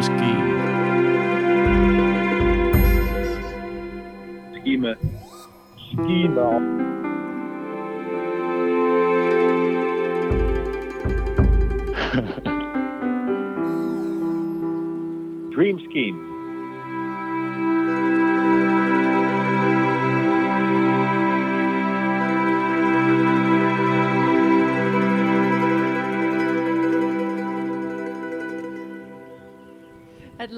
Dream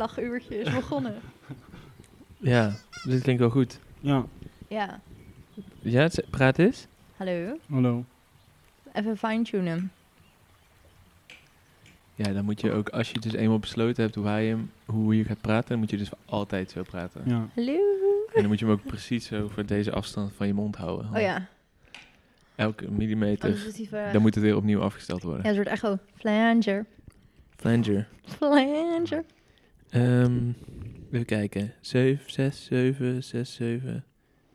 lachuurtje is begonnen. Ja, dit klinkt wel goed. Ja, ja. Ja, het- praat eens. Hallo. hallo. Even fine-tunen. Ja, dan moet je ook, als je dus eenmaal besloten hebt hoe, hij hem, hoe je gaat praten, dan moet je dus altijd zo praten. Ja. Hallo. En dan moet je hem ook precies zo voor deze afstand van je mond houden. Oh ja. Elke millimeter. Anders is die ver- Dan moet het weer opnieuw afgesteld worden. Ja, een soort echo. Flanger. Flanger. Flanger. Ehm, even kijken. 7, 6, 7, 6, 7.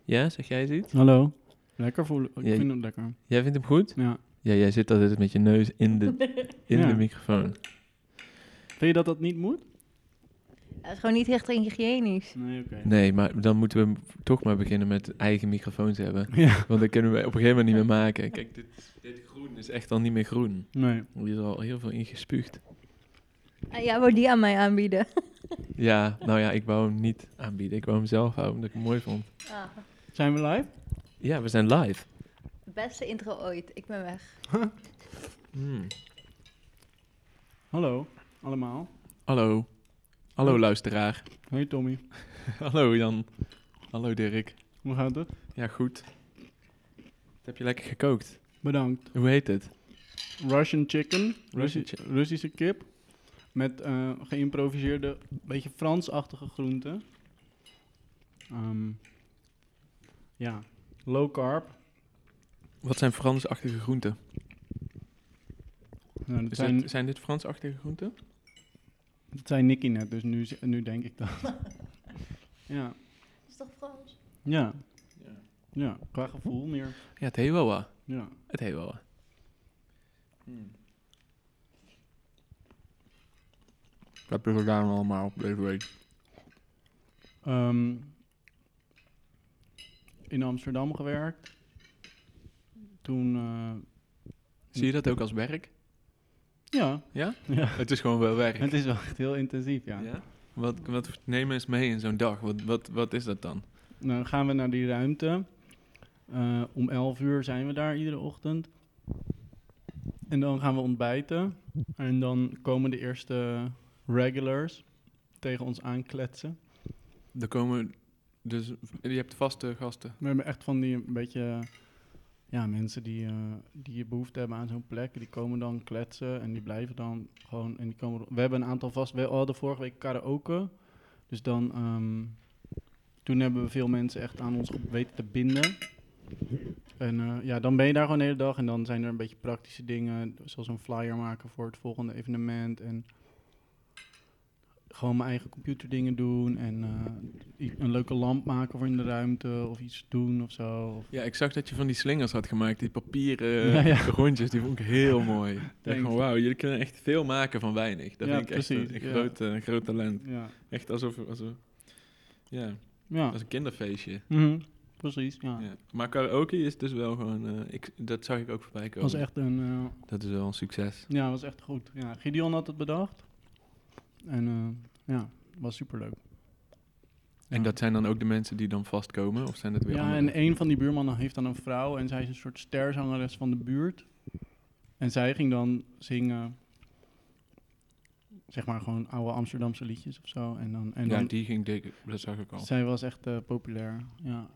Ja, zeg jij iets? Hallo. Lekker voelen. Ik vind het lekker. Jij vindt hem goed? Ja. Ja, jij zit altijd met je neus in de, in Ja. de microfoon. Vind je dat dat niet moet? Het is gewoon niet echt hygiënisch. Nee, oké. Nee, maar dan moeten we toch maar beginnen met eigen microfoons hebben. Ja. Want dat kunnen we op een gegeven moment niet meer maken. Kijk, dit, dit groen is echt al niet meer groen. Nee. Er is al heel veel ingespuugd. En jij wou die aan mij aanbieden. Ja, nou ja, ik wou hem niet aanbieden. Ik wou hem zelf houden, omdat ik hem mooi vond. Ah, Zijn we live? Ja, we zijn live. beste intro ooit. Ik ben weg. Hmm. Hallo, allemaal. Hallo. Hallo luisteraar. Hey Tommy. Hallo Jan. Hallo Dirk. Hoe gaat het? Ja, goed. Wat heb je lekker gekookt? Bedankt. Hoe heet het? Russian chicken. Russi- chi- Russische kip. Met eh, geïmproviseerde, beetje Frans-achtige groenten. Ehm, ja, low carb. Wat zijn Fransachtige groenten? Nou, dat, zijn, dit- zijn dit Fransachtige groenten? dat zijn Nicky net, dus nu, nu denk ik dat. ja, Dat is toch Frans? ja, Ja. ja, qua gevoel meer. Ja, het heet wel wat. Ja. Het heet wel wat. Hmm. Wat heb je gedaan allemaal deze week? Ehm, in Amsterdam gewerkt. Toen, eh, Zie je dat ook als werk? ja, Ja? ja, Het is gewoon wel werk. het is wel echt heel intensief, ja. Ja? Wat, wat neem eens mee in zo'n dag? Wat, wat, wat is dat dan? Dan gaan we naar die ruimte. Eh, om 11 uur zijn we daar iedere ochtend. En dan gaan we ontbijten. En dan komen de eerste regulars tegen ons aankletsen. Er komen dus, je hebt vaste gasten. We hebben echt van die een beetje, ja, mensen die, eh, die behoefte hebben aan zo'n plek. Die komen dan kletsen en die blijven dan gewoon. En die komen, we hebben een aantal vast. We hadden vorige week karaoke. Dus dan, ehm, toen hebben we veel mensen echt aan ons weten te binden. En eh, ja, dan ben je daar gewoon de hele dag. En dan zijn er een beetje praktische dingen. Zoals een flyer maken voor het volgende evenement. En gewoon mijn eigen computerdingen doen. En eh, een leuke lamp maken voor in de ruimte. Of iets doen of zo. Of, Ja, ik zag dat je van die slingers had gemaakt, die papieren Ja, ja. rondjes, die vond ik heel mooi. Ik dacht gewoon, wauw, jullie kunnen echt veel maken van weinig. Dat Ja, vind ik echt precies, een, groot, eh, een groot talent. ja. Echt alsof, alsof ja, Ja. als een kinderfeestje. Mhm. Precies, ja. Ja. Maar karaoke is dus wel gewoon, eh, ik, dat zag ik ook voorbij Dat komen. was echt een... eh, Dat is wel een succes. ja, was echt goed. Ja, Gideon had het bedacht. En eh, ja, was superleuk. En Ja. dat zijn dan ook de mensen die dan vastkomen? Of zijn dat weer Ja, andere? en een van die buurmannen heeft dan een vrouw en zij is een soort sterzangeres van de buurt. En zij ging dan zingen, zeg maar gewoon oude Amsterdamse liedjes of zo. En dan, en ja, dan die ging dik, dat zag ik al. zij was echt eh, populair. Ja.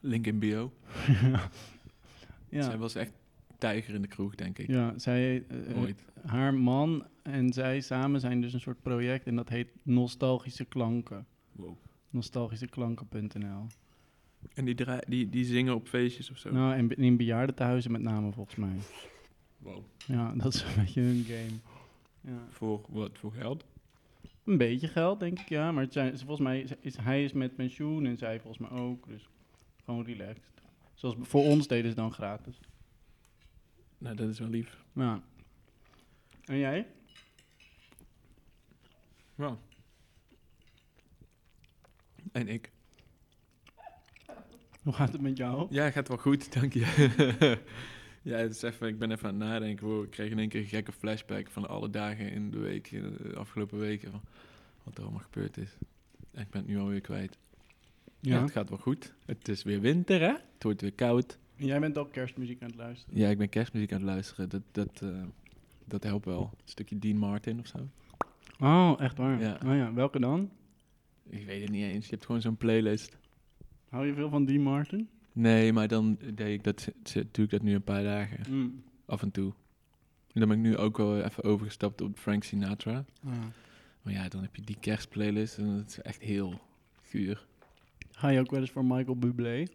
Link in bio. ja. Zij was echt tijger in de kroeg, denk ik. Ja, zij, eh, Ooit. haar man en zij samen zijn dus een soort project en dat heet Nostalgische Klanken. Wow. Nostalgischeklanken.nl. En die, die, die zingen op feestjes of zo? Nou, en be- in bejaardentehuizen met name volgens mij. Wow. Ja, dat is een beetje hun game. Ja. Voor wat voor geld? Een beetje geld, denk ik, ja. Maar het zijn, volgens mij is, is- hij is met pensioen en zij volgens mij ook. Dus gewoon relaxed. Zoals voor ons deden ze dan gratis. Nou, dat is wel lief. Ja. En jij? Ja. En ik. Hoe gaat het met jou? Ja, gaat wel goed, dank je. ja, het is even, ik ben even aan het nadenken. Wow, ik kreeg in één keer een gekke flashback van alle dagen in de week, in de afgelopen weken. Van wat er allemaal gebeurd is. En ik ben het nu alweer kwijt. Ja. Ja. het gaat wel goed. Het is weer winter, hè? Het wordt weer koud. Jij bent ook kerstmuziek aan het luisteren. Ja, ik ben kerstmuziek aan het luisteren. Dat, dat, eh, dat helpt wel. Een stukje Dean Martin of zo. Oh, echt waar? Ja. Oh ja, welke dan? Ik weet het niet eens. Je hebt gewoon zo'n playlist. Hou je veel van Dean Martin? Nee, maar dan deed ik dat, doe ik dat nu een paar dagen. Mm. Af en toe. En dan ben ik nu ook wel even overgestapt op Frank Sinatra. Ah. Maar ja, dan heb je die kerstplaylist en dat is echt heel guur. Ga je ook wel eens voor Michael Bublé?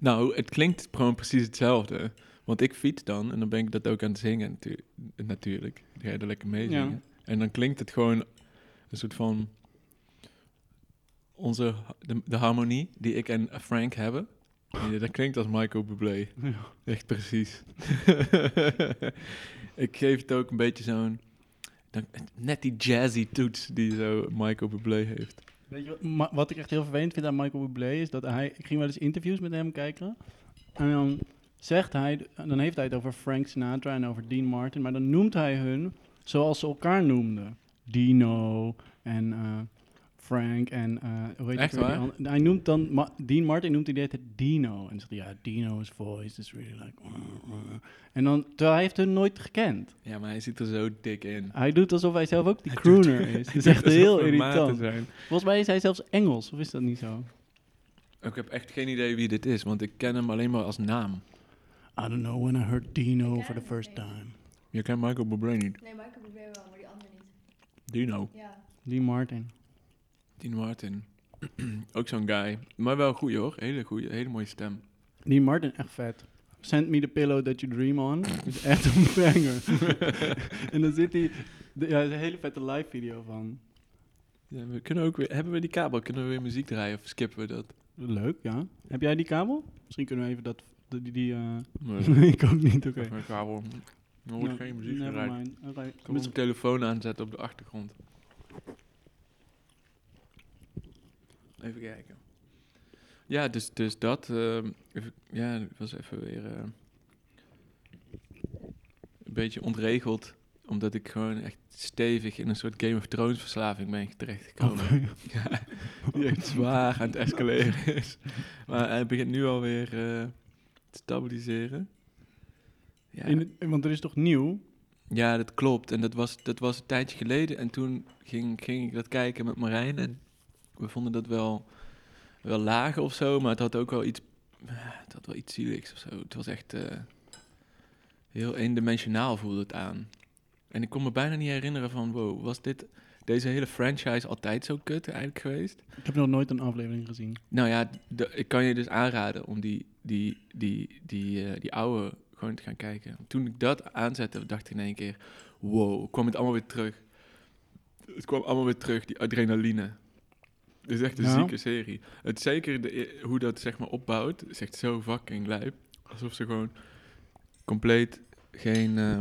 Nou, het klinkt gewoon precies hetzelfde. Want ik fiets dan en dan ben ik dat ook aan het zingen natu- natuurlijk. Ga je er lekker mee Ja. zingen. En dan klinkt het gewoon een soort van... Onze, de, de harmonie die ik en Frank hebben. Ja, dat klinkt als Michael Bublé. Ja. Echt precies. ik geef het ook een beetje zo'n... Net die jazzy toets die zo Michael Bublé heeft. Weet je wat, ik echt heel vervelend vind aan Michael Bublé is dat hij... Ik ging wel eens interviews met hem kijken. En dan zegt hij... Dan heeft hij het over Frank Sinatra en over Dean Martin. Maar dan noemt hij hun zoals ze elkaar noemden. Dino en eh, Frank en... eh hoe heet Echt waar? Hij noemt dan... Ma- Dean Martin noemt hij de hele tijd Dino. En zegt ja, Dino's voice is really like... En dan... Terwijl hij heeft hun nooit gekend. Ja, maar hij zit er zo dik in. Hij doet alsof hij zelf ook die Hij doet- crooner is. Dat is Hij echt doet heel irritant. zijn. Volgens mij is hij zelfs Engels, of is dat niet zo? Ik heb echt geen idee wie dit is, want ik ken hem alleen maar als naam. I don't know when I heard Dino Ik for the first hem time. Je kent Michael Bublé niet. Nee, Michael Bublé wel, maar die andere niet. Dino. Ja. Die Martin. Dean Martin. ook zo'n guy. Maar wel goed hoor. Hele goede, hele mooie stem. Die Martin, echt vet. Send me the pillow that you dream on. is echt een banger. en dan zit hij... Ja, is een hele vette live video van. Ja, we kunnen ook weer, hebben we die kabel? Kunnen we weer muziek draaien of skippen we dat? Leuk, ja. Heb jij die kabel? Misschien kunnen we even dat... Die, die, eh, Nee, ik ook niet, oké. Mijn kabel. Er wordt Nou, geen muziek gedraaid. mind. Oké. Ik kan mijn telefoon aanzetten op de achtergrond. Even kijken. Ja, dus, dus dat. ehm, even, ja, was even weer eh, een beetje ontregeld. Omdat ik gewoon echt stevig in een soort Game of Thrones verslaving ben terechtgekomen. Oké. Ja, die echt zwaar aan het escaleren is. Maar hij begint nu alweer eh te stabiliseren. Ja. In want er is toch nieuw? Ja, dat klopt. En dat was, dat was een tijdje geleden. En toen ging, ging ik dat kijken met Marijn. En we vonden dat wel, wel lager of zo. Maar het had ook wel iets, het had wel iets zieligs of zo. Het was echt eh, heel eendimensionaal voelde het aan. En ik kon me bijna niet herinneren van... Wow, was dit, deze hele franchise altijd zo kut eigenlijk geweest? Ik heb nog nooit een aflevering gezien. Nou ja, de- ik kan je dus aanraden om die, die, die, die, eh, die oude gewoon te gaan kijken. Toen ik dat aanzette, dacht ik in één keer... Wow, kwam het allemaal weer terug. Het kwam allemaal weer terug, die adrenaline. Het is echt een Ja. zieke serie. Het zeker de, e- hoe dat zeg maar opbouwt, is echt zo fucking lijp. Alsof ze gewoon compleet geen eh,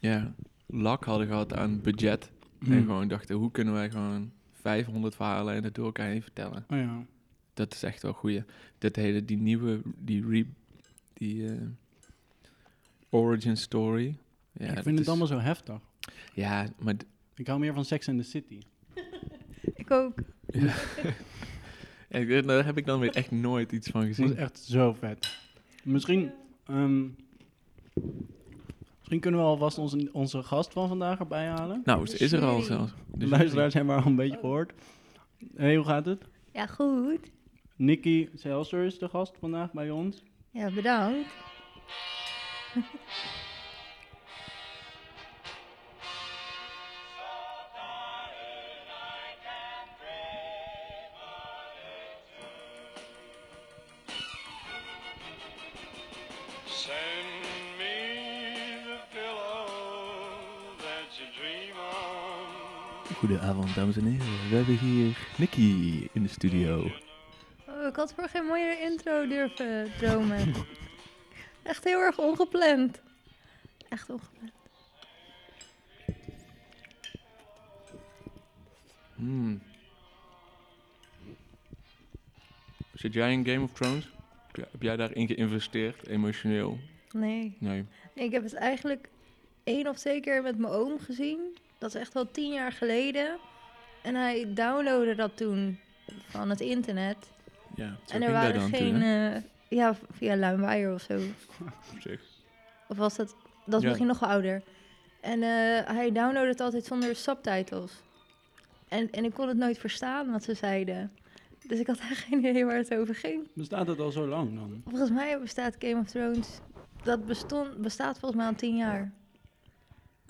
ja, lak hadden gehad aan budget. En Hmm. gewoon dachten, hoe kunnen wij gewoon 500 verhalen en het door elkaar heen vertellen. Oh ja. Dat is echt wel goeie. Dat hele, die nieuwe, die re, die eh, origin story. Ja, ik vind het is- allemaal zo heftig. Ja, maar Ik hou meer van Sex and the City. Ik ook. ja. Ja, daar heb ik dan weer echt nooit iets van Dat is gezien. echt zo vet. Misschien, ehm, misschien kunnen we alvast onze, onze gast van vandaag erbij halen. Nou, ze is er al zelfs. De luisteraars hebben haar al een beetje gehoord. hey, hoe gaat het? Ja, goed. Nicky Selser is de gast vandaag bij ons. Ja, bedankt. Goedenavond, dames en heren. We hebben hier Nicky in de studio. Oh, ik had voor geen mooiere intro durven dromen. Echt heel erg ongepland. Echt ongepland. Hmm. Zit jij in Game of Thrones? Heb jij- Heb jij daarin geïnvesteerd, emotioneel? Nee. Nee. Ik heb het eigenlijk één of twee keer met mijn oom gezien. Dat is echt wel tien jaar geleden. En hij downloadde dat toen van het internet. Ja, en er waren geen... eh, ja, via Luimweier of zo. Of was dat... Dat is Ja. misschien nog wel ouder. En eh, hij downloadde het altijd zonder subtitles. En, en ik kon het nooit verstaan wat ze zeiden. Dus ik had echt geen idee waar het over ging. Bestaat het al zo lang dan? Volgens mij bestaat Game of Thrones... Dat bestond, bestaat volgens mij al tien jaar.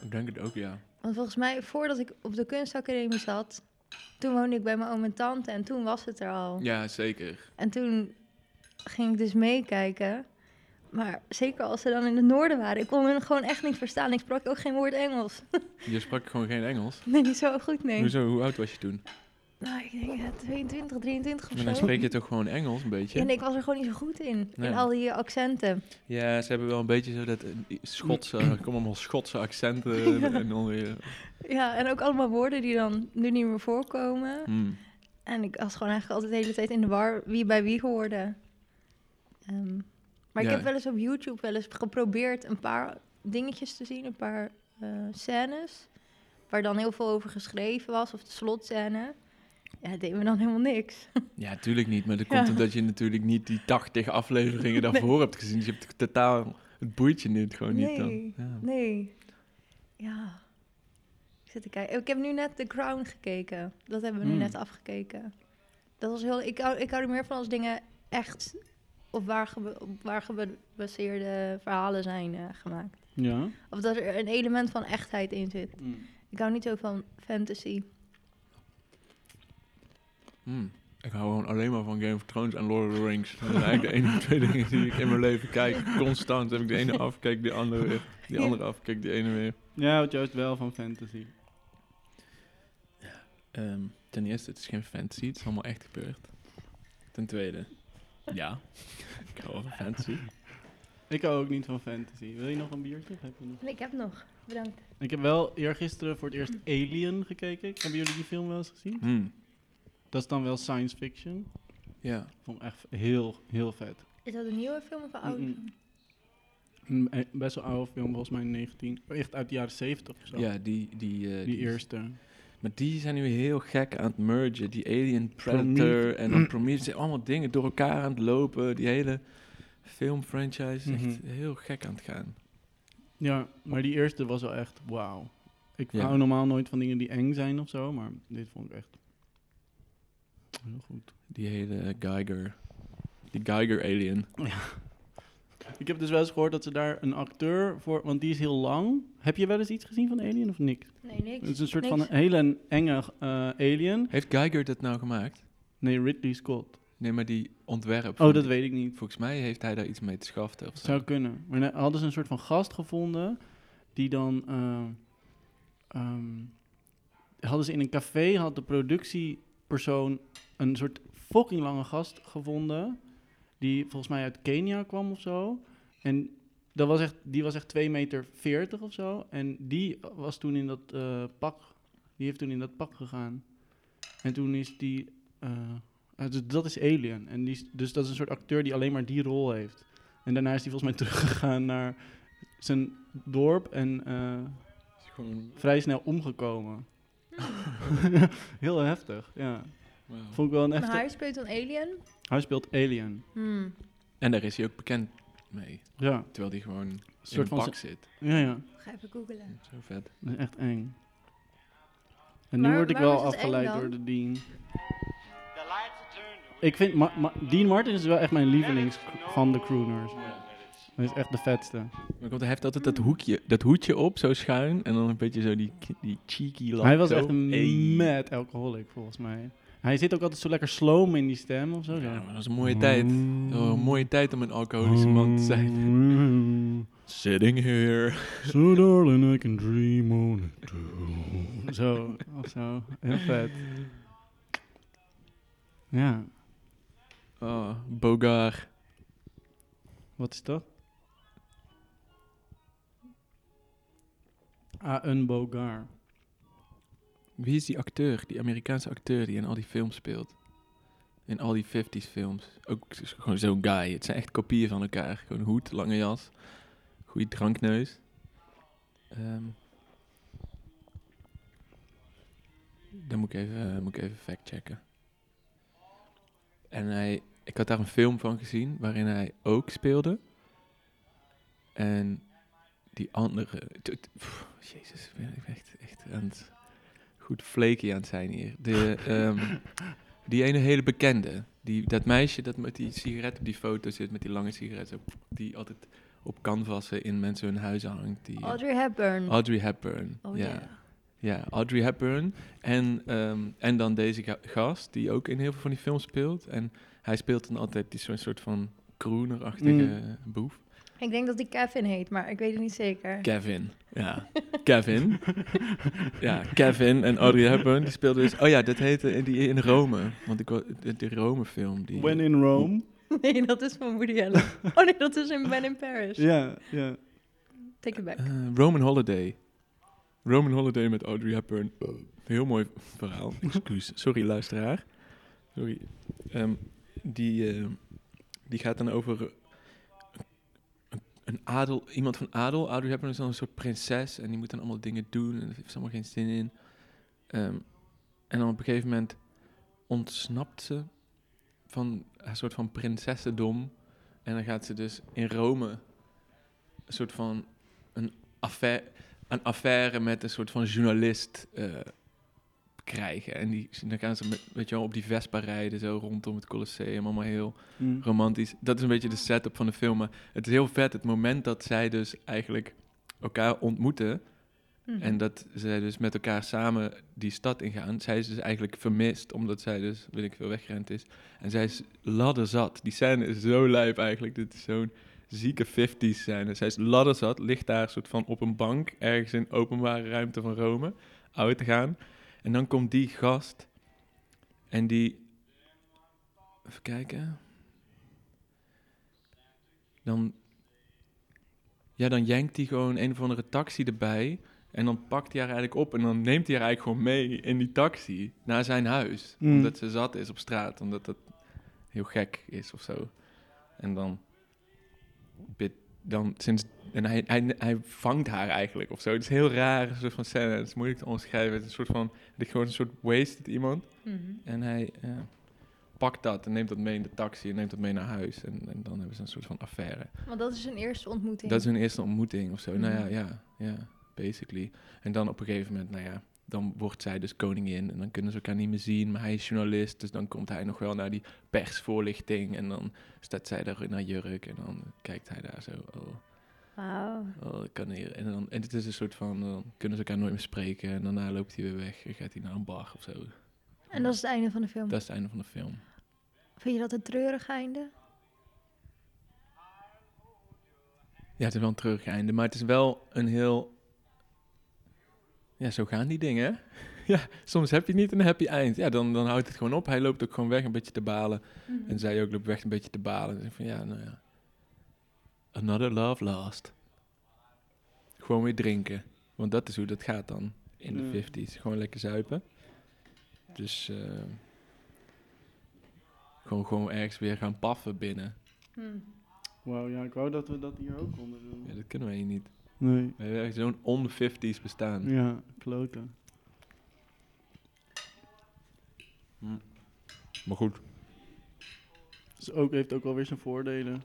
Ik denk het ook, ja. Want volgens mij, voordat ik op de kunstacademie zat... Toen woonde ik bij mijn oom en tante en toen was het er al. Ja, zeker. En toen ging ik dus meekijken. Maar zeker als ze dan in het noorden waren, ik kon hun gewoon echt niet verstaan. Ik sprak ook geen woord Engels. Je sprak gewoon geen Engels. Nee, niet zo goed, nee. Hoezo, hoe oud was je toen? Nou, ik denk ja, 22, 23 of Maar dan zo. spreek je toch gewoon Engels, een beetje? En ik was er gewoon niet zo goed in. Nee. In al die accenten. Ja, ze hebben wel een beetje zo dat eh, Schotse, er komen allemaal Schotse accenten en dan weer... Ja, en ook allemaal woorden die dan nu niet meer voorkomen. Hmm. En ik was gewoon eigenlijk altijd de hele tijd in de war wie bij wie hoorde. Ehm, maar ik Ja. heb wel eens op YouTube wel eens geprobeerd een paar dingetjes te zien, een paar eh, scènes. Waar dan heel veel over geschreven was, of de slotscène. Ja, dat deed me dan helemaal niks. Ja, tuurlijk niet. Maar dat Ja. komt omdat je natuurlijk niet die 80 afleveringen daarvoor hebt gezien. Dus je hebt totaal... Het boeit je niet, gewoon niet dan. Nee. Ja. Nee. Ja. Ik zit te kijken. Ik heb nu net The Crown gekeken. Dat hebben we nu Hmm. net afgekeken. Dat was heel... Ik hou, ik hou er meer van als dingen echt op waar, gebe- op waar gebaseerde verhalen zijn eh, gemaakt. Ja. Of dat er een element van echtheid in zit. Ik hou niet zo van fantasy. Hmm. Ik hou gewoon alleen maar van Game of Thrones en Lord of the Rings. Dat zijn eigenlijk de enige twee dingen die ik in mijn leven kijk. Constant heb ik de ene af, kijk de andere weer. Die andere af, kijk de ene weer. Ja, houdt juist wel van fantasy. Ehm, ten eerste, het is geen fantasy. Het is allemaal echt gebeurd. Ten tweede, ja. ik hou wel van fantasy. Ik hou ook niet van fantasy. Wil je nog een biertje? Heb je nog? Nee, ik heb nog. Bedankt. Ik heb wel eergisteren voor het eerst Alien gekeken. Hebben jullie die film wel eens gezien? Hmm. Dat is dan wel science fiction. Ja. Vond ik echt heel, heel vet. Is dat een nieuwe film of een oude film? Een eh, best wel oude film, volgens mij 19. Echt uit de jaren 70 of zo. Ja, die... Die, eh, die eerste. Maar die zijn nu heel gek aan het mergen. Die Alien Predator en dan Prometheus. zijn allemaal dingen door elkaar aan het lopen. Die hele filmfranchise is echt Mhm. heel gek aan het gaan. Ja, maar die eerste was wel echt wauw. Ik Ja. hou normaal nooit van dingen die eng zijn of zo, maar dit vond ik echt heel goed. Die hele Geiger. Die Geiger Alien. Ik heb dus wel eens gehoord dat ze daar een acteur voor, want die is heel lang. Heb je wel eens iets gezien van Alien of niks? Nee, niks. Het is een soort Niks. van een hele enge eh, alien. Heeft Geiger dat nou gemaakt? Nee, Ridley Scott. Nee, maar die ontwerp. Oh, dat die- weet ik niet. Volgens mij heeft hij daar iets mee te schaften of zo. Zou kunnen. Maar dan hadden ze een soort van gast gevonden die dan. eh, ehm, hadden ze in een café, had de productiepersoon een soort fucking lange gast gevonden. Die volgens mij uit Kenia kwam of zo. En dat was echt, die was echt 2 meter 40 of zo. En die was toen in dat eh, pak. Die heeft toen in dat pak gegaan. En toen is die. eh, eh, dus dat is Alien. En die, dus dat is een soort acteur die alleen maar die rol heeft. En daarna is hij volgens mij teruggegaan naar zijn dorp en Is gewoon... vrij snel omgekomen. Heel heftig, ja. wauw. Vond ik wel een Maar echte... hij speelt een alien? Hij speelt Alien. Hmm. En daar is hij ook bekend mee. Ja, Terwijl hij gewoon in soort een van zit. ja, ja. Ga even googlen. Zo vet. Dat is echt eng. En nu word ik wel afgeleid door de Dean. Ik vind... Ma Ma- Dean Martin is wel echt mijn lievelings van de crooners. Hij is echt de vetste. Maar komt, hij heeft altijd dat, hoekje, dat hoedje op, zo schuin. En dan een beetje zo die, die cheeky lach. Hij was zo. echt een Hey. mad alcoholic, volgens mij. Hij zit ook altijd zo lekker sloom in die stem of zo. Ja, maar dat was een mooie tijd. Dat was een mooie tijd om een alcoholische man te zijn. Sitting here. So darling, I can dream on it too. Zo, of zo. Heel vet. Ja, Oh, Bogar. wat is dat? Een bogar. wie is die acteur, die Amerikaanse acteur die in al die films speelt? In al die 50s films. Ook gewoon zo'n guy. Het zijn echt kopieën van elkaar. Gewoon hoed, lange jas, goede drankneus. Ehm dan moet ik even, eh, moet ik even factchecken. En hij, ik had daar een film van gezien waarin hij ook speelde. En die andere. pff, Jezus, ik ben echt, echt aan het. Goed flaky aan het zijn hier. De, ehm, die ene hele bekende. Die, dat meisje dat met die sigaret op die foto zit, met die lange sigaret. Zo, die altijd op canvassen in mensen hun huizen hangt. Die, Audrey Hepburn. Audrey Hepburn. oh ja. ja. Ja, Audrey Hepburn. En, ehm, en dan deze ga- gast, die ook in heel veel van die films speelt. En hij speelt dan altijd die zo'n soort van crooner-achtige boef. Ik denk dat die Kevin heet, maar ik weet het niet zeker. Kevin. Ja, Kevin. ja, Kevin en Audrey Hepburn, die speelden dus... Oh ja, dat heette in, die in Rome. Want ik de Rome-film. Die, When in Rome. Nee, dat is van Woody Allen. Oh nee, dat is in Ben in Paris. Ja, ja. Take it back. Eh, Roman Holiday. Roman Holiday met Audrey Hepburn. Heel mooi verhaal. Excuus. Sorry, luisteraar. Sorry. Ehm, die, eh, die gaat dan over een, een adel, iemand van adel. Hepburn is dan een soort prinses en die moet dan allemaal dingen doen en daar heeft ze allemaal geen zin in. Ehm, en dan op een gegeven moment ontsnapt ze van haar soort van prinsessendom. En dan gaat ze dus in Rome een soort van een affaire, een affaire met een soort van journalist eh, krijgen. En die, dan gaan ze met, weet je wel, op die Vespa rijden, zo rondom het Colosseum, allemaal heel Hm. romantisch. Dat is een beetje de setup van de film. Maar het is heel vet, het moment dat zij dus eigenlijk elkaar ontmoeten... Mhm. En dat zij dus met elkaar samen die stad ingaan. Zij is dus eigenlijk vermist, omdat zij dus, weet ik veel, weggerend is. En zij is ladderzat. Die scène is zo lijp eigenlijk. Dit is zo'n zieke 50s scène. Zij is ladderzat, ligt daar soort van op een bank, ergens in openbare ruimte van Rome, uit te gaan. En dan komt die gast en die... Even kijken. Dan... Ja, dan jankt hij gewoon een of andere taxi erbij... En dan pakt hij haar eigenlijk op en dan neemt hij haar eigenlijk gewoon mee in die taxi naar zijn huis. Mm. Omdat ze zat is op straat, omdat dat heel gek is of zo. En dan, bid- dan sinds, en hij, hij, hij vangt haar eigenlijk of zo. Het is heel raar, een soort van scène. Het is moeilijk te omschrijven. Het is een soort van, is gewoon een soort wasted iemand. Mhm. En hij ja, pakt dat en neemt dat mee in de taxi en neemt dat mee naar huis. En, en dan hebben ze een soort van affaire. Want dat is een eerste ontmoeting. Dat is hun eerste ontmoeting of zo. Nou ja, Mhm. ja, ja, basically. En dan op een gegeven moment, nou ja, dan wordt zij dus koningin en dan kunnen ze elkaar niet meer zien. Maar hij is journalist, dus dan komt hij nog wel naar die persvoorlichting en dan staat zij daar in haar jurk en dan kijkt hij daar zo, oh, Wauw. oh kan hier. En, dan, en het is een soort van, dan kunnen ze elkaar nooit meer spreken en daarna loopt hij weer weg en gaat hij naar een bar of zo. En dat is het einde van de film. Dat is het einde van de film. Vind je dat een treurig einde? Ja, het is wel een treurig einde, maar het is wel een heel... Ja, zo gaan die dingen, hè? Ja, soms heb je niet een happy eind. Ja, dan, dan houdt het gewoon op. Hij loopt ook gewoon weg een beetje te balen. Mhm. En zij ook loopt weg een beetje te balen. En ik van, ja, nou ja. Another love lost. Gewoon weer drinken. Want dat is hoe dat gaat dan in de Ja. 50s. Gewoon lekker zuipen. Dus... eh, gewoon, gewoon ergens weer gaan paffen binnen. Mhm. Wauw, ja, ik wou dat we dat hier ook konden doen. Ja, dat kunnen wij hier niet. Nee. We hebben echt zo'n on-50s bestaan. Ja, kloten. Maar goed. Dus ook, heeft ook alweer zijn voordelen.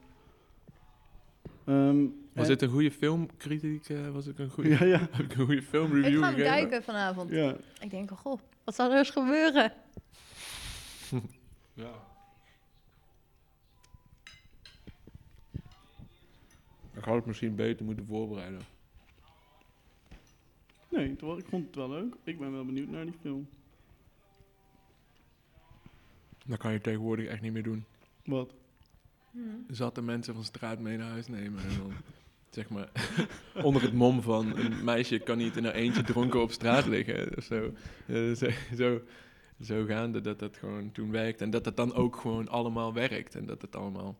Ehm, Was dit een goede filmkritiek? eh, was ik een goede, Ja, ja. heb ik een goede Ik filmreview ga hem gegeven? kijken vanavond. Ja. Ik denk, oh, goh, wat zal er eens gebeuren? Ja. Ik had het misschien beter moeten voorbereiden. Nee, terwijl ik vond het wel leuk. Ik ben wel benieuwd naar die film. Dat kan je tegenwoordig echt niet meer doen. Wat? Mhm. Zatte mensen van straat mee naar huis nemen en dan, zeg maar, onder het mom van een meisje kan niet in haar eentje dronken op straat liggen of zo. Eh, zo, zo, zo gaande dat dat gewoon toen werkt en dat dat dan ook gewoon allemaal werkt en dat het allemaal,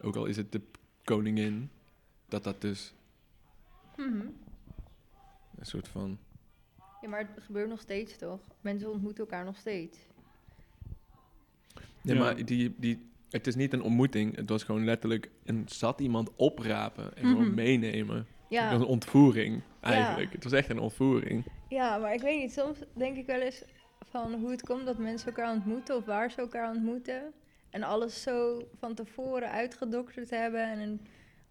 ook al is het de koningin, dat dat dus Mhm. een soort van Ja, maar het gebeurt nog steeds toch? Mensen ontmoeten elkaar nog steeds. Ja, Ja. maar die, die, het is niet een ontmoeting. Het was gewoon letterlijk een zat iemand oprapen en gewoon Mhm. meenemen. Het was Ja, een ontvoering, eigenlijk. Het was echt een ontvoering. ja, maar ik weet niet. Soms denk ik wel eens van hoe het komt dat mensen elkaar ontmoeten of waar ze elkaar ontmoeten. En alles zo van tevoren uitgedokterd hebben en een,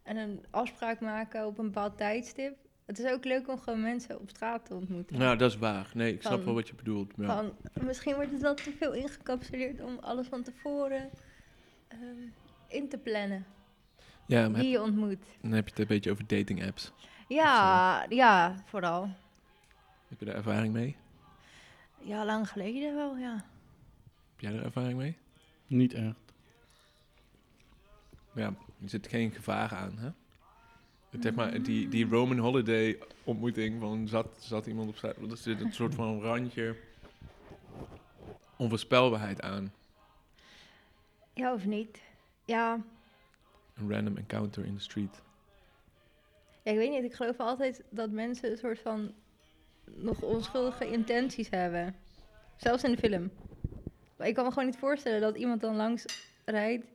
en een afspraak maken op een bepaald tijdstip. Het is ook leuk om gewoon mensen op straat te ontmoeten. Nou, dat is waar. Nee, ik snap wel wat je bedoelt. Ja. Van, misschien wordt het wel te veel ingecapsuleerd om alles van tevoren ehm, in te plannen. ja, maar Wie heb- je ontmoet. dan heb je het een beetje over dating apps. Ja, ja, vooral. Heb je daar ervaring mee? Ja, lang geleden wel, ja. Heb jij er ervaring mee? Niet echt. Ja, er zit geen gevaar aan, hè? Zeg maar, die, die Roman Holiday ontmoeting van zat, zat iemand op straat. Er zit een soort van randje onvoorspelbaarheid aan. Ja of niet? Ja, Een random encounter in the street. ja, ik weet niet. Ik geloof altijd dat mensen een soort van nog onschuldige intenties hebben. Zelfs in de film. Maar ik kan me gewoon niet voorstellen dat iemand dan langs rijdt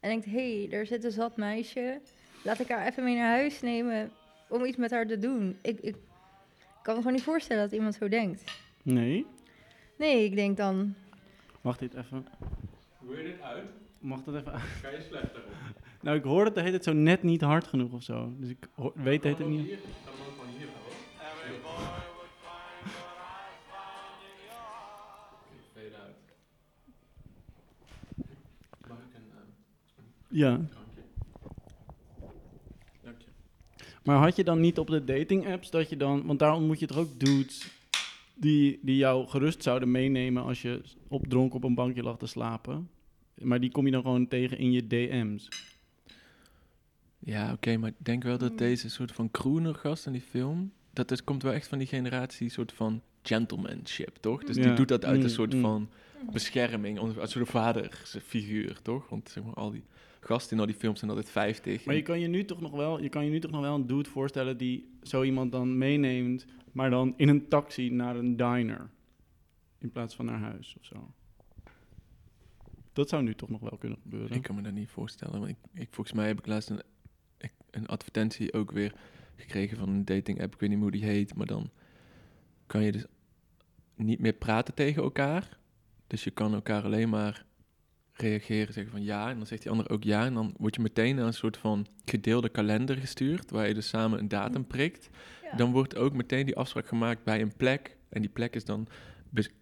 en denkt... hé, hey, er zit een zat meisje. Laat ik haar even mee naar huis nemen om iets met haar te doen. Ik, ik kan me gewoon niet voorstellen dat iemand zo denkt. Nee? Nee, ik denk dan... Wacht dit even. Hoe je dit uit? Mag dat even Ga je slechter op? Nou, ik hoorde het de hele tijd zo net niet hard genoeg of zo. Dus ik weet het niet. Hier, Ja. Maar had je dan niet op de dating apps dat je dan... Want daar ontmoet je toch ook dudes die, die jou gerust zouden meenemen als je opdronken op een bankje lag te slapen. Maar die kom je dan gewoon tegen in je DM's. Ja, oké, maar ik denk wel dat Hmm. deze soort van crooner gast in die film... Dat het komt wel echt van die generatie soort van gentlemanship, toch? Dus die doet dat uit een Mm, soort mm. van bescherming, een soort vadersfiguur, toch? Want zeg maar, al die gasten in al die films zijn altijd 50. Maar je kan je nu toch nog wel, je kan je nu toch nog wel een dude voorstellen die zo iemand dan meeneemt, maar dan in een taxi naar een diner. In plaats van naar huis of zo. Dat zou nu toch nog wel kunnen gebeuren. Ik kan me dat niet voorstellen. Want ik, ik, volgens mij heb ik laatst een, een advertentie ook weer gekregen van een dating app. Ik weet niet hoe die heet, maar dan kan je dus niet meer praten tegen elkaar. Dus je kan elkaar alleen maar reageren, zeggen van ja. En dan zegt die ander ook ja. En dan word je meteen naar een soort van gedeelde kalender gestuurd, waar je dus samen een datum prikt. Ja. Dan wordt ook meteen die afspraak gemaakt bij een plek. En die plek is dan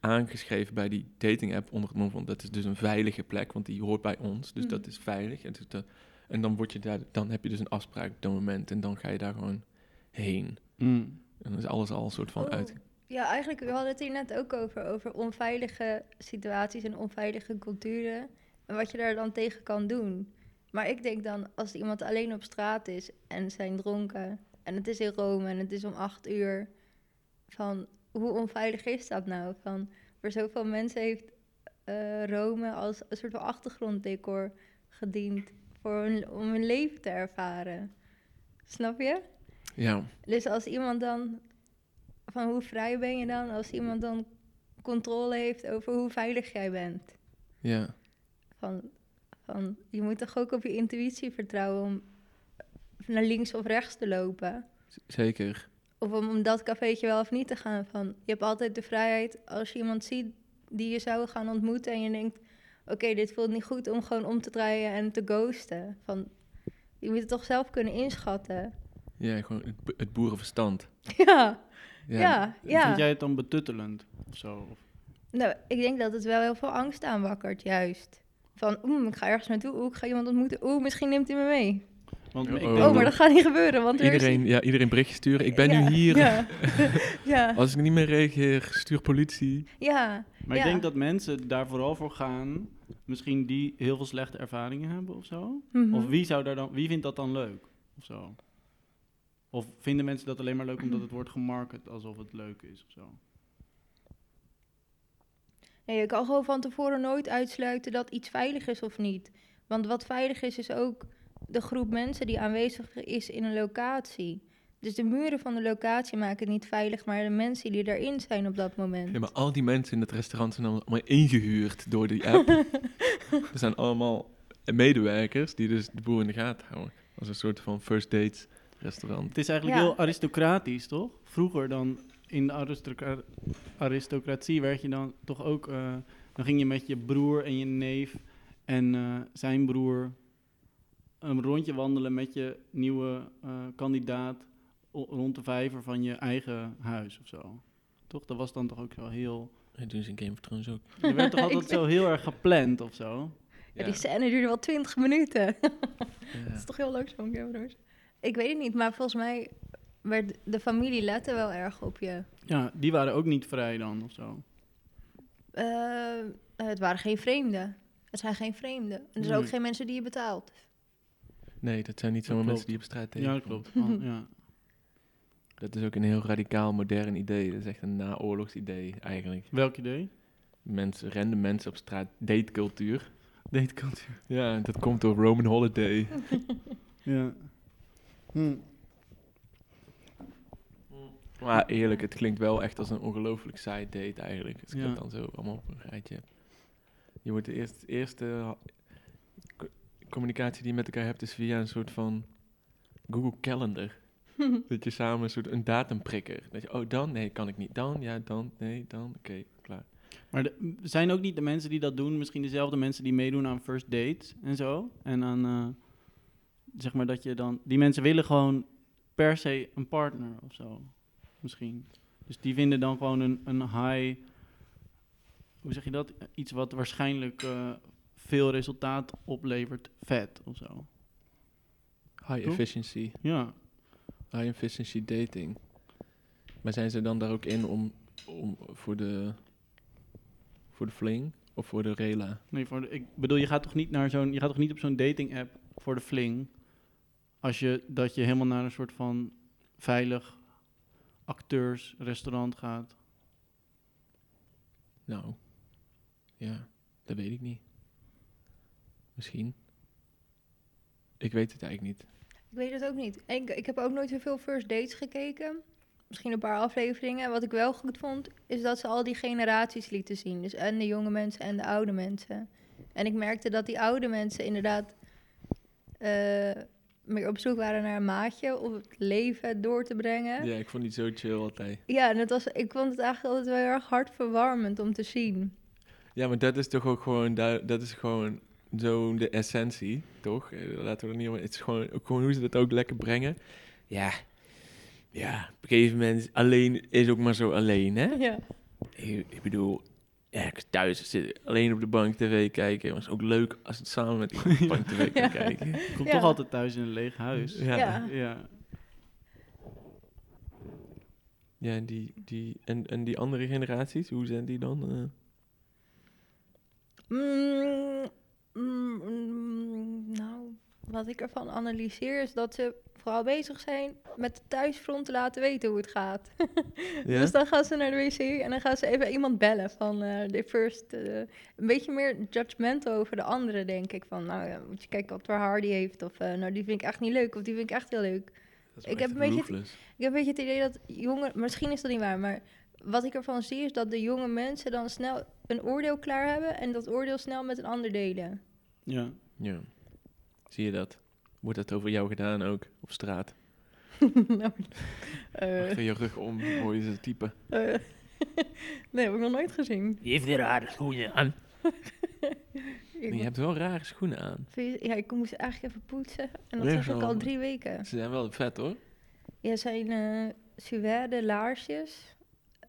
aangeschreven bij die dating app onder het mom van dat is dus een veilige plek, want die hoort bij ons. Dus dat is veilig. En, dus dat, en dan, word je daar, dan heb je dus een afspraak op dat moment en dan ga je daar gewoon heen. Mm. En dan is alles al een soort van Oh. uit. Ja, eigenlijk, we hadden het hier net ook over, over onveilige situaties en onveilige culturen. En wat je daar dan tegen kan doen. Maar ik denk dan, als iemand alleen op straat is en zijn dronken... en het is in Rome en het is om acht uur... van hoe onveilig is dat nou? Van, voor zoveel mensen heeft eh, Rome als een soort van achtergronddecor gediend... Voor hun, om hun leven te ervaren. Snap je? Ja, Dus als iemand dan, van hoe vrij ben je dan, als iemand dan controle heeft over hoe veilig jij bent. ja. Van, van, je moet toch ook op je intuïtie vertrouwen om naar links of rechts te lopen. z- zeker. Of om, om dat cafeetje wel of niet te gaan. Van, je hebt altijd de vrijheid als je iemand ziet die je zou gaan ontmoeten en je denkt, oké, dit voelt niet goed om gewoon om te draaien en te ghosten. Van, je moet het toch zelf kunnen inschatten. Ja, gewoon het, bo- het boerenverstand. Ja, Ja, ja, ja. Vind jij het dan betuttelend of zo? Nou, ik denk dat het wel heel veel angst aanwakkert, juist. Van, oeh, ik ga ergens naartoe, oeh, ik ga iemand ontmoeten, oeh, misschien neemt hij me mee. Want Oh, ik oh. denk Oh, dat- maar dat gaat niet gebeuren, want er is- Iedereen, ja, iedereen berichtje sturen. Ik ben Ja, nu hier. Ja, ja, Als ik niet meer reageer, stuur politie. ja. Maar ik denk dat mensen daar vooral voor gaan, misschien die heel veel slechte ervaringen hebben of zo. Mhm. Of wie, zou daar dan, wie vindt dat dan leuk of zo? Of vinden mensen dat alleen maar leuk omdat het wordt gemarket alsof het leuk is of zo? Nee, je kan gewoon van tevoren nooit uitsluiten dat iets veilig is of niet. Want wat veilig is, is ook de groep mensen die aanwezig is in een locatie. Dus de muren van de locatie maken het niet veilig, maar de mensen die erin zijn op dat moment. Ja, maar al die mensen in het restaurant zijn allemaal ingehuurd door die app. er zijn allemaal medewerkers die dus de boel in de gaten houden. Als een soort van first dates restaurant. Het is eigenlijk Ja. heel aristocratisch, toch? Vroeger dan in de aristocra- aristocratie werd je dan toch ook... eh, dan ging je met je broer en je neef en eh, zijn broer een rondje wandelen met je nieuwe eh, kandidaat rond de vijver van je eigen huis of zo. Toch? Dat was dan toch ook zo heel... Dat doen ze in Game of Thrones ook. Je werd toch altijd zo heel erg gepland of zo? Ja, die scène duurde wel 20 minuten. Ja. Dat is toch heel langzaam, Game of Thrones? Ik weet het niet, maar volgens mij werd de familie lette wel erg op je. Ja, die waren ook niet vrij dan of zo. Eh, het waren geen vreemden. Het zijn geen vreemden. En er zijn ook geen mensen die je betaalt. Nee, dat zijn niet zomaar mensen die klopt. op straat Ja, dat klopt. Oh, ja. Dat is ook een heel radicaal modern idee. Dat is echt een naoorlogsidee eigenlijk. Welk idee? Mensen, random mensen op straat, datecultuur. Datecultuur. Ja, dat komt door Roman Holiday. Ja. Hm. Maar eerlijk, het klinkt wel echt als een ongelooflijk saai date eigenlijk. Als ik Ja. het dan zo allemaal op een rijtje heb. Je wordt de eerste, eerste communicatie die je met elkaar hebt is via een soort van Google Calendar. dat je samen een soort een datumprikker. Dat je, oh dan? Nee, kan ik niet. Dan? Ja, dan? Nee, dan? Oké, klaar. Maar de- zijn ook niet de mensen die dat doen, misschien dezelfde mensen die meedoen aan first dates en zo? En aan, eh, zeg maar dat je dan, die mensen willen gewoon per se een partner of zo, misschien. Dus die vinden dan gewoon een, een high, hoe zeg je dat? Iets wat waarschijnlijk eh, veel resultaat oplevert, vet of zo. High Toch? efficiency. Ja, High efficiency dating. Maar zijn ze dan daar ook in om, om voor de voor de fling of voor de rela? nee, voor de, ik bedoel, je gaat toch niet naar zo'n, je gaat toch niet op zo'n dating app voor de fling, als je dat je helemaal naar een soort van veilig acteursrestaurant gaat. Nou, ja, dat weet ik niet. Misschien. Ik weet het eigenlijk niet. Ik weet het ook niet. Ik, ik heb ook nooit zoveel first dates gekeken. Misschien een paar afleveringen. Wat ik wel goed vond, is dat ze al die generaties lieten zien. Dus en de jonge mensen en de oude mensen. En ik merkte dat die oude mensen inderdaad eh, meer op zoek waren naar een maatje of het leven door te brengen. Ja, ik vond die zo chill altijd. Ja, en het was, ik vond het eigenlijk altijd wel heel erg hartverwarmend om te zien. Ja, maar dat is toch ook gewoon, dat is gewoon zo de essentie, toch? Eh, Laten we er niet over, het is gewoon, ook gewoon hoe ze dat ook lekker brengen. Ja, ja, op een gegeven moment, alleen is ook maar zo alleen, hè? Ja. Ik, ik bedoel, ja, ik thuis zitten, alleen op de bank tv kijken. Maar het is ook leuk als het samen met iemand op de bank tv kan Ja. kijken. Ik kom Ja. toch altijd thuis in een leeg huis. Ja, ja. Ja. Ja. en, die, die, en, en die andere generaties, hoe zijn die dan? eh? Mm, mm, mm, nou, wat ik ervan analyseer is dat ze vooral bezig zijn met de thuisfront te laten weten hoe het gaat. ja? Dus dan gaan ze naar de wc en dan gaan ze even iemand bellen van eh de first. eh, een beetje meer judgmental over de anderen, denk ik. Van, nou ja, moet je kijken wat voor haar die heeft. Of, eh, nou, die vind ik echt niet leuk. Of die vind ik echt heel leuk. Ik heb een beetje het-. Ik heb een beetje het idee dat jongen... Misschien is dat niet waar, maar wat ik ervan zie is dat de jonge mensen dan snel een oordeel klaar hebben... en dat oordeel snel met een ander delen. ja. Ja. Zie je dat? Wordt dat over jou gedaan ook, op straat? nou, eh, Achter je rug om, hoor je ze typen. eh, nee, heb ik nog nooit gezien. Die heeft weer rare schoenen aan. Je hebt wel rare schoenen aan. ja, ik moest eigenlijk even poetsen. En dat was ook al drie weken. Ze zijn wel vet hoor. Ja, zijn eh suède laarsjes.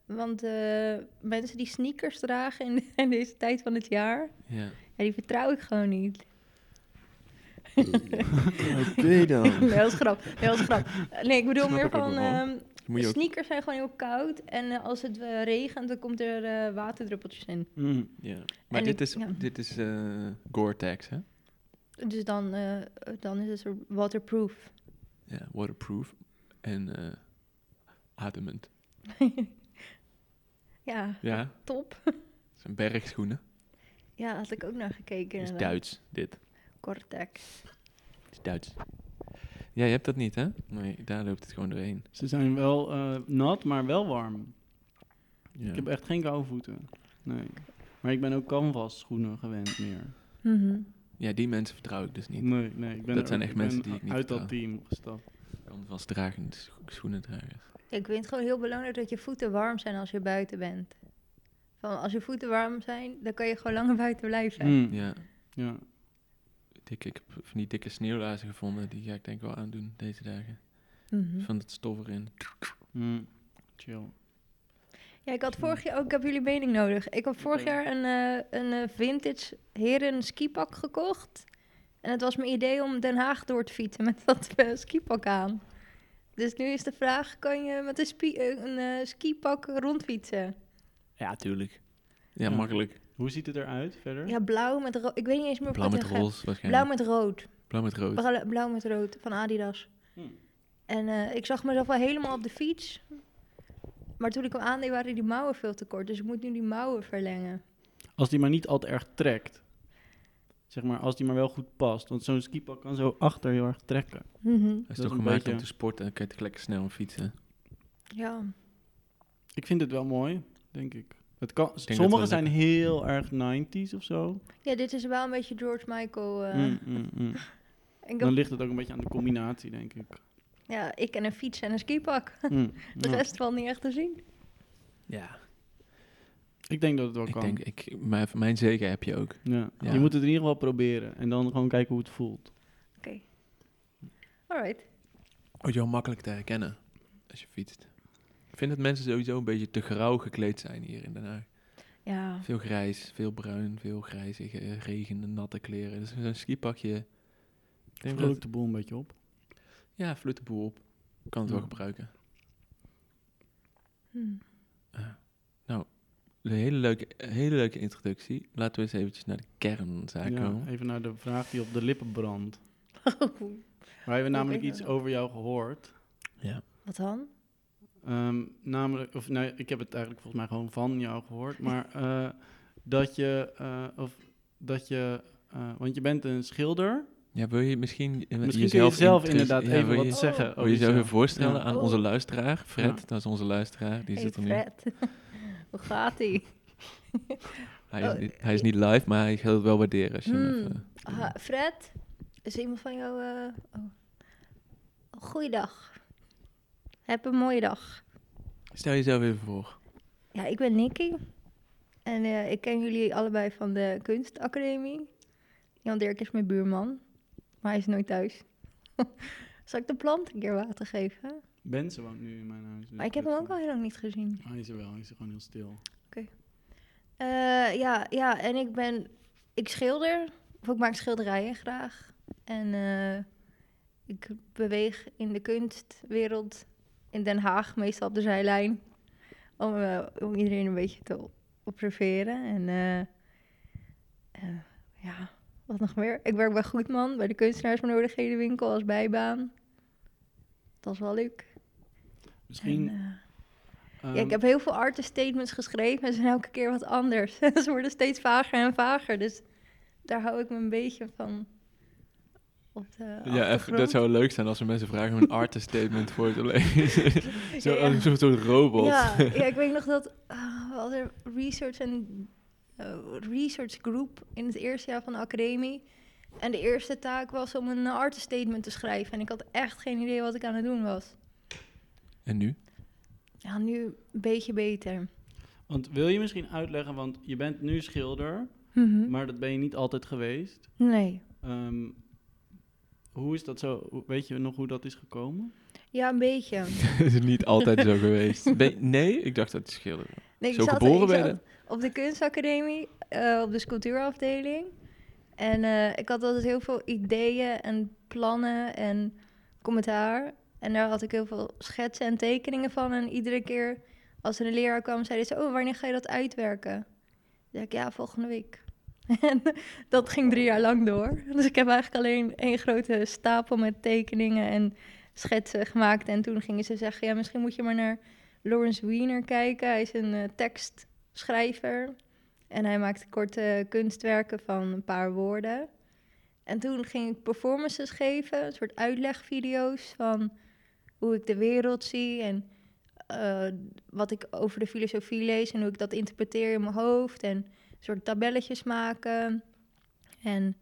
Want eh, mensen die sneakers dragen in, in deze tijd van het jaar... Ja. Ja, die vertrouw ik gewoon niet. Oké dan. Nee, dat is grap. Nee, dat is grap. Nee, ik bedoel Snap meer ik van... ehm, Moet je ook... sneakers zijn gewoon heel koud. En eh, als het eh, regent, dan komt er eh, waterdruppeltjes in. Mm. Ja. Maar En dit ik- is, ja. dit is eh Gore-Tex, hè? Dus dan, eh, dan is het zo waterproof. Ja, waterproof en eh ademend. Ja, Ja, top. het zijn bergschoenen. Ja, had ik ook naar gekeken. Het is. Duits, dit. Cortex. Het is Duits. Ja, je hebt dat niet, hè? Nee, daar loopt het gewoon doorheen. Ze zijn wel eh, nat, maar wel warm. Ja. Ik heb echt geen koude voeten. Nee. Maar ik ben ook canvas schoenen gewend meer. Mhm. ja, die mensen vertrouw ik dus niet. Nee, nee. Ik ben Dat er zijn ook- echt mensen ben die ik niet uit dat team gestapt. Dan was dragend scho- schoenendragers. Ik vind het gewoon heel belangrijk dat je voeten warm zijn als je buiten bent. Van als je voeten warm zijn, dan kan je gewoon langer buiten blijven. Mm. Ja, Ja. Dikke, ik heb van die dikke sneeuwlazen gevonden. Die ga ik denk ik wel aandoen deze dagen. Mhm. Van het stof erin. Mm. Chill. Ja, ik had vorig jaar ook, ik heb jullie mening nodig. Ik heb vorig jaar een, eh, een eh, vintage heren skipak gekocht. En het was mijn idee om Den Haag door te fietsen met dat eh, skipak aan. Dus nu is de vraag, kan je met een, spie- een skipak rondfietsen? Ja, tuurlijk. Ja, Ja. makkelijk. Hoe ziet het eruit verder? Ja, blauw met rood. Ik weet niet eens meer Blauw wat met roze Blauw waarschijnlijk. met rood. Blauw met rood. Blauw met rood van Adidas. Hm. En eh, ik zag mezelf wel helemaal op de fiets. Maar toen ik hem aandeed, waren die mouwen veel te kort. Dus ik moet nu die mouwen verlengen. Als die maar niet al te erg trekt. Zeg maar, als die maar wel goed past. Want zo'n skipak kan zo achter heel erg trekken. Mhm. Hij is Dat toch gemaakt beetje- om te sporten. Dan kan je lekker snel fietsen. Ja. Ik vind het wel mooi, denk ik. Het kan, sommige zijn lekker- heel erg 90s of zo. ja, dit is wel een beetje George Michael. eh. Mm, mm, mm. Ik Dan ligt het ook een beetje aan de combinatie, denk ik. ja, ik en een fiets en een skipak. Mm, De ja. rest valt niet echt te zien. Ja. Ik denk dat het wel Ik kan. denk, ik, maar voor mijn zeker heb je ook. ja. Ja. Je moet het in ieder geval proberen. En dan gewoon kijken hoe het voelt. Oké. Alright. Wordt je wel makkelijk te herkennen als je fietst. Ik vind dat mensen sowieso een beetje te grauw gekleed zijn hier in Den Haag. Ja. Veel grijs, veel bruin, veel grijzige, eh, regen, natte kleren. Dus zo'n skipakje... Ik denk Vrolijk dat, de boel een beetje op. ja, vloeit de boel op. Kan het wel gebruiken. Hm. Een hele leuke, hele leuke introductie. Laten we eens eventjes naar de kernzaak Ja, komen. even naar de vraag die op de lippen brandt. Oh, Wij hebben namelijk iets over jou gehoord. Ja. Wat dan? Ehm, namelijk, of nee, ik heb het eigenlijk volgens mij gewoon van jou gehoord. Maar eh, dat je, eh, of dat je, eh, want je bent een schilder. Ja, wil je misschien, Misschien kun je jezelf intres- inderdaad ja, even wat je, Oh. zeggen. Wil je jezelf even voorstellen Ja. aan Oh. onze luisteraar? Fred, Ja. dat is onze luisteraar. Die Hey zit er nu. Fred. Hoe gaat ie? Hij is, Oh, niet, hij is niet live, maar hij gaat het wel waarderen. Als je Hmm. even- Ah, Fred, is iemand van jou... eh oh. Goeiedag. Heb een mooie dag. Stel jezelf even voor. Ja, ik ben Nicky. En eh, ik ken jullie allebei van de kunstacademie. Jan Dirk is mijn buurman. Maar hij is nooit thuis. Zal ik de plant een keer water geven? Benze woont nu in mijn huis. dus Maar ik heb hem ook al heel lang niet gezien. Hij is er wel, hij is er gewoon heel stil. Eh, ja, ja, en ik ben... Ik schilder. Of ik maak schilderijen graag. En eh, ik beweeg in de kunstwereld in Den Haag, meestal op de zijlijn. Om, eh, om iedereen een beetje te observeren. En eh, eh, ja, wat nog meer? Ik werk bij Goedman, bij de kunstenaarsbenodigdhedenwinkel als bijbaan. Dat is wel leuk. Misschien. En, ehm, ja, ik heb heel veel artist statements geschreven en ze zijn elke keer wat anders. ze worden steeds vager en vager, dus daar hou ik me een beetje van op de Ja, even, dat zou leuk zijn als we mensen vragen om een artist statement voor te lezen. Zo, Ja, als een soort, robot. Ja, ja, ik weet nog dat ah, we hadden research en eh, research group in het eerste jaar van de academie. En de eerste taak was om een artist statement te schrijven. En ik had echt geen idee wat ik aan het doen was. En nu? Ja, nu een beetje beter. Want wil je misschien uitleggen, want je bent nu schilder, Mhm. maar dat ben je niet altijd geweest. Nee. Ehm, hoe is dat zo? Weet je nog hoe dat is gekomen? Ja, een beetje. Dat is niet altijd zo geweest. Ben- nee, ik dacht dat het schilderde. Nee, Zo zat, geboren ik ben je zat op de kunstacademie, eh, op de sculptuurafdeling. En eh, ik had altijd heel veel ideeën en plannen en commentaar. En daar had ik heel veel schetsen en tekeningen van. En iedere keer als er een leraar kwam, zeiden ze... Oh, wanneer ga je dat uitwerken? Dan zei ik, ja, volgende week. En dat ging drie jaar lang door. Dus ik heb eigenlijk alleen één grote stapel met tekeningen en schetsen gemaakt. En toen gingen ze zeggen, ja, misschien moet je maar naar Lawrence Wiener kijken. Hij is een eh, tekstschrijver. En hij maakt korte kunstwerken van een paar woorden. En toen ging ik performances geven, een soort uitlegvideo's van hoe ik de wereld zie en eh, wat ik over de filosofie lees en hoe ik dat interpreteer in mijn hoofd. En soort tabelletjes maken. En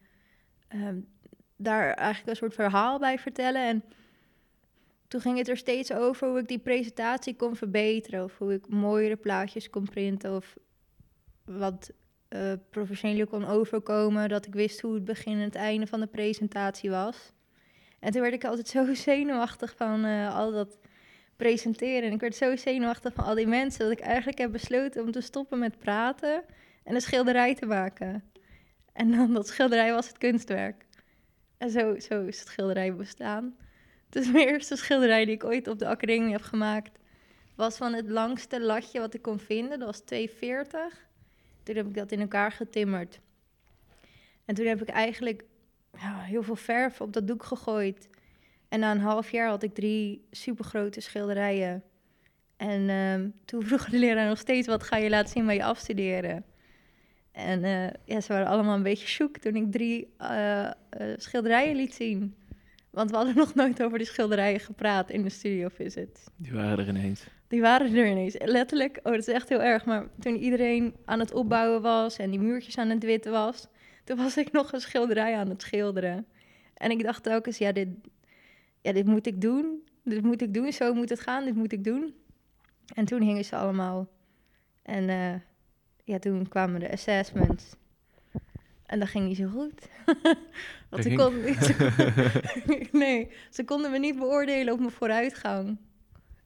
ehm, daar eigenlijk een soort verhaal bij vertellen. En toen ging het er steeds over hoe ik die presentatie kon verbeteren. Of hoe ik mooiere plaatjes kon printen. Of wat eh professioneler kon overkomen. Dat ik wist hoe het begin en het einde van de presentatie was. En toen werd ik altijd zo zenuwachtig van eh, al dat presenteren. En ik werd zo zenuwachtig van al die mensen... dat ik eigenlijk heb besloten om te stoppen met praten... en een schilderij te maken. En dan dat schilderij was het kunstwerk. En zo, zo is het schilderij bestaan. Dus mijn eerste schilderij die ik ooit op de academie heb gemaakt... was van het langste latje wat ik kon vinden. Dat was 2,40. Toen heb ik dat in elkaar getimmerd. En toen heb ik eigenlijk ja, heel veel verf op dat doek gegooid. En na een half jaar had ik drie supergrote schilderijen. En ehm, toen vroeg de leraar nog steeds... wat ga je laten zien bij je afstuderen? En eh, ja, ze waren allemaal een beetje shook toen ik drie eh, eh, schilderijen liet zien. Want we hadden nog nooit over die schilderijen gepraat in de studio visit. Die waren er ineens. Die waren er ineens. Letterlijk, oh, dat is echt heel erg. Maar toen iedereen aan het opbouwen was en die muurtjes aan het witten was, toen was ik nog een schilderij aan het schilderen. En ik dacht telkens, ja, dit, ja, dit moet ik doen. Dit moet ik doen, zo moet het gaan, dit moet ik doen. En toen hingen ze allemaal. En ja, toen kwamen de assessments. En dat ging niet zo goed. Want ze ze- nee, ze konden me niet beoordelen op mijn vooruitgang.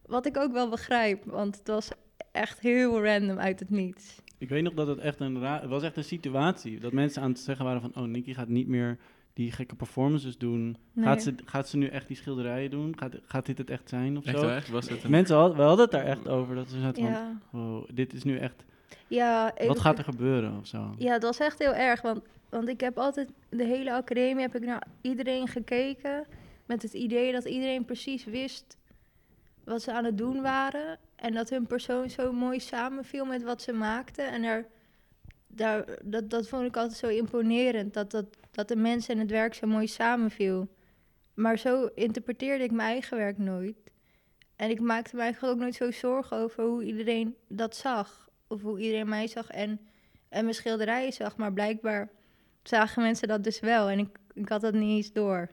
Wat ik ook wel begrijp, want het was echt heel random uit het niets. Ik weet nog dat het echt een raar... Het was echt een situatie. Dat mensen aan het zeggen waren van... Oh, Nicky gaat niet meer die gekke performances doen. Nee. Gaat, ze, gaat ze nu echt die schilderijen doen? Gaat, gaat dit het echt zijn of Echt zo? waar? Was het een... Mensen hadden, we hadden het daar echt over. Dat ze zaten van... Wow, dit is nu echt... ja, ik- Wat gaat er gebeuren of zo? Ja, het was echt heel erg. Want, want ik heb altijd, de hele academie heb ik naar iedereen gekeken. Met het idee dat iedereen precies wist wat ze aan het doen waren. En dat hun persoon zo mooi samenviel met wat ze maakten. En daar, daar, dat, dat vond ik altijd zo imponerend. Dat, dat, dat de mensen en het werk zo mooi samenviel. Maar zo interpreteerde ik mijn eigen werk nooit. En ik maakte me eigenlijk ook nooit zo zorgen over hoe iedereen dat zag. Of hoe iedereen mij zag en, en mijn schilderijen zag. Maar blijkbaar zagen mensen dat dus wel. En ik, ik had dat niet eens door.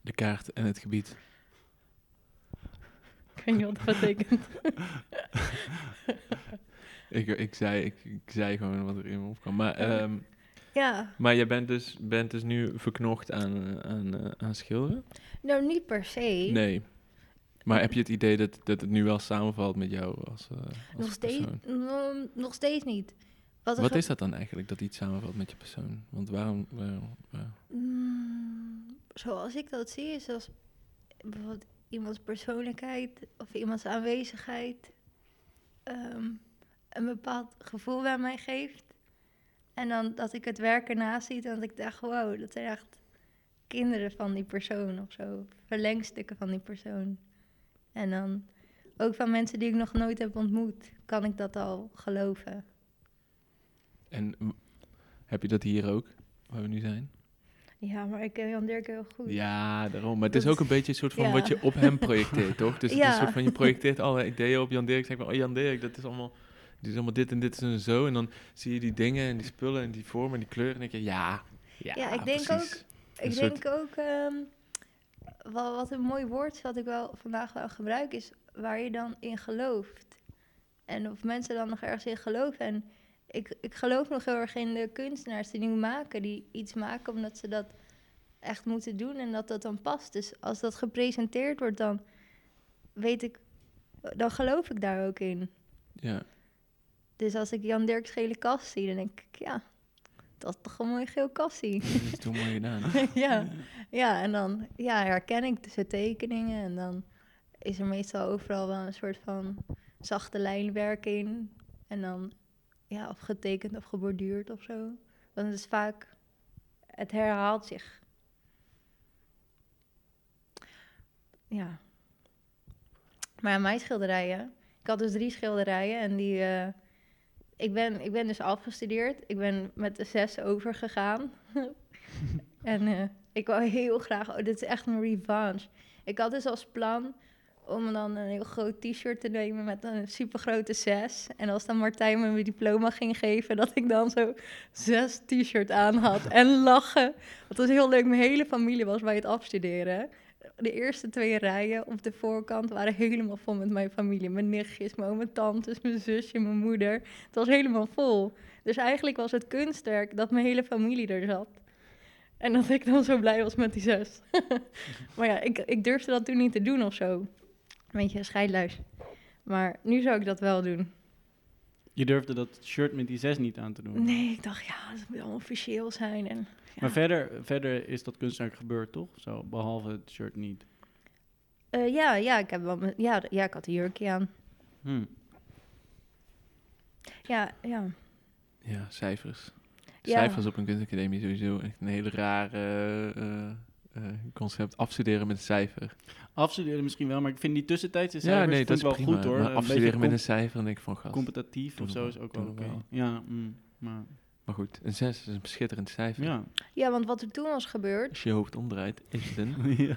De kaart en het gebied. Ik weet niet wat dat betekent. Ik, ik, zei, ik, ik zei gewoon wat er in me opkwam. Maar, ehm, Ja, maar jij bent dus, bent dus nu verknocht aan, eh, aan, eh, aan schilderen? nou niet per se. Nee. Maar heb je het idee dat, dat het nu wel samenvalt met jou als, als nog, steeds, persoon? nog steeds niet. Wat, is dat dan eigenlijk, dat iets samenvalt met je persoon? Want waarom... waarom- waarom- Mm, zoals ik dat zie, is als bijvoorbeeld iemands persoonlijkheid of iemands aanwezigheid ehm, een bepaald gevoel bij mij geeft. En dan dat ik het werk ernaast zie en dat ik dacht, wow, dat zijn echt kinderen van die persoon of zo. Verlengstukken van die persoon. En dan ook van mensen die ik nog nooit heb ontmoet, kan ik dat al geloven. En heb je dat hier ook, waar we nu zijn? Ja, maar ik ken Jan Dirk heel goed. Ja, daarom. Maar het is ook een beetje een soort van ja. wat je op hem projecteert, toch? Dus het is Ja. een soort van, je projecteert alle ideeën op Jan Dirk. Zeg maar, oh Jan Dirk, dat is allemaal, die is allemaal dit en dit en zo. En dan zie je die dingen en die spullen en die vormen en die kleuren. En dan denk je, ja, ja, Ja, ik denk precies. Ik Een soort- denk ook, ehm, wel, wat een mooi woord wat ik wel vandaag wel gebruik, is waar je dan in gelooft. En of mensen dan nog ergens in geloven. En ik, ik geloof nog heel erg in de kunstenaars die nu maken, die iets maken omdat ze dat echt moeten doen en dat dat dan past. Dus als dat gepresenteerd wordt, dan weet ik, dan geloof ik daar ook in. Ja, Dus als ik Jan Dirk's gele kast zie, dan denk ik, ja, dat is toch een mooi geel kastie. dat is toch mooi gedaan. ja. ja, en dan ja, herken ik tussen tekeningen. En dan is er meestal overal wel een soort van zachte lijnwerk in. En dan, ja, of getekend of geborduurd of zo. Want het is vaak, het herhaalt zich. Ja. Maar ja, mijn schilderijen, ik had dus drie schilderijen en die, eh, ik ben, ik ben dus afgestudeerd. Ik ben met de zes overgegaan. en eh, ik wou heel graag... Oh, dit is echt een revanche. Ik had dus als plan om dan een heel groot t-shirt te nemen met een supergrote zes. En als dan Martijn me mijn diploma ging geven, dat ik dan zo zes t-shirt aan had. En lachen. Dat was heel leuk. Mijn hele familie was bij het afstuderen. De eerste twee rijen op de voorkant waren helemaal vol met mijn familie. Mijn nichtjes, mijn oom, mijn tantes, mijn zusje, mijn moeder. Het was helemaal vol. Dus eigenlijk was het kunstwerk dat mijn hele familie er zat. En dat ik dan zo blij was met die zes. maar ja, ik, ik durfde dat toen niet te doen of zo. Een beetje scheidluis. Maar nu zou ik dat wel doen. Je durfde dat shirt met die zes niet aan te doen. Nee, ik dacht, ja, dat moet allemaal officieel zijn. En. Maar verder, verder is dat kunstwerk gebeurd, toch? Zo, behalve het shirt niet. Eh, ja, ja, ik heb wel mijn- ja, ja, ik had een jurkje aan. Hm. Ja, ja. Ja, cijfers. Ja. Cijfers op een kunstacademie sowieso echt een hele rare eh, eh, concept. Afstuderen met een cijfer. Afstuderen misschien wel, maar ik vind die tussentijdse Ja, cijfers nee, vind dat is wel prima. goed hoor. Maar Een afstuderen met een cijfer, dan denk ik van gast. competitief Doe of zo is ook wel doe oké. Ja, mm, maar, Maar goed, een 6 is een schitterend cijfer. ja. ja, want wat er toen was gebeurd... Als je je hoofd omdraait, is het een... ja.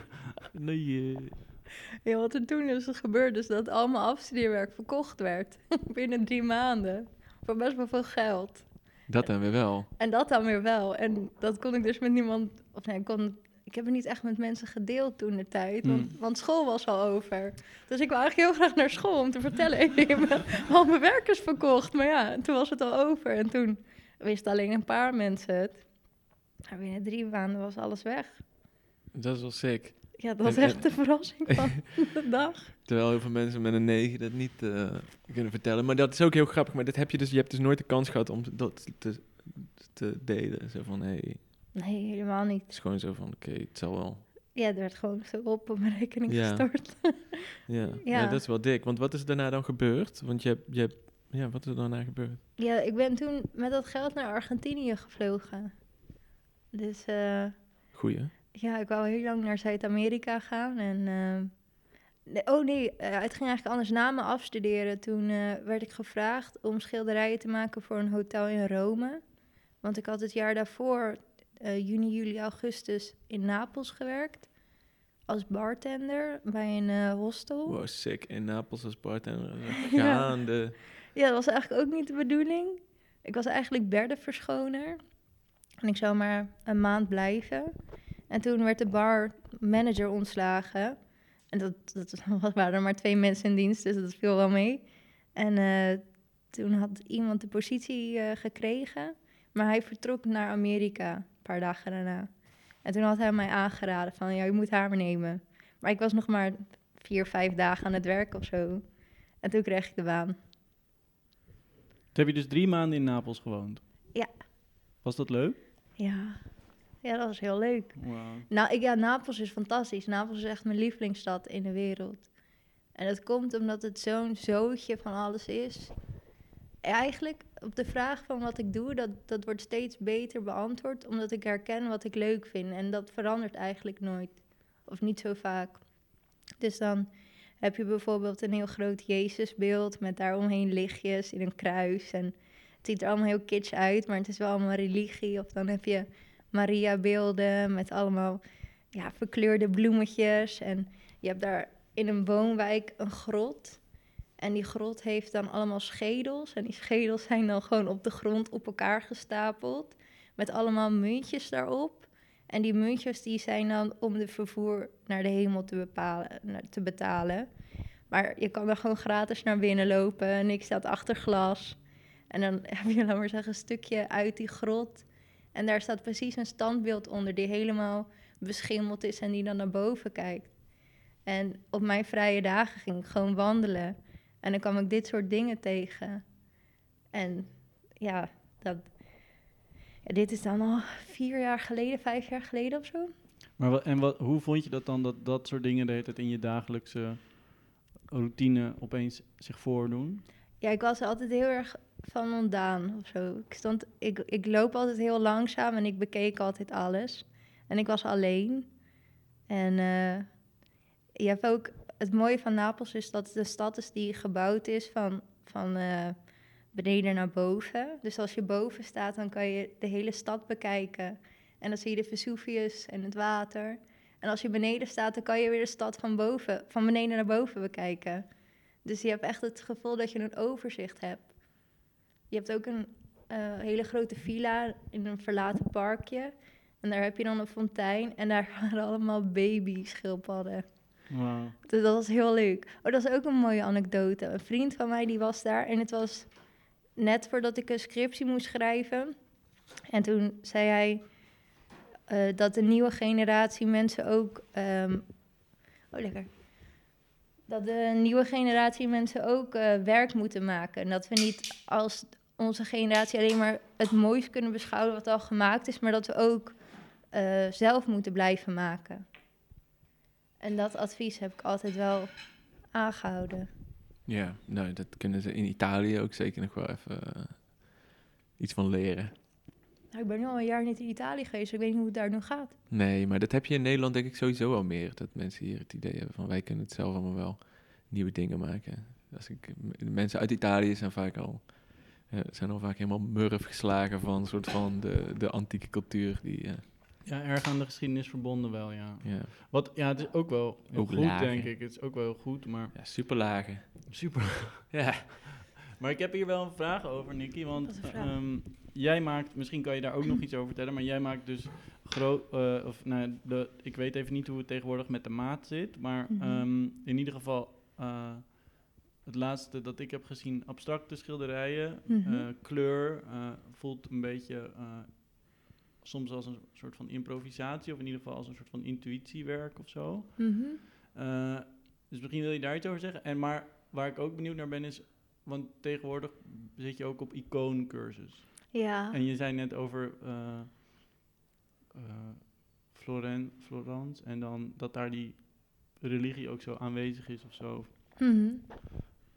Nee, eh, Ja, wat er toen is gebeurd, is dat al mijn afstudeerwerk verkocht werd. Binnen drie maanden. Voor best wel veel geld. dat dan weer wel. En dat dan weer wel. En dat kon ik dus met niemand... Of nee, ik, kon, ik heb het niet echt met mensen gedeeld toen de tijd. Want, Hmm. want school was al over. Dus ik wou eigenlijk heel graag naar school om te vertellen... "Hey, ik heb al mijn werk is verkocht. Maar ja, toen was het al over. En toen wisten alleen een paar mensen het. Maar binnen drie maanden was alles weg. Dat is wel sick. Ja, dat was En- echt de verrassing van de dag. Terwijl heel veel mensen met een 9 dat niet eh, kunnen vertellen. Maar dat is ook heel grappig. Maar dat heb je dus, je hebt dus nooit de kans gehad om dat te, te delen. Zo van, hé, hey, het Nee, helemaal niet. is gewoon zo van, oké, het zal wel. Ja, er werd gewoon zo op op mijn rekening Ja. gestort. Ja. Ja. ja, dat is wel dik. Want wat is daarna dan gebeurd? Want je hebt, je hebt ja, wat is er daarna gebeurd? Ja, ik ben toen met dat geld naar Argentinië gevlogen. Dus eh, Goeie. ja, ik wou heel lang naar Zuid-Amerika gaan. En, nee, oh nee, eh, het ging eigenlijk anders na me afstuderen. Toen werd ik gevraagd om schilderijen te maken voor een hotel in Rome. Want ik had het jaar daarvoor, juni, juli, augustus, in Napels gewerkt. Als bartender bij een hostel. Wow, sick. In Napels als bartender. Gaande. Ja, dat was eigenlijk ook niet de bedoeling. Ik was eigenlijk berdenverschoner. En ik zou maar een maand blijven. En toen werd de barmanager ontslagen. En dat, dat waren er maar twee mensen in dienst, dus dat viel wel mee. En eh, toen had iemand de positie eh, gekregen. Maar hij vertrok naar Amerika een paar dagen daarna. En toen had hij mij aangeraden van, ja, je moet haar nemen. Maar ik was nog maar vier, vijf dagen aan het werk of zo. En toen kreeg ik de baan. Toen heb je dus drie maanden in Napels gewoond? Ja. Was dat leuk? Ja. ja, dat was heel leuk. Wauw. Nou, ik, ja, Napels is fantastisch. Napels is echt mijn lievelingsstad in de wereld. En dat komt omdat het zo'n zootje van alles is. Eigenlijk, op de vraag van wat ik doe, dat, dat wordt steeds beter beantwoord, omdat ik herken wat ik leuk vind. En dat verandert eigenlijk nooit. Of niet zo vaak. Dus dan heb je bijvoorbeeld een heel groot Jezusbeeld met daaromheen lichtjes in een kruis. En het ziet er allemaal heel kitsch uit, maar het is wel allemaal religie. Of dan heb je Maria-beelden met allemaal ja, verkleurde bloemetjes. En je hebt daar in een woonwijk een grot. En die grot heeft dan allemaal schedels. En die schedels zijn dan gewoon op de grond op elkaar gestapeld. Met allemaal muntjes daarop. En die muntjes die zijn dan om de vervoer naar de hemel te, bepalen, te betalen. Maar je kan er gewoon gratis naar binnen lopen. En ik staat achter glas. En dan heb je, laat maar zeggen, een stukje uit die grot. En daar staat precies een standbeeld onder die helemaal beschimmeld is en die dan naar boven kijkt. En op mijn vrije dagen ging ik gewoon wandelen. En dan kwam ik dit soort dingen tegen. En ja, dat, dit is dan al vier jaar geleden, vijf jaar geleden of zo. Maar wat, en wat, hoe vond je dat dan, dat dat soort dingen de hele tijd in je dagelijkse routine opeens zich voordoen? Ja, ik was altijd heel erg van ontdaan of zo. Ik, stond, ik, ik loop altijd heel langzaam en ik bekeek altijd alles. En ik was alleen. En eh, je hebt ook... Het mooie van Napels is dat het een stad is die gebouwd is van, van eh, beneden naar boven. Dus als je boven staat, dan kan je de hele stad bekijken. En dan zie je de Vesuvius en het water. En als je beneden staat, dan kan je weer de stad van, boven, van beneden naar boven bekijken. Dus je hebt echt het gevoel dat je een overzicht hebt. Je hebt ook een eh, hele grote villa in een verlaten parkje. En daar heb je dan een fontein. En daar waren allemaal baby-schildpadden. Wauw. Dus dat was heel leuk. Oh, dat is ook een mooie anekdote. Een vriend van mij die was daar en het was net voordat ik een scriptie moest schrijven. En toen zei hij eh, dat de nieuwe generatie mensen ook. ehm, oh, lekker. Dat de nieuwe generatie mensen ook eh, werk moeten maken. En dat we niet als onze generatie alleen maar het mooiste kunnen beschouwen wat al gemaakt is, maar dat we ook eh, zelf moeten blijven maken. En dat advies heb ik altijd wel aangehouden. Ja, nou, dat kunnen ze in Italië ook zeker nog wel even eh, iets van leren. Nou, ik ben nu al een jaar niet in Italië geweest, dus ik weet niet hoe het daar nu gaat. Nee, maar dat heb je in Nederland denk ik sowieso al meer. Dat mensen hier het idee hebben van wij kunnen het zelf allemaal wel nieuwe dingen maken. Als ik, mensen uit Italië zijn vaak al, eh, zijn al vaak helemaal murf geslagen van een soort van de, de antieke cultuur. Die, eh, Ja, erg aan de geschiedenis verbonden wel, ja. ja, Wat, ja, het is ook wel heel Ook goed, lagen. denk ik. Het is ook wel heel goed, maar ja, super lage. super. Ja. Maar ik heb hier wel een vraag over, Nicky. Want ehm, jij maakt, misschien kan je daar ook nog iets over vertellen, maar jij maakt dus groot, of nou, de, ik weet even niet hoe het tegenwoordig met de maat zit, maar Mhm. ehm, in ieder geval eh, het laatste dat ik heb gezien, abstracte schilderijen, Mhm. eh, kleur, eh, voelt een beetje eh, soms als een soort van improvisatie, of in ieder geval als een soort van intuïtiewerk of zo. Mhm. Eh, dus misschien wil je daar iets over zeggen. En maar waar ik ook benieuwd naar ben is, want tegenwoordig zit je ook op icooncursus. Ja. En je zei net over eh eh, Floren, Florence en dan dat daar die religie ook zo aanwezig is of zo. Mhm.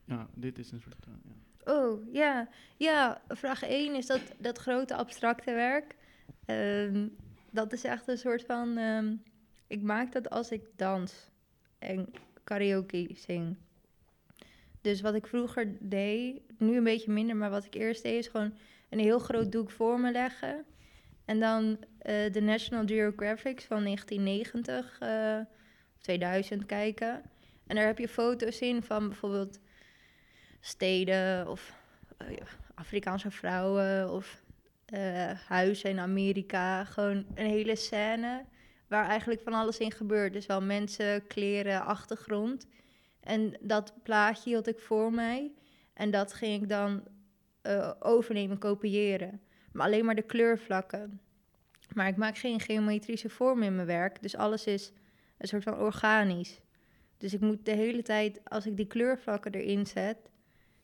Ja, dit is een soort. ja. Oh, ja. Ja, vraag 1 is dat, dat grote abstracte werk. Ehm, dat is echt een soort van... ehm, ik maak dat als ik dans en karaoke zing. Dus wat ik vroeger deed, nu een beetje minder, maar wat ik eerst deed, is gewoon een heel groot doek voor me leggen. En dan eh, de National Geographic van 1990 eh, of 2000 kijken. En daar heb je foto's in van bijvoorbeeld steden of eh, Afrikaanse vrouwen of eh, huizen in Amerika. Gewoon een hele scène waar eigenlijk van alles in gebeurt. Dus wel mensen, kleren, achtergrond. En dat plaatje hield ik voor mij. En dat ging ik dan eh, overnemen, kopiëren. Maar alleen maar de kleurvlakken. Maar ik maak geen geometrische vorm in mijn werk. Dus alles is een soort van organisch. Dus ik moet de hele tijd, als ik die kleurvlakken erin zet,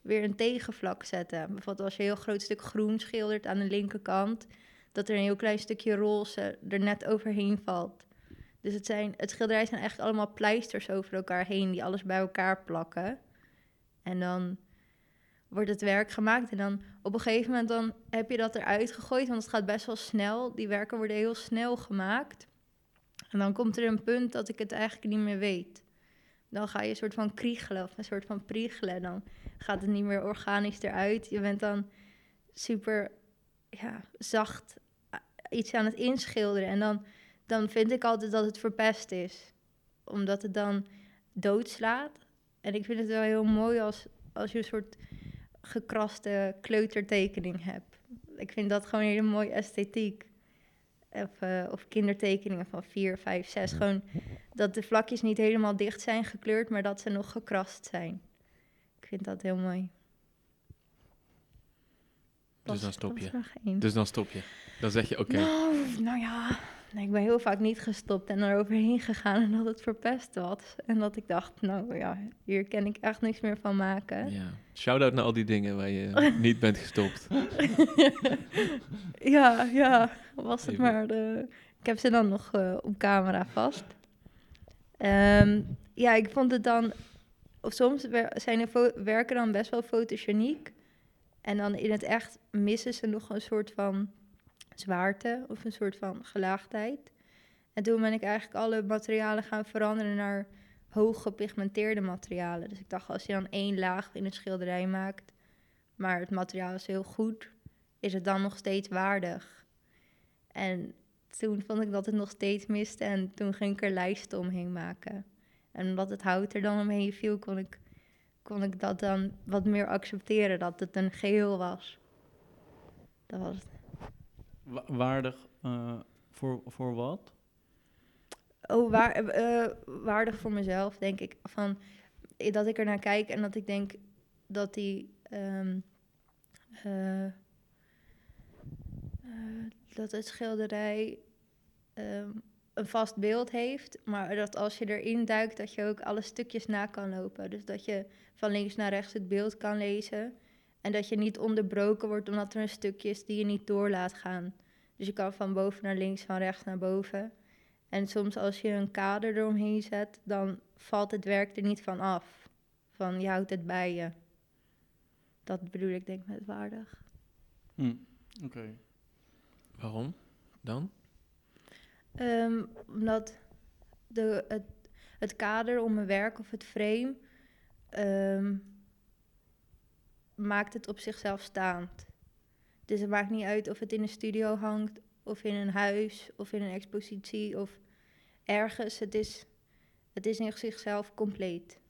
weer een tegenvlak zetten. Bijvoorbeeld als je een heel groot stuk groen schildert aan de linkerkant, dat er een heel klein stukje roze er net overheen valt. Dus het, zijn, het schilderij zijn eigenlijk allemaal pleisters over elkaar heen die alles bij elkaar plakken. En dan wordt het werk gemaakt en dan op een gegeven moment dan heb je dat eruit gegooid, want het gaat best wel snel. Die werken worden heel snel gemaakt. En dan komt er een punt dat ik het eigenlijk niet meer weet. Dan ga je een soort van kriegelen of een soort van priegelen. Dan gaat het niet meer organisch eruit. Je bent dan super ja, zacht eh, iets aan het inschilderen. En dan, dan vind ik altijd dat het verpest is. Omdat het dan doodslaat. En ik vind het wel heel mooi als, als je een soort gekraste kleutertekening hebt. Ik vind dat gewoon een hele mooie esthetiek. Of, eh, of kindertekeningen van 4, 5, 6. Gewoon dat de vlakjes niet helemaal dicht zijn gekleurd, maar dat ze nog gekrast zijn. Vind dat heel mooi. Dus dan stop je. Dus dan stop je. Dan zeg je oké. Nou, nou ja, nee, ik ben heel vaak niet gestopt en eroverheen gegaan en dat het verpest was. En dat ik dacht, nou ja, hier kan ik echt niks meer van maken. Ja. Shout-out naar al die dingen waar je niet bent gestopt. Ja, ja, was het Even. maar. De... Ik heb ze dan nog eh, op camera vast. Ehm, ja, ik vond het dan... Of soms zijn fo- werken dan best wel fotogeniek. En dan in het echt missen ze nog een soort van zwaarte of een soort van gelaagdheid. En toen ben ik eigenlijk alle materialen gaan veranderen naar hoog gepigmenteerde materialen. Dus ik dacht, als je dan één laag in een schilderij maakt maar het materiaal is heel goed, is het dan nog steeds waardig? En toen vond ik dat het nog steeds miste en toen ging ik er lijsten omheen maken. En omdat het hout er dan omheen viel, kon ik, kon ik dat dan wat meer accepteren, dat het een geheel was. Dat was het. Wa- waardig eh, voor, voor wat? Oh, waar, eh, waardig voor mezelf, denk ik. Van, dat ik er naar kijk en dat ik denk dat die... ehm, eh, eh, dat het schilderij ehm, een vast beeld heeft, maar dat als je erin duikt, dat je ook alle stukjes na kan lopen. Dus dat je van links naar rechts het beeld kan lezen en dat je niet onderbroken wordt omdat er een stukje is die je niet door laat gaan. Dus je kan van boven naar links, van rechts naar boven. En soms als je een kader eromheen zet, dan valt het werk er niet van af. Van je houdt het bij je. Dat bedoel ik denk ik met waardig. Hm, Oké. Waarom dan? Ehm, omdat de, het, het kader om een werk of het frame ehm, maakt het op zichzelf staand. Dus het maakt niet uit of het in een studio hangt, of in een huis, of in een expositie, of ergens. Het is, het is in zichzelf compleet.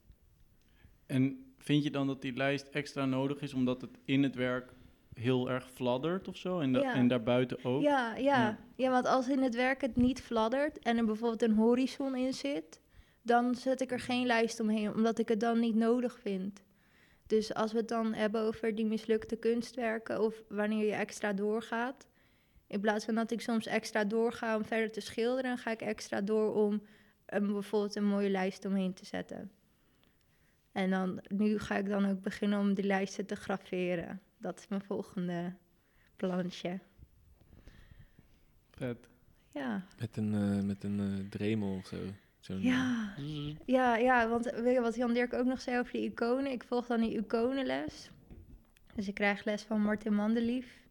En vind je dan dat die lijst extra nodig is omdat het in het werk heel erg fladdert of zo? En, da- Ja. en daarbuiten ook? Ja, ja. Ja. ja, want als in het werk het niet fladdert en er bijvoorbeeld een horizon in zit, dan zet ik er geen lijst omheen, omdat ik het dan niet nodig vind. Dus als we het dan hebben over die mislukte kunstwerken of wanneer je extra doorgaat, in plaats van dat ik soms extra doorga om verder te schilderen, ga ik extra door om um, bijvoorbeeld een mooie lijst omheen te zetten. En dan, nu ga ik dan ook beginnen om die lijsten te graveren. Dat is mijn volgende plannetje. Vet. Ja, Met een, eh, met een eh, dremel of zo. Zo'n, ja, ja, ja, want weet je wat Jan Dirk ook nog zei over die iconen? Ik volg dan die iconenles. Dus ik krijg les van Martin Mandelief.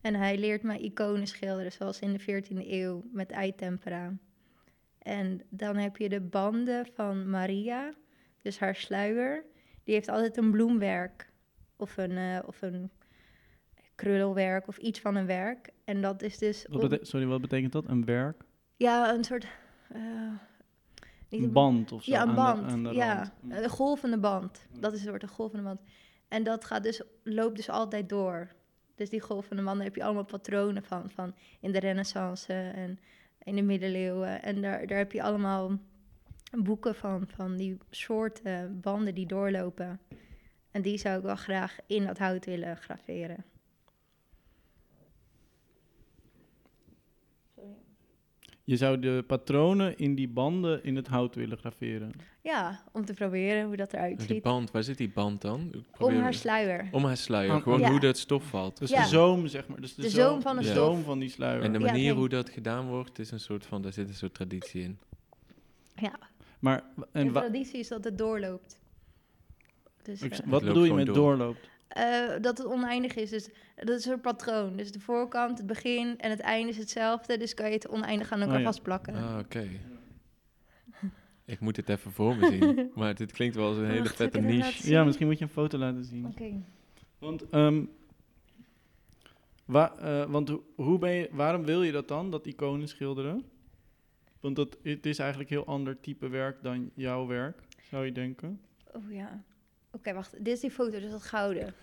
En hij leert mij iconen schilderen, zoals in de 14e eeuw, met eitempera. En dan heb je de banden van Maria, dus haar sluier. Die heeft altijd een bloemwerk of een, eh, of een krulwerk of iets van een werk. En dat is dus... Wat sorry, wat betekent dat? Een werk? ja, een soort... eh, niet Een band of zo? Ja, een aan de- band. aan de ja, een golvende band. Dat is het woord, een golvende band. En dat gaat dus, loopt dus altijd door. Dus die golvende banden heb je allemaal patronen van. Van in de renaissance en in de middeleeuwen. En daar, daar heb je allemaal boeken van. Van die soorten banden die doorlopen. En die zou ik wel graag in dat hout willen graveren. Je zou de patronen in die banden in het hout willen graveren. Ja, om te proberen hoe dat eruit Die ziet. band, waar zit die band dan? Ik Om haar sluier. Om haar sluier. Ah, Gewoon ja. hoe dat stof valt. Dus Ja. de zoom, zeg maar. Dus de, De zoom, zoom van de de stof. zoom van die sluier. En de manier hoe dat gedaan wordt, is een soort van, daar zit een soort traditie in. Ja, Maar en de traditie is dat het doorloopt. Dus, ik- eh, wat bedoel je met door. doorloopt? Eh, dat het oneindig is. Dus dat is een soort patroon. Dus de voorkant, het begin en het einde is hetzelfde. Dus kan je het oneindig aan elkaar Oh ja. vastplakken. Ah, oké. Ik moet het even voor me zien. Maar dit klinkt wel als een hele Wacht, vette niche. Ja, misschien moet je een foto laten zien. Oké. Want, ehm, wa- eh, want ho- hoe ben je, waarom wil je dat dan, dat iconen schilderen? Want dat, het is eigenlijk heel ander type werk dan jouw werk, zou je denken. Oh ja. Oké, wacht. Dit is die foto, dus dat gouden.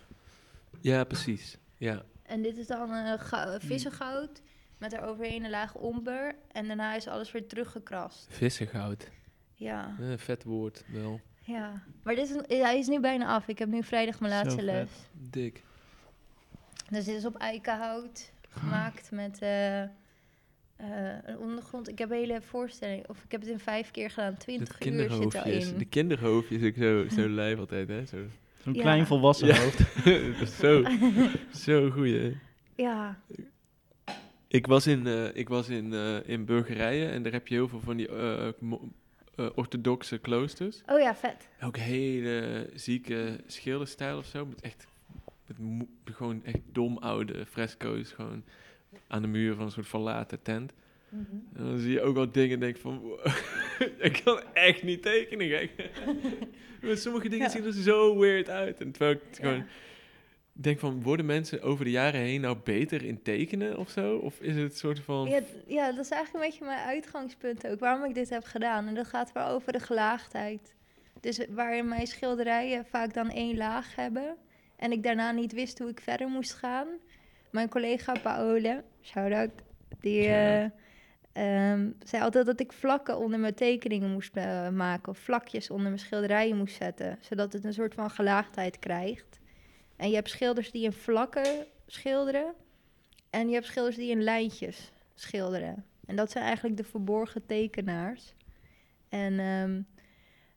Ja, precies. Ja. En dit is dan eh gou- vissengoud met eroverheen een laag omber. En daarna is alles weer teruggekrast. Vissengoud. Ja, Eh, vet woord, wel. ja. Maar dit is, een- hij is nu bijna af. Ik heb nu vrijdag mijn Zo laatste vet. les. Dik. Dus dit is op eikenhout gemaakt met eh, eh, een ondergrond. Ik heb een hele voorstelling, of ik heb het in vijf keer gedaan. 20 uur zit in. De kinderhoofdjes, ik zo, zo lijf altijd, hè. Zo. Zo'n Ja. klein volwassen Ja. hoofd. Zo, zo goeie. Ja, Ik was in, eh, ik was in, eh, in Bulgarije en daar heb je heel veel van die orthodoxe kloosters. oh ja, vet. Ook hele zieke schilderstijl of zo. Met echt met gewoon echt dom oude fresco's gewoon aan de muur van een soort verlaten tent. En dan zie je ook wel dingen en denk van, wow, ik kan echt niet tekenen. Gek. Sommige dingen Ja. zien er zo weird uit. En terwijl ik Ja. gewoon, denk van, worden mensen over de jaren heen nou beter in tekenen of zo? Of is het een soort van... Ja, ja, dat is eigenlijk een beetje mijn uitgangspunt ook, waarom ik dit heb gedaan. En dat gaat wel over de gelaagdheid. Dus waarin mijn schilderijen vaak dan één laag hebben. En ik daarna niet wist hoe ik verder moest gaan. Mijn collega Paola, shout-out, die eh, ehm, zei altijd dat ik vlakken onder mijn tekeningen moest eh, maken. Of vlakjes onder mijn schilderijen moest zetten. Zodat het een soort van gelaagdheid krijgt. En je hebt schilders die in vlakken schilderen. En je hebt schilders die in lijntjes schilderen. En dat zijn eigenlijk de verborgen tekenaars. En ehm,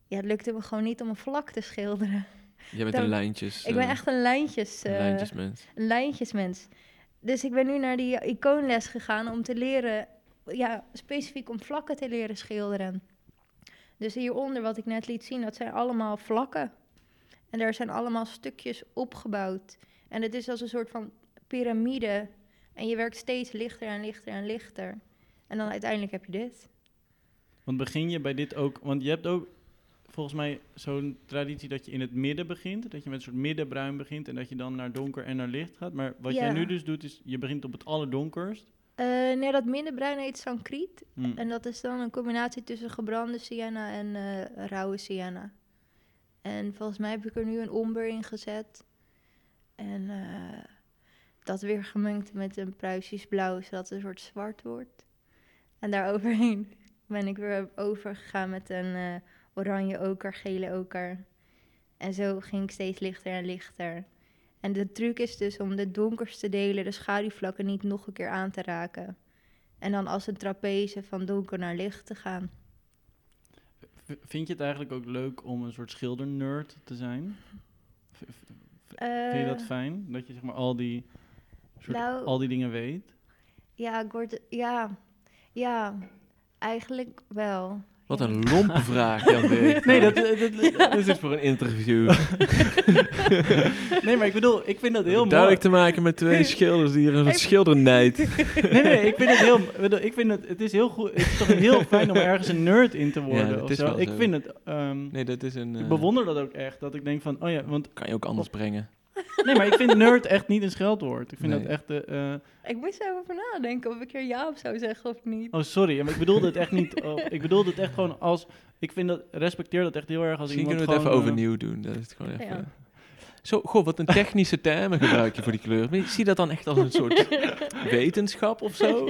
ja, het lukte me gewoon niet om een vlak te schilderen. Jij bent Dan- een lijntjes... ik ben eh, echt een lijntjes, een eh, lijntjesmens. een lijntjesmens. Dus ik ben nu naar die icoonles gegaan om te leren, ja, specifiek om vlakken te leren schilderen. Dus hieronder, wat ik net liet zien, dat zijn allemaal vlakken. En daar zijn allemaal stukjes opgebouwd. En het is als een soort van piramide. En je werkt steeds lichter en lichter en lichter. En dan uiteindelijk heb je dit. Want begin je bij dit ook... Want je hebt ook volgens mij zo'n traditie dat je in het midden begint. Dat je met een soort middenbruin begint en dat je dan naar donker en naar licht gaat. Maar wat jij nu dus doet, is je begint op het allerdonkerst. Eh, nee, dat middenbruin heet sancriet. Hm. En dat is dan een combinatie tussen gebrande sienna en eh, rauwe sienna. En volgens mij heb ik er nu een omber in gezet. En eh, dat weer gemengd met een Pruisisch blauw, zodat het een soort zwart wordt. En daaroverheen ben ik weer overgegaan met een oranje oker, gele oker. En zo ging ik steeds lichter en lichter. En de truc is dus om de donkerste delen, de schaduwvlakken, niet nog een keer aan te raken. En dan als een trapeze van donker naar licht te gaan. Vind je het eigenlijk ook leuk om een soort schildernerd te zijn? V- Vind je dat Eh, fijn? Dat je zeg maar al die, soort, nou- al die dingen weet? Ja, ik word... Ja, ja, eigenlijk wel. Wat Ja. een lompe vraag, Jan Dirk. Nee, dat, dat, dat- Dit is voor een interview. nee, maar ik bedoel, ik vind dat heel mooi. Duidelijk te maken met twee schilders die hier een soort schildernijd. Nee, nee, ik vind het heel, ik bedoel, ik vind het, het is heel goed, het is toch heel fijn om ergens een nerd in te worden. dat of is zo. wel Ik zo. vind het, ehm, Nee, dat is een... ik eh, bewonder dat ook echt, dat ik denk van, oh ja, want, Kan je ook anders brengen. Nee, maar ik vind nerd echt niet een scheldwoord. Ik vind Nee. dat echt, eh, eh, Ik moest er even nadenken of ik er ja op zou zeggen of niet. oh sorry, maar ik bedoelde het echt niet, oh, ik bedoelde het echt gewoon als, ik vind dat, respecteer dat echt heel erg als Misschien iemand kunnen we het even gewoon, eh, overnieuw doen. Dat is het gewoon even... Ja. Zo, goh, wat een technische termen gebruik je voor die kleur. Maar ik zie dat dan echt als een soort wetenschap of zo.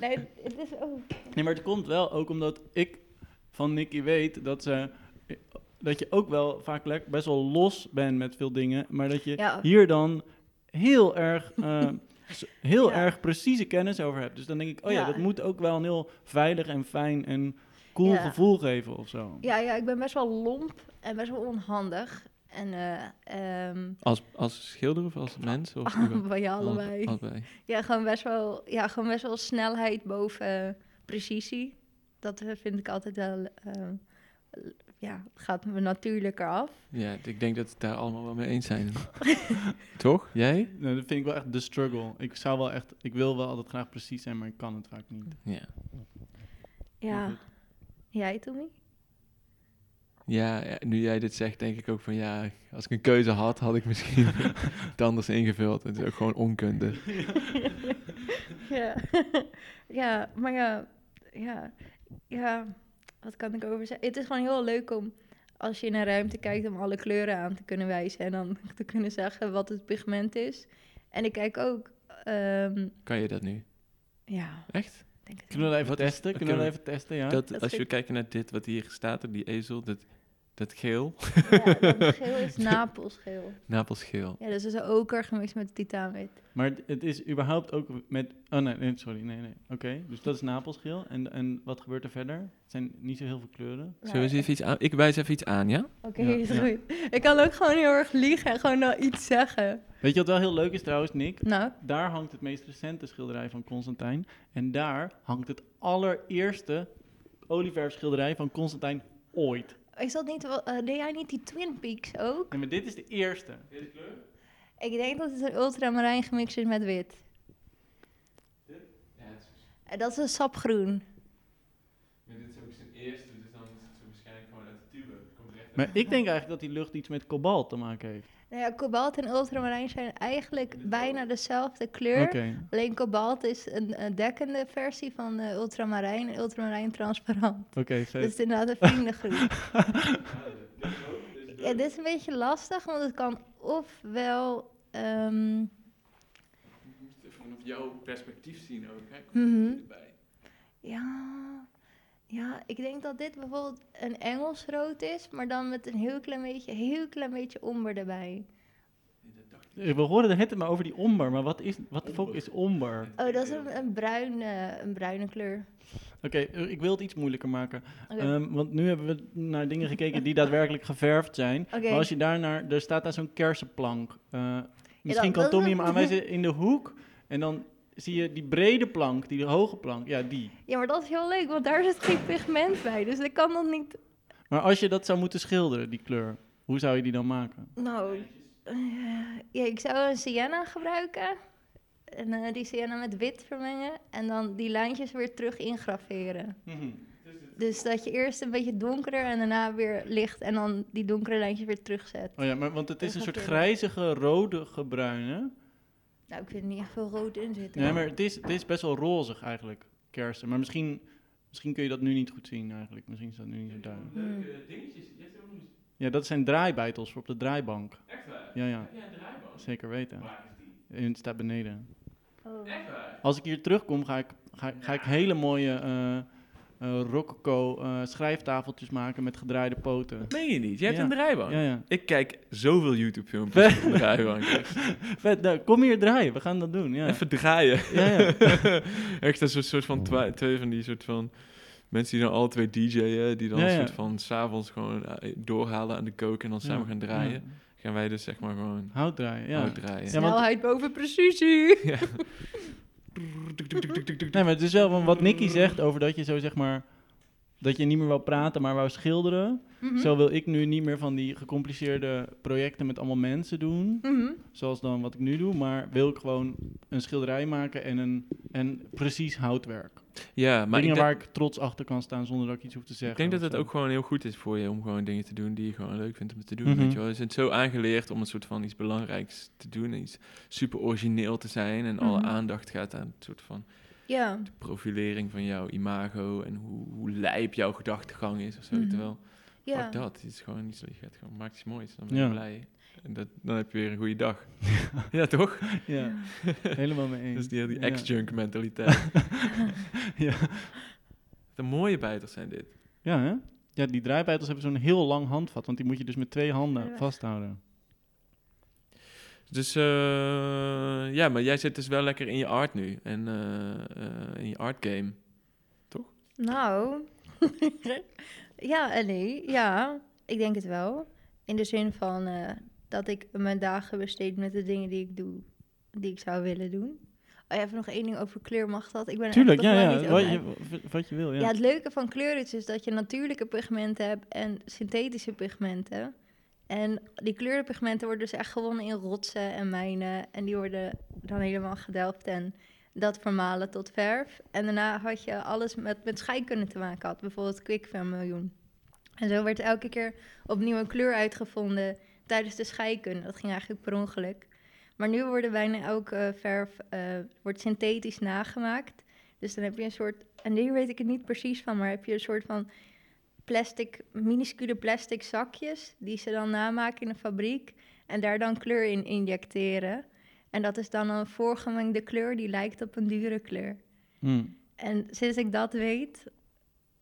Nee, het is ook... Nee, maar het komt wel ook omdat ik van Nicky weet dat ze dat je ook wel vaak best wel los bent met veel dingen, maar dat je Ja. hier dan heel erg eh, heel Ja. erg precieze kennis over hebt. Dus dan denk ik, oh ja, Ja. dat moet ook wel een heel veilig en fijn en cool Ja. gevoel geven of zo. Ja, ja, ik ben best wel lomp en best wel onhandig. En eh ehm Als, als schilder of als mens? Of bij je allebei. allebei. Ja, gewoon best wel, ja, gewoon best wel snelheid boven precisie. Dat eh, vind ik altijd wel, ja, gaat me natuurlijker af. Ja, ik denk dat we het daar allemaal wel mee eens zijn. Toch? Jij? Nou, dat vind ik wel echt de struggle. Ik zou wel echt, ik wil wel altijd graag precies zijn, maar ik kan het vaak niet. Ja. Ja. Jij, Tommy? Ja, ja, nu jij dit zegt, denk ik ook van ja, als ik een keuze had, had ik misschien het anders ingevuld. Het is ook gewoon onkunde. ja. ja, maar ja, ja, ja, wat kan ik over zeggen? Het is gewoon heel leuk om, als je in een ruimte kijkt, om alle kleuren aan te kunnen wijzen en dan te kunnen zeggen wat het pigment is. En ik kijk ook, ehm, Kan je dat nu? ja, Echt? ik denk het Kunnen we dat even testen? Kunnen we dat even testen, ja? dat, dat als we vind- kijken naar dit, wat hier staat, die ezel, dat, dat geel, Ja, dat geel is Napelsgeel. napelsgeel. Ja, dus is een oker gemixt met titaanwit. Maar het- is überhaupt ook met... Oh nee, nee sorry, nee, nee. Oké, dus dat is napelsgeel. En, en wat gebeurt er verder? Het zijn niet zo heel veel kleuren. Zullen we eens even iets aan? Ik wijs even iets aan, ja? Oké, Ja, is ja. goed. Ik kan ook gewoon heel erg liegen en gewoon nou iets zeggen. Weet je wat wel heel leuk is trouwens, Nick? Nou, Daar hangt het meest recente schilderij van Constantijn. En daar hangt het allereerste olieverfschilderij van Constantijn ooit. Is dat niet, eh, deed jij niet die Twin Peaks ook? Nee, maar dit is de eerste. Ik denk dat het een ultramarijn gemixt is met wit. En dat is een sapgroen. dit is ook zijn eerste, dus dan is het waarschijnlijk gewoon uit de tube. Komt recht Maar ik denk eigenlijk dat die lucht iets met kobalt te maken heeft. Nou ja, kobalt en ultramarijn zijn eigenlijk bijna dezelfde kleur. Alleen kobalt is een, een dekkende versie van eh, ultramarijn en ultramarijn transparant. Oké, Dat vet. is inderdaad een vriendengroep. ja, dit is een beetje lastig, want het kan ofwel... ehm, Je moet het vanaf jouw perspectief zien ook. Hè? Mhm. Erbij. ja, ja, ik denk dat dit bijvoorbeeld een Engels rood is, maar dan met een heel klein beetje, heel klein beetje omber erbij. Eh, We horen het maar over die omber, maar wat, is, wat de fuck is omber? Oh, dat is een, een, bruine, een bruine kleur. Oké, eh, ik wil het iets moeilijker maken. Ehm, want nu hebben we naar dingen gekeken die daadwerkelijk geverfd zijn. Maar als je daar naar, er staat daar zo'n kersenplank. Eh, misschien dat- kan Tommy hem aanwijzen in de hoek. En dan zie je die brede plank, die hoge plank. Ja, die. Ja, maar dat is heel leuk, want daar zit geen pigment bij. Dus ik kan dat niet... Maar als je dat zou moeten schilderen, die kleur, hoe zou je die dan maken? Nou, eh, ja, ik zou een sienna gebruiken. En eh, die sienna met wit vermengen. En dan die lijntjes weer terug ingraveren. Dus dat je eerst een beetje donkerder en daarna weer licht. En dan die donkere lijntjes weer terugzet. Oh ja, maar, want het is een soort grijzige, rode, bruine. Nou, ik vind er niet echt veel rood in zitten. Nee, maar het is, het is best wel rozig eigenlijk, kersen. Maar misschien, misschien kun je dat nu niet goed zien eigenlijk. Misschien is dat nu niet zo duidelijk. Hmm. dingetjes. Ja, dat zijn draaibeitels voor op de draaibank. Echt waar? Ja, ja, Heb jij een draaibank? zeker weten. Waar is die? En het staat beneden. Oh. Echt waar? Als ik hier terugkom, ga ik, ga, ga ik hele mooie eh eh, rococo eh, schrijftafeltjes maken met gedraaide poten. Meen je niet? Je hebt Ja. een draaibank? Ja, ja. Ik kijk zoveel YouTube-filmpjes op een draaibank. Vet, nou, kom hier draaien, we gaan dat doen. Ja, Even draaien. ja, ja. Echt een soort, soort van twa- twee van die soort van mensen die dan alle twee DJ'en, die dan Ja, een ja. soort van s'avonds gewoon eh, doorhalen aan de kook en dan samen Ja, gaan draaien. ja. Gaan wij dus zeg maar gewoon Hout draaien, ja. hout draaien. Ja, want- Snelheid boven precisie. Ja. Nee, maar het is wel wat Nicky zegt over dat je zo zeg maar... Dat je niet meer wou praten, maar wou schilderen. Mhm. Zo wil ik nu niet meer van die gecompliceerde projecten met allemaal mensen doen. Mhm. Zoals dan wat ik nu doe. Maar wil ik gewoon een schilderij maken en, een, en precies houtwerk. Ja, maar ik Dingen denk, waar ik trots achter kan staan zonder dat ik iets hoef te zeggen. ik denk dat het zo. ook gewoon heel goed is voor je om gewoon dingen te doen die je gewoon leuk vindt om te doen. Mhm. Weet je wel? Je bent zo aangeleerd om een soort van iets belangrijks te doen en iets super origineel te zijn. En alle aandacht gaat aan een soort van Ja. profilering van jouw imago en hoe, hoe lijp jouw gedachtegang is of zo. Mhm. Terwijl, Ja. fuck dat. Het is gewoon niet zo, je gaat gewoon, maak iets moois, dan ben je Ja. blij. En dat, dan heb je weer een goede dag. ja, toch? Ja, helemaal mee eens. Dat is die, die Ja. ex-junk mentaliteit. Ja. De mooie bijters zijn dit. ja, hè? Ja, die draaibeitels hebben zo'n heel lang handvat. Want die moet je dus met twee handen Ja. vasthouden. Dus eh, ja, maar jij zit dus wel lekker in je art nu. En eh, eh, in je art game. Nou, ja en nee. Ja, ik denk het wel. In de zin van eh, dat ik mijn dagen besteed met de dingen die ik doe, die ik zou willen doen. Oh, even nog één ding over kleur, mag dat? Ik ben Tuurlijk, ja, niet je, wat je wil, ja. Ja, het leuke van kleur is dus dat je natuurlijke pigmenten hebt en synthetische pigmenten. En die kleurpigmenten worden dus echt gewonnen in rotsen en mijnen. En die worden dan helemaal gedelft en dat vermalen tot verf. En daarna had je alles met, met scheikunde te maken had. Bijvoorbeeld kwikvermiljoen. En zo werd elke keer opnieuw een kleur uitgevonden tijdens de scheikunde. Dat ging eigenlijk per ongeluk. Maar nu worden bijna elke verf eh, wordt synthetisch nagemaakt. Dus dan heb je een soort, en hier weet ik het niet precies van, maar heb je een soort van plastic, minuscule plastic zakjes, die ze dan namaken in een fabriek en daar dan kleur in injecteren. En dat is dan een voorgemengde kleur die lijkt op een dure kleur. Hm. En sinds ik dat weet,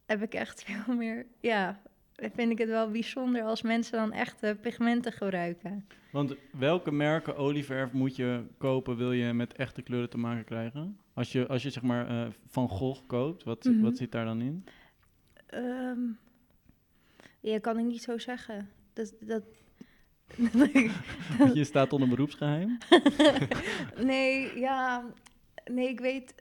heb ik echt veel meer, ja, vind ik het wel bijzonder als mensen dan echte pigmenten gebruiken. Want welke merken olieverf moet je kopen, wil je met echte kleuren te maken krijgen? Als je, als je zeg maar eh, Van Gogh koopt, wat, Mhm. wat zit daar dan in? Ehm ja, kan ik niet zo zeggen. Dat, dat, je staat onder beroepsgeheim. nee, ja. Nee, ik weet,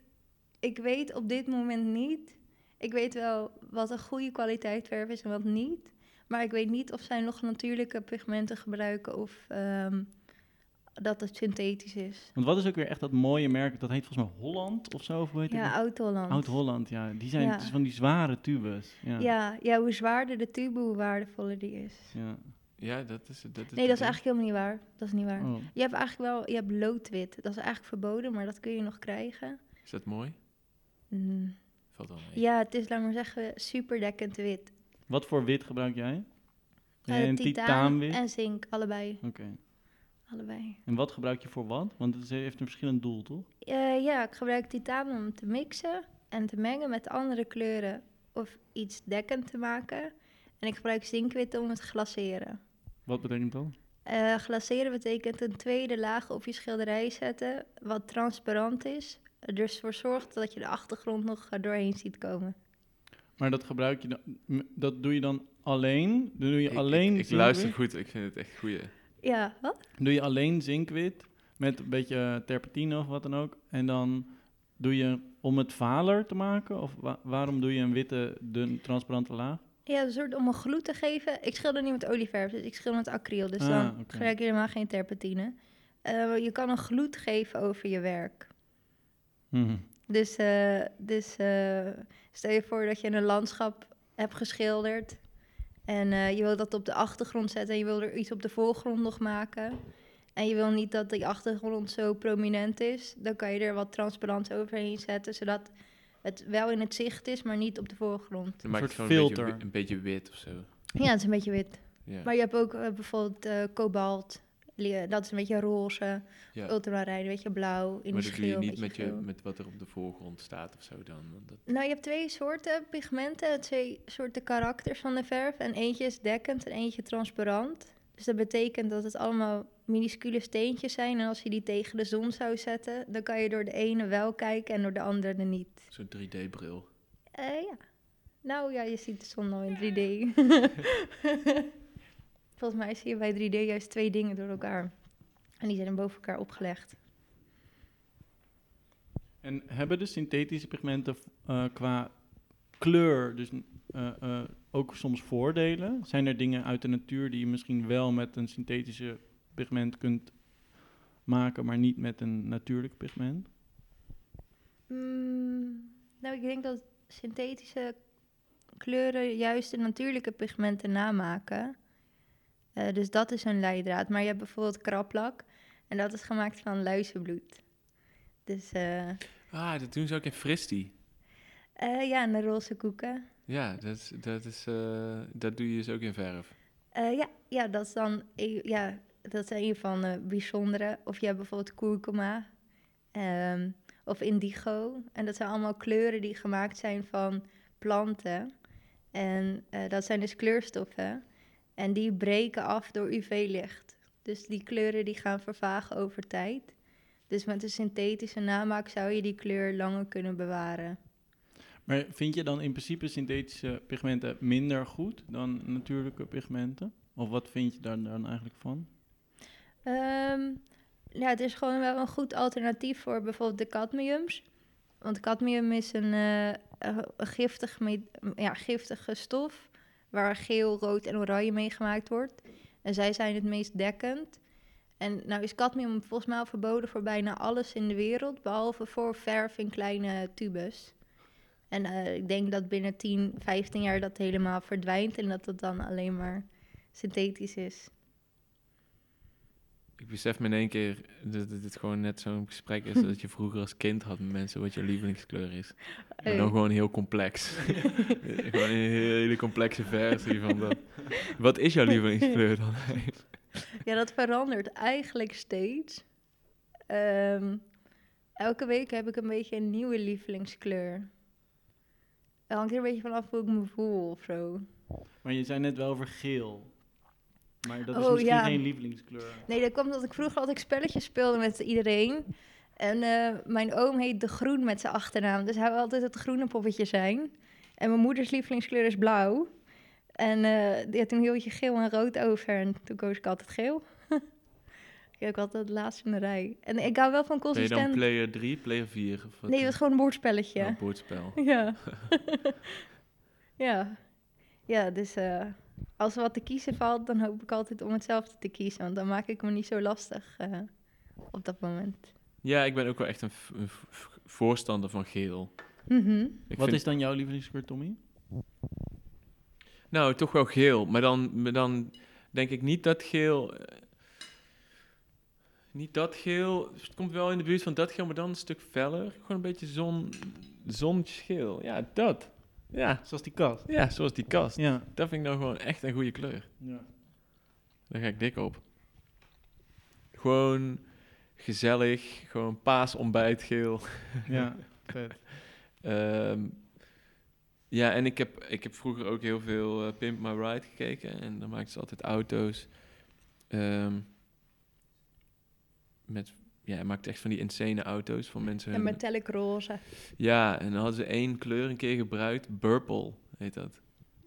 ik weet op dit moment niet. Ik weet wel wat een goede kwaliteit verf is en wat niet. Maar ik weet niet of zij nog natuurlijke pigmenten gebruiken of ehm, dat het synthetisch is. Want wat is ook weer echt dat mooie merk? Dat heet volgens mij Holland of zo? Of hoe heet Ja, het? Oud-Holland. Oud-Holland, ja. Die zijn Ja. het is van die zware tubes. Ja. Ja, ja, hoe zwaarder de tube, hoe waardevoller die is. Ja. Ja, dat is... Dat is Nee, dat is eigenlijk helemaal niet waar. Dat is niet waar. Oh. Je hebt eigenlijk wel, je hebt loodwit. Dat is eigenlijk verboden, maar dat kun je nog krijgen. Is dat mooi? Mm. Valt wel mee. Ja, het is, laat maar zeggen, superdekkend wit. Wat voor wit gebruik jij? Eh, en titaan titaanwit? en zink, allebei. Oké. Allebei. En wat gebruik je voor wat? Want het heeft een verschillend doel, toch? Eh, ja, ik gebruik titaan om te mixen en te mengen met andere kleuren of iets dekkend te maken. En ik gebruik zinkwit om het glaceren. Wat betekent dat? Eh, glaceren betekent een tweede laag op je schilderij zetten, wat transparant is. Er dus voor zorgt dat je de achtergrond nog doorheen ziet komen. Maar dat gebruik je dan, dat doe je dan alleen? Doe je Ik- alleen Ik, ik luister goed, ik vind het echt goeie. Ja, wat? Doe je alleen zinkwit met een beetje terpentine of wat dan ook? En dan doe je om het valer te maken? Of wa- waarom doe je een witte, dun, transparante laag? Ja, een soort om een gloed te geven. Ik schilder niet met olieverf, dus ik schilder met acryl. Dus Ah, dan gebruik je helemaal geen terpentine. Eh, je kan een gloed geven over je werk. Mhm. Dus, eh, dus eh, stel je voor dat je een landschap hebt geschilderd. En eh, je wil dat op de achtergrond zetten en je wil er iets op de voorgrond nog maken. En je wil niet dat die achtergrond zo prominent is. Dan kan je er wat transparant overheen zetten, zodat het wel in het zicht is, maar niet op de voorgrond. Dan het soort gewoon een beetje, een beetje wit of zo. Ja, het is een beetje wit. Ja. Maar je hebt ook eh, bijvoorbeeld eh, kobalt. Dat is een beetje roze. ja. Ultramarijn, een beetje blauw. In maar dat doe je niet met, je, met wat er op de voorgrond staat of zo dan. Want dat, Nou, je hebt twee soorten pigmenten, twee soorten karakters van de verf. En eentje is dekkend en eentje transparant. Dus dat betekent dat het allemaal minuscule steentjes zijn. En als je die tegen de zon zou zetten, dan kan je door de ene wel kijken en door de andere niet. Zo'n 3D-bril. Eh, ja. Nou ja, je ziet de zon al in 3D. Volgens mij zie je bij 3D juist twee dingen door elkaar. En die zijn boven elkaar opgelegd. En hebben de synthetische pigmenten eh, qua kleur dus eh, eh, ook soms voordelen? Zijn er dingen uit de natuur die je misschien wel met een synthetische pigment kunt maken, maar niet met een natuurlijk pigment? Mm, nou, ik denk dat synthetische kleuren juist de natuurlijke pigmenten namaken. Eh, dus dat is een leidraad. Maar je hebt bijvoorbeeld kraplak. En dat is gemaakt van luizenbloed. Dus eh, Ah, dat doen ze ook in Fristi. eh, ja, en de roze koeken. Ja, dat, is, dat, is, eh, dat doe je dus ook in verf. Ja, ja, dat is dan een- ja, dat is een van de bijzondere. Of je hebt bijvoorbeeld kurkuma ehm, of indigo. En dat zijn allemaal kleuren die gemaakt zijn van planten. En dat zijn dus kleurstoffen. En die breken af door UV-licht. Dus die kleuren die gaan vervagen over tijd. Dus met een synthetische namaak zou je die kleur langer kunnen bewaren. Maar vind je dan in principe synthetische pigmenten minder goed dan natuurlijke pigmenten? Of wat vind je daar dan eigenlijk van? Ehm, ja, het is gewoon wel een goed alternatief voor bijvoorbeeld de cadmiums. Want cadmium is een, eh, een giftig ja, giftige stof waar geel, rood en oranje mee gemaakt wordt. En zij zijn het meest dekkend. En nou is cadmium volgens mij al verboden voor bijna alles in de wereld, behalve voor verf in kleine tubes. En eh, ik denk dat binnen 10, 15 jaar dat helemaal verdwijnt en dat het dan alleen maar synthetisch is. Ik besef me in één keer dat het het gewoon net zo'n gesprek is dat je vroeger als kind had met mensen wat je lievelingskleur is. Maar Hey. dan gewoon heel complex. gewoon een hele complexe versie van dat. Wat is jouw lievelingskleur dan? Ja, dat verandert eigenlijk steeds. Ehm, elke week heb ik een beetje een nieuwe lievelingskleur. Het hangt er een beetje vanaf hoe ik me voel of zo. Maar je zei net wel over geel. Maar dat is Oh, misschien ja. geen lievelingskleur. Nee, dat kwam omdat ik vroeger altijd spelletjes speelde met iedereen. En eh, mijn oom heet De Groen met zijn achternaam. Dus hij wil altijd het groene poppetje zijn. En mijn moeders lievelingskleur is blauw. En eh, ja, toen hield je geel en rood over. En toen koos ik altijd geel. ik heb altijd het laatste in de rij. En ik hou wel van Ben je dan consistent... player 3, player 4? Of wat Nee, dat is gewoon een woordspelletje. Oh, bordspel. Ja. ja. Ja, dus eh, als er wat te kiezen valt, dan hoop ik altijd om hetzelfde te kiezen. Want dan maak ik me niet zo lastig eh, op dat moment. Ja, ik ben ook wel echt een, voorstander van geel. Mhm. Wat vind- is dan jouw lievelingskleur, Tommy? Nou, toch wel geel. Maar dan, maar dan denk ik niet dat geel... eh, niet dat geel. Het komt wel in de buurt van dat geel, maar dan een stuk feller. Gewoon een beetje zon, zonnetjesgeel. Ja, dat. Ja, Zoals die kast. ja, zoals die kast. Ja. Dat vind ik nou gewoon echt een goede kleur. ja. Daar ga ik dik op. Gewoon gezellig. Gewoon paasontbijtgeel. Ja, vet. Ehm, ja, en ik heb, ik heb vroeger ook heel veel eh, Pimp My Ride gekeken. En dan maakten ze altijd auto's. ehm, met, ja, hij maakte echt van die insane auto's van mensen. En metallic roze. Ja, en dan hadden ze één kleur een keer gebruikt. Purple heet dat.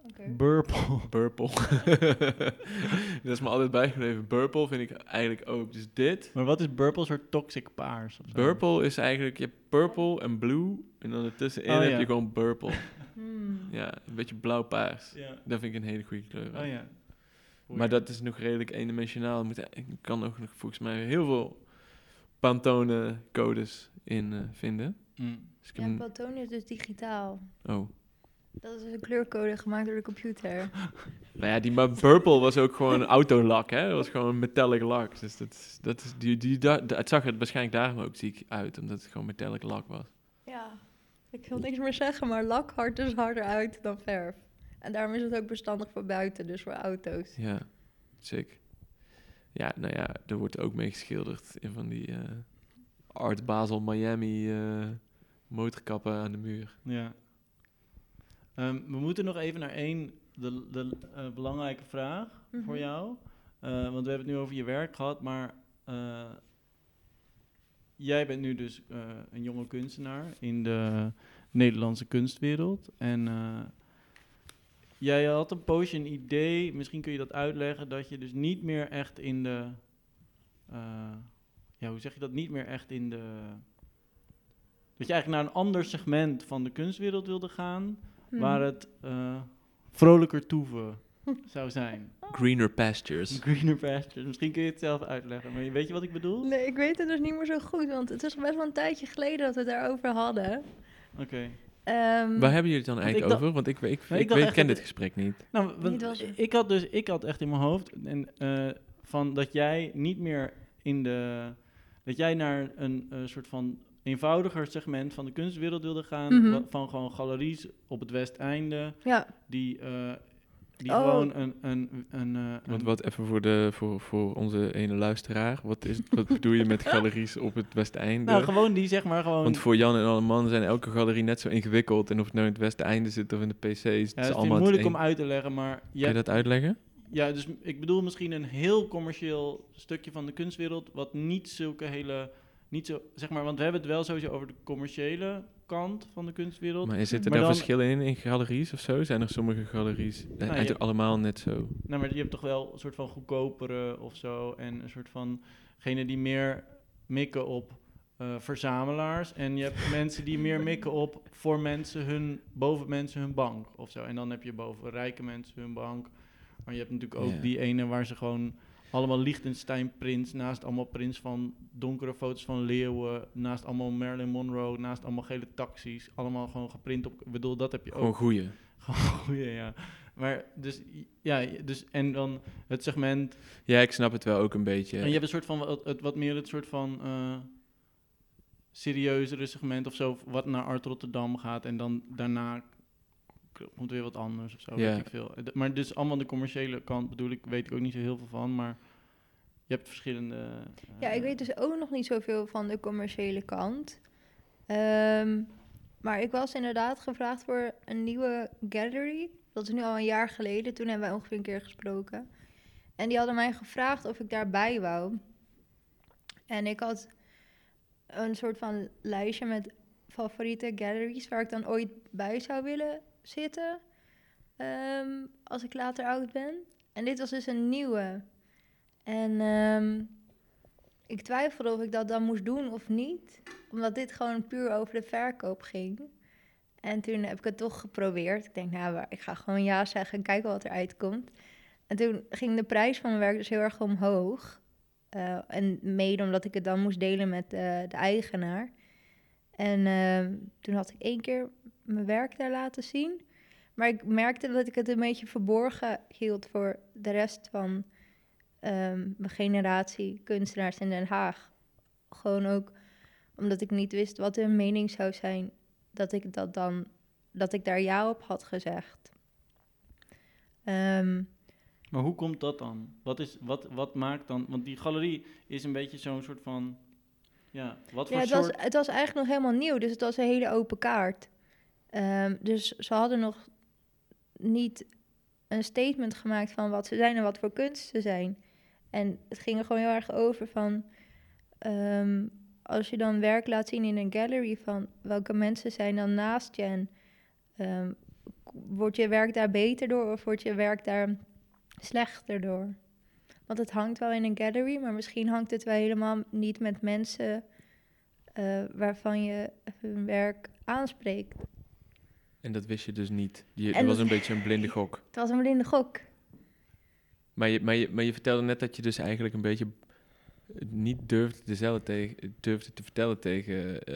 Oké. Burple. Purple. dat is me altijd bijgebleven. Purple vind ik eigenlijk ook. Dus dit. Maar wat is Burple? Een soort toxic paars? Of zo? Purple is eigenlijk, je hebt purple en blue. En dan ertussenin Oh, heb ja. je gewoon purple. Hmm. Ja, een beetje blauw-paars. Ja. Dat vind ik een hele goede kleur. Oh ja. Maar dat is nog redelijk eendimensionaal. Moet- Ik kan ook nog volgens mij heel veel Pantone-codes in eh, vinden. Mm. Dus Ja, een- Pantone is dus digitaal. oh. Dat is dus een kleurcode gemaakt door de computer. Nou ja, die maar purple was ook gewoon autolak, hè? Dat was gewoon metallic lak. Dus dat, is- dat is, die, die, da- da- het zag er waarschijnlijk daarom ook ziek uit, omdat het gewoon metallic lak was. Ja, ik wil niks meer zeggen, maar lak hard dus harder uit dan verf. En daarom is het ook bestandig voor buiten, dus voor auto's. Ja, sick. Ja, nou ja, er wordt ook mee geschilderd in van die eh, Art Basel Miami eh, motorkappen aan de muur. Ja. Ehm, we moeten nog even naar één de, de eh, belangrijke vraag voor Mhm. jou. Eh, want we hebben het nu over je werk gehad, maar eh, jij bent nu dus eh, een jonge kunstenaar in de Nederlandse kunstwereld. En eh, jij had een poosje een idee, misschien kun je dat uitleggen, dat je dus niet meer echt in de... eh, ja, hoe zeg je dat? Niet meer echt in de... Dat je eigenlijk naar een ander segment van de kunstwereld wilde gaan, Hmm. waar het eh, vrolijker toeven zou zijn. Greener pastures. Greener pastures. Misschien kun je het zelf uitleggen, maar weet je wat ik bedoel? Nee, ik weet het dus niet meer zo goed, want het is best wel een tijdje geleden dat we het daarover hadden. Oké. Ehm, Waar hebben jullie het dan eigenlijk over? Want ik, ik, ik, weet, ken dit gesprek niet. Nou, want Niet was- ik had dus, ik had echt in mijn hoofd en, eh, van dat jij niet meer in de, dat jij naar een eh, soort van eenvoudiger segment van de kunstwereld wilde gaan, Mhm. van gewoon galeries op het Westeinde, Ja, die, eh, die Oh. gewoon een, een, een, eh, Want een- wat even voor, de, voor, voor onze ene luisteraar. Wat, is, wat bedoel je met galeries op het Westeinde? nou gewoon die zeg maar gewoon, Want voor Jan en alle mannen zijn elke galerie net zo ingewikkeld. En of het nou in het Westeinde zit of in de PC's. Het ja, is het is allemaal het moeilijk een- om uit te leggen, maar Kun je dat uitleggen? Ja, dus ik bedoel misschien een heel commercieel stukje van de kunstwereld, wat niet zulke hele, niet zo, zeg maar, want we hebben het wel sowieso over de commerciële kant van de kunstwereld. Maar Maar daar dan- verschillen in, in galeries of zo? Zijn er sommige galeries Nou, eigenlijk allemaal net zo? Nou, maar je hebt toch wel een soort van goedkopere of zo, en een soort van, die meer mikken op eh, verzamelaars, en je hebt mensen die meer mikken op voor mensen hun, boven mensen hun bank of zo. En dan heb je boven rijke mensen hun bank, maar je hebt natuurlijk ook die ene waar ze gewoon allemaal Liechtenstein prints, naast allemaal prints van donkere foto's van leeuwen, naast allemaal Marilyn Monroe, naast allemaal gele taxis, allemaal gewoon geprint op. Ik bedoel, dat heb je Gewoon ook. goeie. Gewoon goeie, ja. Maar dus, ja, dus en dan het segment. Ja, ik snap het wel ook een beetje. En je hebt een soort van wat, het, wat meer het soort van eh serieuzere segment of zo, wat naar Art Rotterdam gaat en dan daarna komt weer wat anders of zo, weet ik veel. Eh, d- Maar dus allemaal de commerciële kant bedoel ik, weet ik ook niet zo heel veel van, maar je hebt verschillende. eh, ja, ik weet dus ook nog niet zoveel van de commerciële kant. Ehm, maar ik was inderdaad gevraagd voor een nieuwe gallery. Dat is nu al een jaar geleden. Toen hebben wij ongeveer een keer gesproken. En die hadden mij gevraagd of ik daarbij wou. En ik had een soort van lijstje met favoriete galleries waar ik dan ooit bij zou willen zitten. ehm, als ik later oud ben. En dit was dus een nieuwe. En ehm, ik twijfelde of ik dat dan moest doen of niet. Omdat dit gewoon puur over de verkoop ging. En toen heb ik het toch geprobeerd. Ik denk, nou, ik ga gewoon ja zeggen en kijken wat eruit komt. En toen ging de prijs van mijn werk dus heel erg omhoog. Eh, en mede omdat ik het dan moest delen met eh, de eigenaar. En ehm, toen had ik één keer mijn werk daar laten zien. Maar ik merkte dat ik het een beetje verborgen hield voor de rest van ehm, mijn generatie kunstenaars in Den Haag. Gewoon ook omdat ik niet wist wat hun mening zou zijn, dat ik dat dan, dat ik daar ja op had gezegd. Ehm, Maar hoe komt dat dan? Wat, is, wat, wat maakt dan... Want die galerie is een beetje zo'n soort van... Ja, wat voor ja, het was, het was eigenlijk nog helemaal nieuw, dus het was een hele open kaart. Ehm, dus ze hadden nog niet een statement gemaakt van wat ze zijn en wat voor kunst ze zijn. En het ging er gewoon heel erg over van... ehm, als je dan werk laat zien in een gallery van welke mensen zijn dan naast je en k- wordt je werk daar beter door of wordt je werk daar slechter door? Want het hangt wel in een gallery, maar misschien hangt het wel helemaal niet met mensen eh, waarvan je hun werk aanspreekt. En dat wist je dus niet. Je, dat was dat- een beetje een blinde gok. Het was een blinde gok. Maar je, maar, je, maar je vertelde net dat je dus eigenlijk een beetje niet durfde te, tegen, durfde te vertellen tegen eh,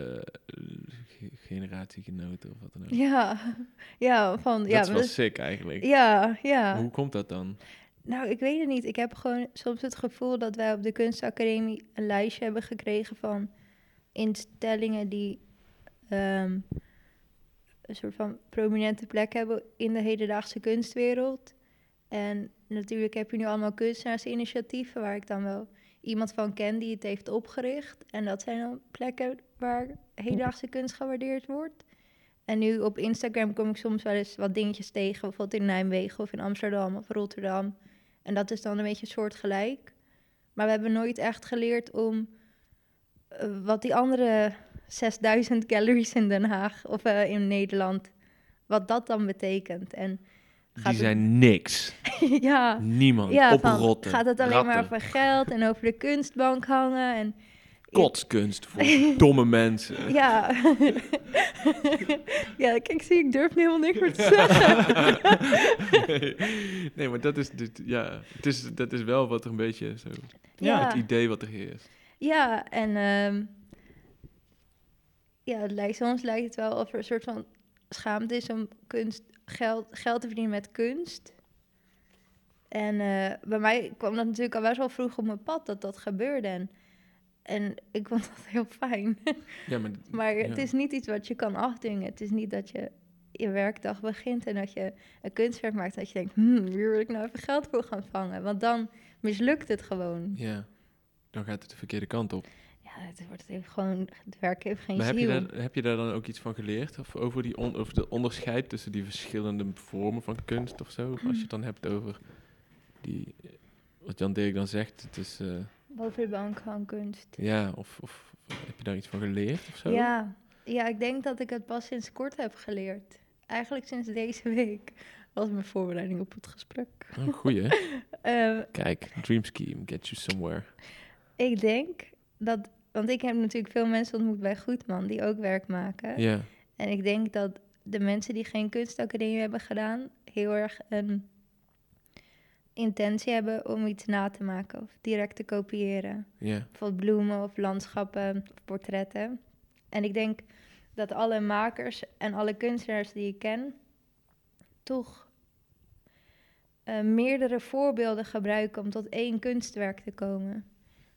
ge- generatiegenoten of wat dan ook. Ja, ja, van, dat ja, is maar wel dat- sick eigenlijk. ja, ja. Hoe komt dat dan? Nou, ik weet het niet. Ik heb gewoon soms het gevoel dat wij op de kunstacademie een lijstje hebben gekregen van instellingen die ehm, een soort van prominente plek hebben in de hedendaagse kunstwereld. En natuurlijk heb je nu allemaal kunstenaarsinitiatieven waar ik dan wel iemand van ken die het heeft opgericht. En dat zijn dan plekken waar hedendaagse kunst gewaardeerd wordt. En nu op Instagram kom ik soms wel eens wat dingetjes tegen, bijvoorbeeld in Nijmegen of in Amsterdam of Rotterdam. En dat is dan een beetje soortgelijk. Maar we hebben nooit echt geleerd om eh, wat die andere 6000 galleries in Den Haag of eh, in Nederland, wat dat dan betekent. En gaat Die zijn niks. ja, Niemand. ja, van, Oprotten. gaat het alleen maar over geld en over de kunstbank hangen en Kotskunst voor domme mensen. ja. ja, kijk, zie, ik durf nu helemaal niks meer te zeggen. nee, nee, maar dat is, dit- ja, het is, dat is wel wat er een beetje zo... Ja. Het idee wat er heerst. Ja, en ehm, ja, het lijkt, soms lijkt het wel of er een soort van schaamte is om kunst, geld, geld te verdienen met kunst. En eh, bij mij kwam dat natuurlijk al best wel vroeg op mijn pad dat dat gebeurde. En, en ik vond dat heel fijn. Ja, maar, maar ja. het is niet iets wat je kan afdwingen. Het is niet dat je je werkdag begint en dat je een kunstwerk maakt dat je denkt, hmm, hier wil ik nou even geld voor gaan vangen. Want dan mislukt het gewoon. Ja, dan gaat het de verkeerde kant op. Ja, het, wordt even gewoon, het werk heeft geen Maar heb je, daar, heb je daar dan ook iets van geleerd? Of over, die on, over de onderscheid tussen die verschillende vormen van kunst of zo? Als je het dan hebt over die... Wat Jan Dirk dan zegt, het is... eh, Boven de bank van kunst. ja, of, of heb je daar iets van geleerd of zo? Ja, ja, ik denk dat ik het pas sinds kort heb geleerd. Eigenlijk sinds deze week was mijn voorbereiding op het gesprek. Oh, goeie. Eh, Kijk, Dream Scheme, get you somewhere. ik denk dat, want ik heb natuurlijk veel mensen ontmoet bij Goedman die ook werk maken. Ja, En ik denk dat de mensen die geen kunstacademie hebben gedaan, heel erg een intentie hebben om iets na te maken of direct te kopiëren. ja, bijvoorbeeld bloemen of landschappen of portretten. En ik denk dat alle makers en alle kunstenaars die ik ken, toch eh, meerdere voorbeelden gebruiken om tot één kunstwerk te komen.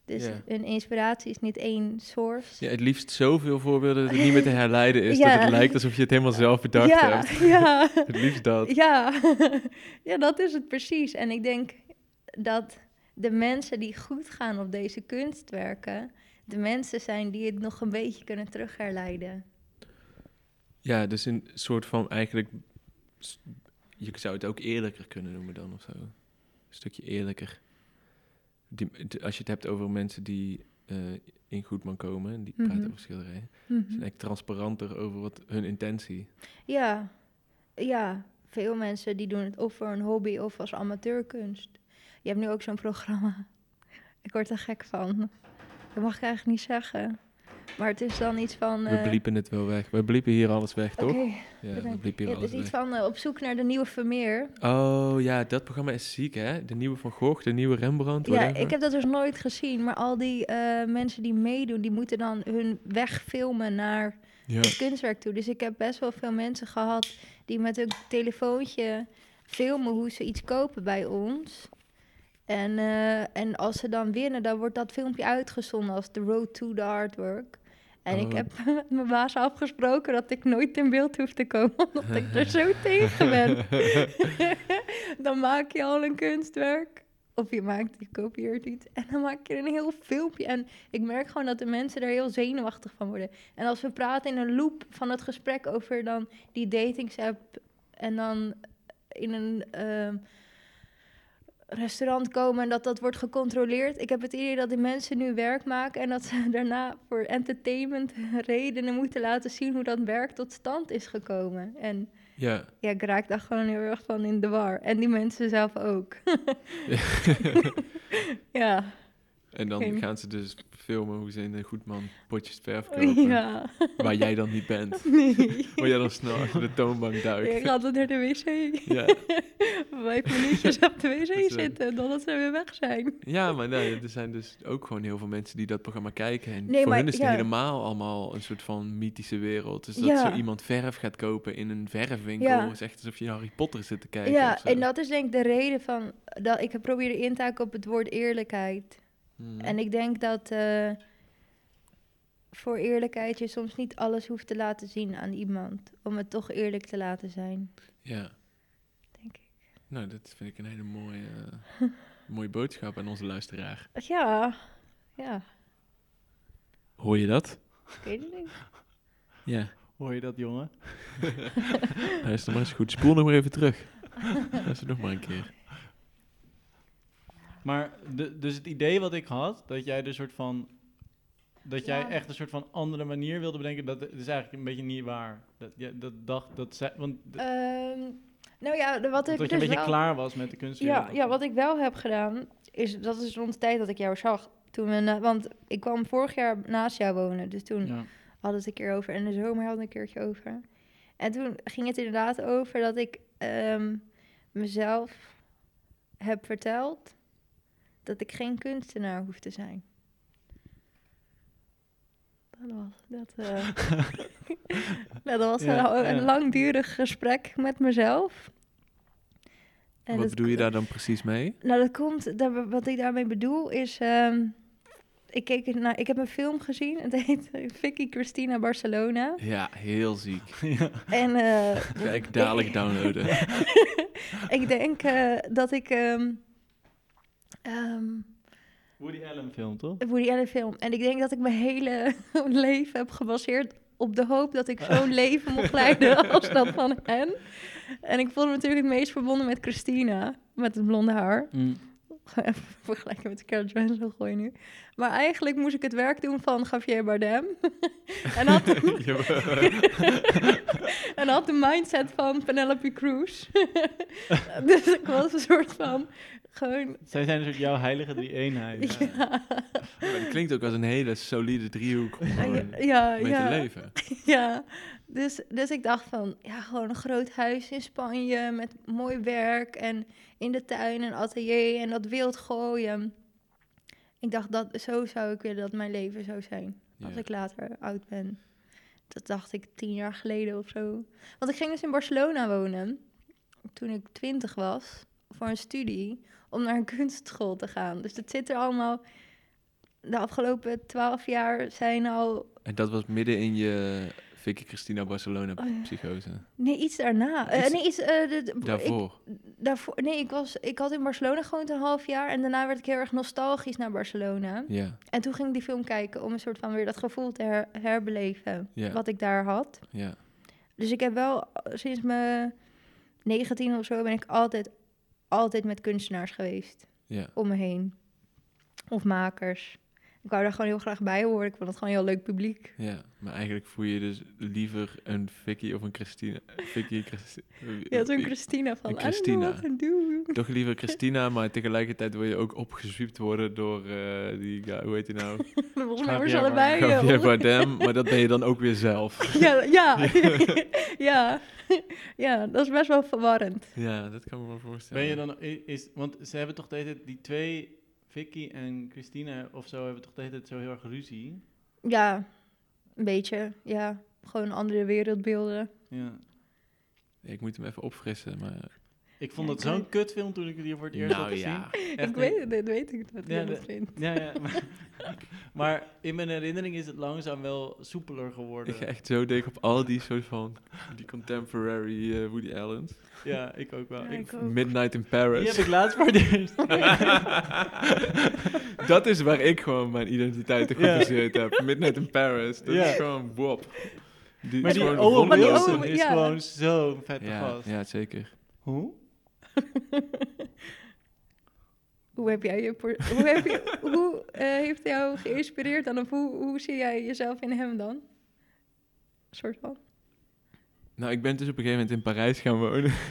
Dus hun inspiratie is niet één source. ja, het liefst zoveel voorbeelden dat het niet meer te herleiden is. Ja. Dat het lijkt alsof je het helemaal zelf bedacht ja, hebt. ja, Het liefst dat. ja. ja, dat is het precies. En ik denk dat de mensen die goed gaan op deze kunstwerken, de mensen zijn die het nog een beetje kunnen terugherleiden. Ja, dus een soort van eigenlijk... Je zou het ook eerlijker kunnen noemen dan of zo. Een stukje eerlijker. Die, als je het hebt over mensen die eh, in Goedman komen... en die praten Mhm. over schilderijen... Mhm. zijn eigenlijk transparanter over wat hun intentie... Ja, ja, veel mensen die doen het of voor een hobby of als amateurkunst. Je hebt nu ook zo'n programma. Ik word er gek van. Dat mag ik eigenlijk niet zeggen. Maar het is dan iets van... We eh, bliepen het wel weg. We bliepen hier alles weg, toch? Ja, we bliepen Ja, hier het alles is weg. iets van eh, op zoek naar de nieuwe Vermeer. Oh ja, dat programma is ziek, hè? De nieuwe Van Gogh, de nieuwe Rembrandt, Ja, ik heb dat dus nooit gezien. Maar al die eh, mensen die meedoen, die moeten dan hun weg filmen naar Ja. het kunstwerk toe. Dus ik heb best wel veel mensen gehad die met hun telefoontje filmen hoe ze iets kopen bij ons. En, eh, en als ze dan winnen, dan wordt dat filmpje uitgezonden als The Road to the Artwork. En ik Oh. heb met mijn baas afgesproken dat ik nooit in beeld hoef te komen, omdat ik er zo tegen ben. dan maak je al een kunstwerk. Of je maakt, je kopieert iets. En dan maak je een heel filmpje. En ik merk gewoon dat de mensen er heel zenuwachtig van worden. En als we praten in een loop van het gesprek over dan die datingsapp. En dan in een ehm, restaurant komen en dat dat wordt gecontroleerd. Ik heb het idee dat die mensen nu werk maken. En dat ze daarna voor entertainment redenen moeten laten zien hoe dat werk tot stand is gekomen. En Ja. ja, ik raak daar gewoon heel erg van in de war. En die mensen zelf ook. ja, En dan Geen- gaan ze dus filmen hoe ze in een goedman potjes verf kopen. ja. Waar jij dan niet bent. Nee. Waar jij dan snel achter de toonbank Ik duikt. ga altijd naar de wc. Ja. Vijf minuutjes op de wc Dat zitten, dan ze weer weg zijn. ja, maar nee, er zijn dus ook gewoon heel veel mensen die dat programma kijken. En Nee, voor maar hun is het ja. helemaal allemaal een soort van mythische wereld. Dus dat Ja. zo iemand verf gaat kopen in een verfwinkel Ja. is echt alsof je naar Harry Potter zit te kijken. Ja, en dat is denk ik de reden van dat ik heb proberen in te haken op het woord eerlijkheid. Hmm. En ik denk dat eh, voor eerlijkheid je soms niet alles hoeft te laten zien aan iemand. Om het toch eerlijk te laten zijn, Ja, denk ik. nou, dat vind ik een hele mooie, mooie boodschap aan onze luisteraar. Ja, ja, Hoor je dat? ik weet het niet. Ja. Hoor je dat, jongen? Luister maar eens goed. Spoel nog maar even terug. Luister nog maar een keer. Maar de, dus het idee wat ik had, dat jij de soort van. Dat jij Ja. echt een soort van andere manier wilde bedenken, dat is eigenlijk een beetje niet waar. Dat, ja, dat dacht, dat zei, want Ehm, nou ja, wat ik dat je dus een beetje wel... klaar was met de kunstwereld. Ja, ja, wat ik wel heb gedaan, is dat is rond de tijd dat ik jou zag. Toen we, want ik kwam vorig jaar naast jou wonen, dus toen Ja. hadden we het een keer over. En de zomer hadden we een keertje over. En toen ging het inderdaad over dat ik ehm, mezelf heb verteld dat ik geen kunstenaar hoef te zijn. Dat was, dat, eh, dat was Ja, een, een ja. langdurig gesprek met mezelf. En Wat dat bedoel je daar dan precies mee? nou, dat komt, daar, wat ik daarmee bedoel is, ehm, ik, keek naar, ik heb een film gezien, het heet Vicky Cristina Barcelona. Ja, heel ziek. ja. En eh, Kijk, dadelijk downloaden. ik denk eh, dat ik ehm ehm, Woody Allen film, toch? Woody Allen film, en ik denk dat ik mijn hele leven heb gebaseerd op de hoop dat ik zo'n leven mocht leiden als dat van hen. En ik voelde me natuurlijk het meest verbonden met Christina, met het blonde haar. Mm. Even vergelijken met Scarlett Johansson gooien nu. Maar eigenlijk moest ik het werk doen van Javier Bardem. en, had, en had de mindset van Penelope Cruz. dus ik was een soort van gewoon... Zij zijn een soort jouw heilige drie-eenheid. Ja, Maar dat klinkt ook als een hele solide driehoek om gewoon ja, mee ja, te leven. ja. Dus, dus ik dacht van, ja, gewoon een groot huis in Spanje met mooi werk en in de tuin een atelier en dat wild gooien. Ik dacht, dat, zo zou ik willen dat mijn leven zou zijn. Als Ja. ik later oud ben. Dat dacht ik tien jaar geleden of zo. Want ik ging dus in Barcelona wonen. Toen ik twintig was. Voor een studie. Om naar een kunstschool te gaan. Dus dat zit er allemaal... De afgelopen twaalf jaar zijn al... En dat was midden in je Vicky Christina Barcelona Oh ja. psychose. Nee, iets daarna. Eh, Iets nee, iets... eh, de- de- Ik, Daarvoor. daarvoor, nee, ik, was, ik had in Barcelona gewoond een half jaar. En daarna werd ik heel erg nostalgisch naar Barcelona. Ja, En toen ging ik die film kijken om een soort van weer dat gevoel te her- herbeleven. Ja. Wat ik daar had. ja. Dus ik heb wel eh, sinds mijn 19 of zo ben ik altijd, altijd met kunstenaars geweest Ja, om me heen. Of makers. Ik wou daar gewoon heel graag bij horen. Ik vond het gewoon een heel leuk publiek. ja. Maar eigenlijk voel je dus liever een Vicky of een Christina. Vicky, Christi- Ja, zo'n Christina van, Een Christina. Toch liever Christina, maar tegelijkertijd wil je ook opgezwiept worden door eh, die, guy, hoe heet hij nou? Volgens mij ze allebei. Javier Bardem, maar dat ben je dan ook weer zelf. Ja, ja, ja. ja, dat is best wel verwarrend. Ja, dat kan ik me wel voorstellen. Ben je dan, is, want ze hebben toch de hele tijd, die twee, Vicky en Christina of zo, hebben toch de hele tijd zo heel erg ruzie? Ja, een beetje. Ja, gewoon andere wereldbeelden. Ja. Ja, ik moet hem even opfrissen, maar Ik vond Ja, het zo'n kutfilm toen ik het hier voor het eerst had Nou gezien. ja. Echt ik niet. weet, dit weet ik wat Ja, je de- dat vindt. Ja, ja. Maar, maar in mijn herinnering is het langzaam wel soepeler geworden. Ik ga echt zo dik op al die soort van, die contemporary eh, Woody Allen's. Ja, ik ook wel. Ja, Ik- ik ook. Midnight in die Paris. heb ik laatst voor het eerst. dat is waar ik gewoon mijn identiteit Ja. gebaseerd heb. Midnight in Paris. Dat Ja. is gewoon wop. Die Maar is die gewoon Owen Maar die Wilson Owen- is ja. gewoon zo'n vette ja, gast. ja, zeker. Hoe? Hoe heb jij je... Hoe, heb je, hoe eh, heeft jou geïnspireerd dan? Of hoe, hoe zie jij jezelf in hem dan? soort van. Nou, ik ben dus op een gegeven moment in Parijs gaan wonen.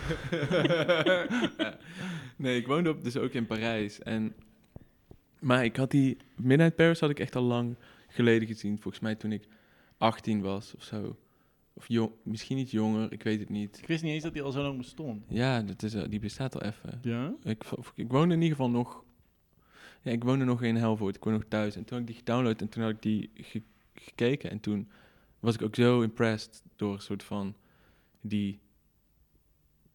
Nee, ik woonde op, dus ook in Parijs. En, maar ik had die... Midnight Paris had ik echt al lang geleden gezien. Volgens mij toen ik 18 was of zo. Of jong, misschien iets jonger, ik weet het niet. Ik wist niet eens dat hij al zo lang bestond. Ja, dat is, die bestaat al even. Ja? Ik, ik woonde in ieder geval nog... Ja, ik woonde nog in Helvoort. Ik woonde nog thuis. En toen had ik die gedownload en toen had ik die ge- gekeken. En toen was ik ook zo impressed door een soort van die...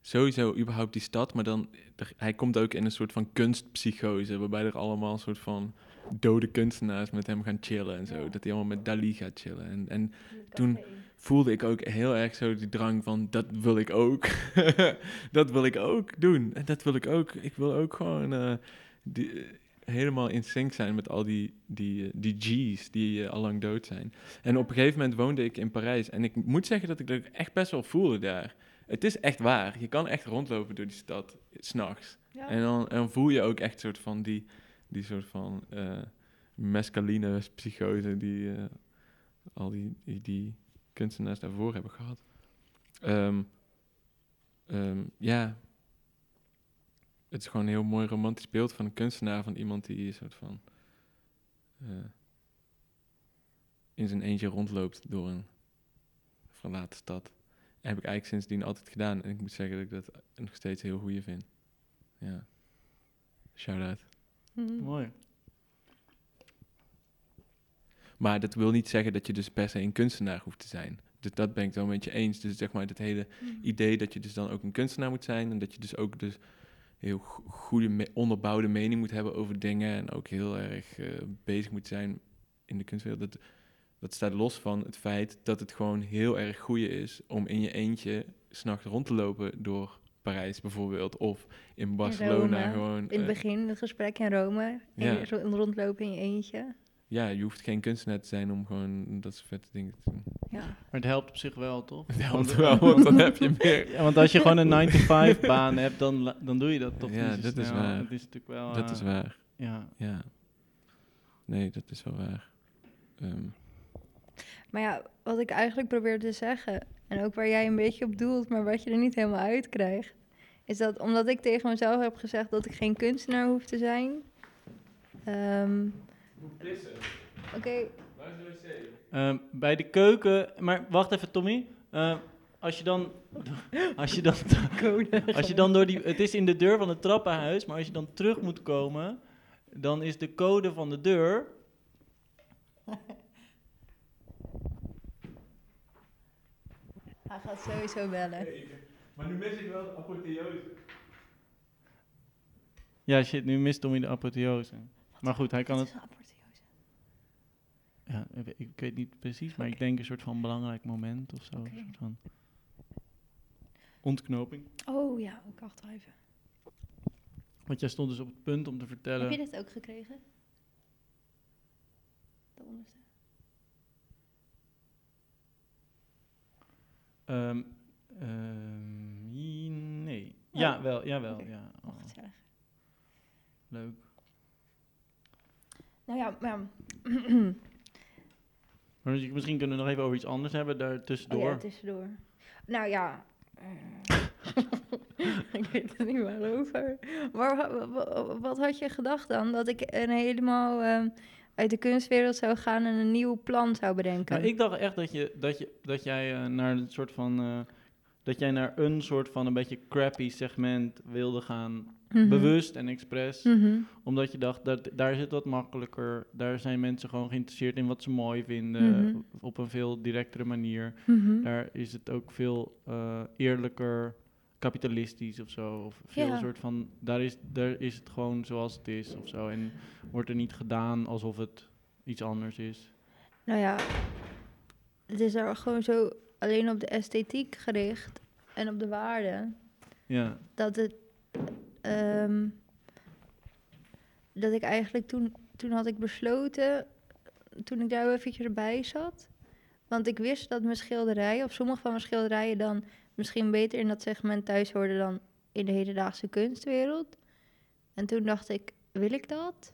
Sowieso überhaupt die stad, maar dan... er- hij komt ook in een soort van kunstpsychose, waarbij er allemaal een soort van dode kunstenaars met hem gaan chillen en zo. Dat hij allemaal met Dali gaat chillen. En, en Toen- voelde ik ook heel erg zo die drang van dat wil ik ook. dat wil ik ook doen. En dat wil ik ook. Ik wil ook gewoon eh, die, eh, helemaal in sync zijn met al die, die, eh, die G's die al lang dood zijn. En op een gegeven moment woonde ik in Parijs. En ik moet zeggen dat ik dat echt best wel voelde daar. Het is echt waar. Je kan echt rondlopen door die stad, s'nachts. Ja. En dan, en dan voel je ook echt soort van die, die soort van mescaline psychose die al die, die, die kunstenaars daarvoor hebben gehad. Ehm, ehm, ja, het is gewoon een heel mooi romantisch beeld van een kunstenaar, van iemand die een soort van eh, in zijn eentje rondloopt door een verlaten stad. heb ik eigenlijk sindsdien altijd gedaan. En ik moet zeggen dat ik dat nog steeds heel goeie vind. Ja. Shout-out. Mhm. Mooi. Maar dat wil niet zeggen dat je dus per se een kunstenaar hoeft te zijn. Dus dat ben ik wel met je eens. Dus zeg maar het hele Mhm. idee dat je dus dan ook een kunstenaar moet zijn. En dat je dus ook dus heel go- goede, me- onderbouwde mening moet hebben over dingen. En ook heel erg eh, bezig moet zijn in de kunstwereld. Dat, dat staat los van het feit dat het gewoon heel erg goeie is om in je eentje s'nachts rond te lopen door Parijs bijvoorbeeld. Of in Barcelona Rome. gewoon. In het eh, begin, het gesprek in Rome. En Ja. rondlopen in je eentje. Ja, je hoeft geen kunstenaar te zijn om gewoon dat soort vette dingen te doen. Ja. Maar het helpt op zich wel, toch? Het helpt Want- wel, want dan heb je meer. Ja, want als je gewoon een 9-to-5 baan hebt, dan, dan doe je dat toch Ja, niet zo dat is snel. waar. Het is natuurlijk wel... Dat eh, is waar. Ja. Ja. Nee, dat is wel waar. Ehm, Maar ja, wat ik eigenlijk probeer te zeggen, en ook waar jij een beetje op doelt, maar wat je er niet helemaal uit krijgt, is dat omdat ik tegen mezelf heb gezegd dat ik geen kunstenaar hoef te zijn. Oké, Ehm, bij de keuken... Maar wacht even, Tommy. Ehm, als je dan... Als je dan, als je dan door die... Het is in de deur van het trappenhuis, maar als je dan terug moet komen, dan is de code van de deur... hij gaat sowieso bellen. Maar nu mis ik wel de apotheose. Ja, shit, nu mist Tommy de apotheose. Maar goed, hij kan het... Ja, ik, weet niet precies, maar ik denk een soort van belangrijk moment of zo. Een soort van ontknoping. Oh ja, ik wacht wel even. Want jij stond dus op het punt om te vertellen... Heb je dit ook gekregen? De onderste. Ehm, ehm, nee. Ja, wel, jawel. Oké. Ja. Oh, Oh, leuk. Nou ja, maar... Maar misschien kunnen we nog even over iets anders hebben daar Oh tussendoor. ja, tussendoor. Nou ja. eh, ik weet er niet waarover. Maar wa- wa- wa- wat had je gedacht dan? Dat ik een helemaal ehm, uit de kunstwereld zou gaan en een nieuw plan zou bedenken? Nou, ik dacht echt dat, je, dat, je, dat jij eh, naar een soort van... eh, dat jij naar een soort van een beetje crappy segment wilde gaan. Mhm. Bewust en expres. Mhm. Omdat je dacht, dat, daar is het wat makkelijker. Daar zijn mensen gewoon geïnteresseerd in wat ze mooi vinden. Mhm. Op een veel directere manier. Daar is het ook veel eh, eerlijker kapitalistisch of zo. Of veel Ja. soort van, daar is, daar is het gewoon zoals het is of zo. En wordt er niet gedaan alsof het iets anders is. Nou ja, het is er gewoon zo alleen op de esthetiek gericht en op de waarde. Ja, Dat het. ehm, dat ik eigenlijk toen. Toen had ik besloten. Toen ik daar eventjes bij zat. Want ik wist dat mijn schilderijen, of sommige van mijn schilderijen, dan misschien beter in dat segment thuis hoorden dan in de hedendaagse kunstwereld. En toen dacht ik, wil ik dat?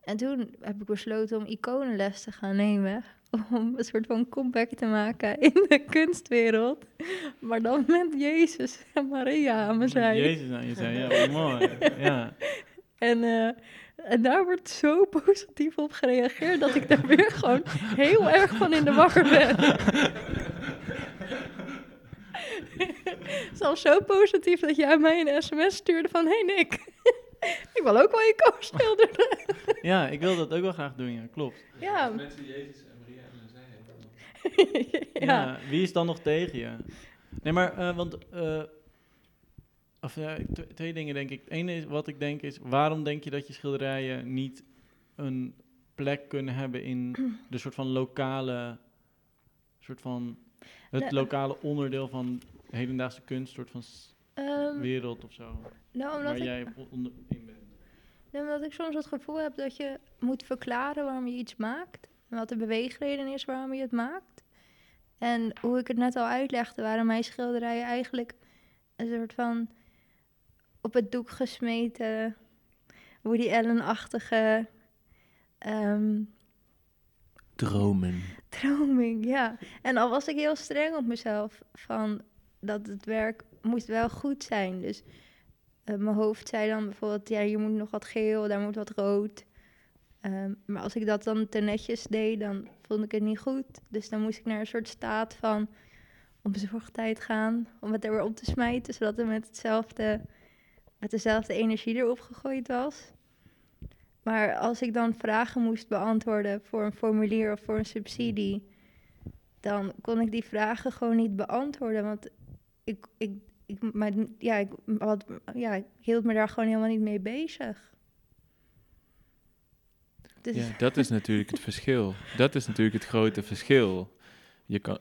En toen heb ik besloten om iconenles te gaan nemen. Om een soort van comeback te maken in de kunstwereld. Maar dan met Jezus en Maria aan mijn zij. Jezus aan je zij, ja, wat mooi. Ja. En, eh, en daar wordt zo positief op gereageerd dat ik daar weer gewoon heel erg van in de war ben. Zelfs zo positief dat jij mij een sms stuurde van... Hey Nick, ik wil ook wel je koos schilderen. ja, ik wil dat ook wel graag doen, ja, klopt. Ja, Mensen Jezus en Maria en zij Ja. ja. wie is dan nog tegen je? Nee, maar, eh, want, eh, of ja, tw- twee dingen denk ik. Het ene is, wat ik denk is, waarom denk je dat je schilderijen niet een plek kunnen hebben in de soort van lokale, soort van, het Nee. lokale onderdeel van hedendaagse kunst, soort van Ehm, wereld of zo, nou, omdat waar jij onder in bent. nou, omdat ik soms het gevoel heb dat je moet verklaren waarom je iets maakt. En wat de beweegreden is waarom je het maakt. En hoe ik het net al uitlegde, waren mijn schilderijen eigenlijk een soort van op het doek gesmeten, Woody Allen-achtige ehm, Dromen. droming, ja. En al was ik heel streng op mezelf, van dat het werk moest wel goed zijn. Dus eh, mijn hoofd zei dan bijvoorbeeld, ja, hier moet nog wat geel, daar moet wat rood. Ehm, maar als ik dat dan te netjes deed, dan vond ik het niet goed. Dus dan moest ik naar een soort staat van onbezorgdheid gaan, om het er weer op te smijten, zodat het met, hetzelfde, met dezelfde energie erop gegooid was. Maar als ik dan vragen moest beantwoorden voor een formulier of voor een subsidie, dan kon ik die vragen gewoon niet beantwoorden. Want ik, ik, maar, ja, ik, ja, ik hield me daar gewoon helemaal niet mee bezig. Dus Ja, dat is natuurlijk het verschil. Dat is natuurlijk het grote verschil. Je kan,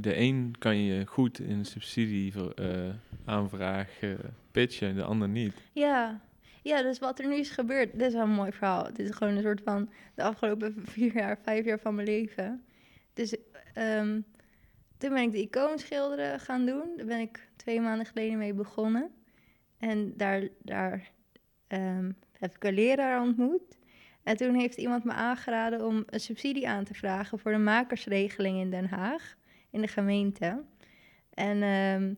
de een kan je goed in een subsidieaanvraag eh pitchen, en de ander niet. Ja. ja, dus wat er nu is gebeurd, dit is wel een mooi verhaal. Dit is gewoon een soort van de afgelopen vier jaar, vijf jaar van mijn leven. Dus ehm, toen ben ik de icoon schilderen gaan doen. Daar ben ik twee maanden geleden mee begonnen. En daar, daar ehm, heb ik een leraar ontmoet. En toen heeft iemand me aangeraden om een subsidie aan te vragen voor de makersregeling in Den Haag, in de gemeente. En ehm,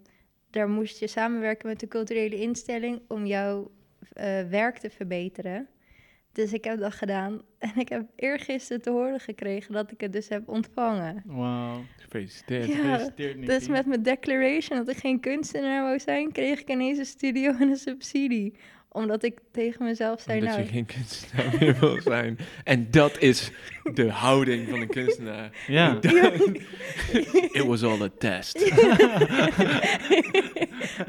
daar moest je samenwerken met de culturele instelling om jouw eh, werk te verbeteren. Dus ik heb dat gedaan. En ik heb eergisteren te horen gekregen dat ik het dus heb ontvangen. Wauw. Gefeliciteerd. Ja, Gefeliciteerd. Dus met mijn declaration dat ik geen kunstenaar wou zijn, kreeg ik ineens een studio en een subsidie. Omdat ik tegen mezelf zei, Omdat nou... je geen kunstenaar meer wil zijn. En dat is de houding van een kunstenaar. Ja. It was all a test.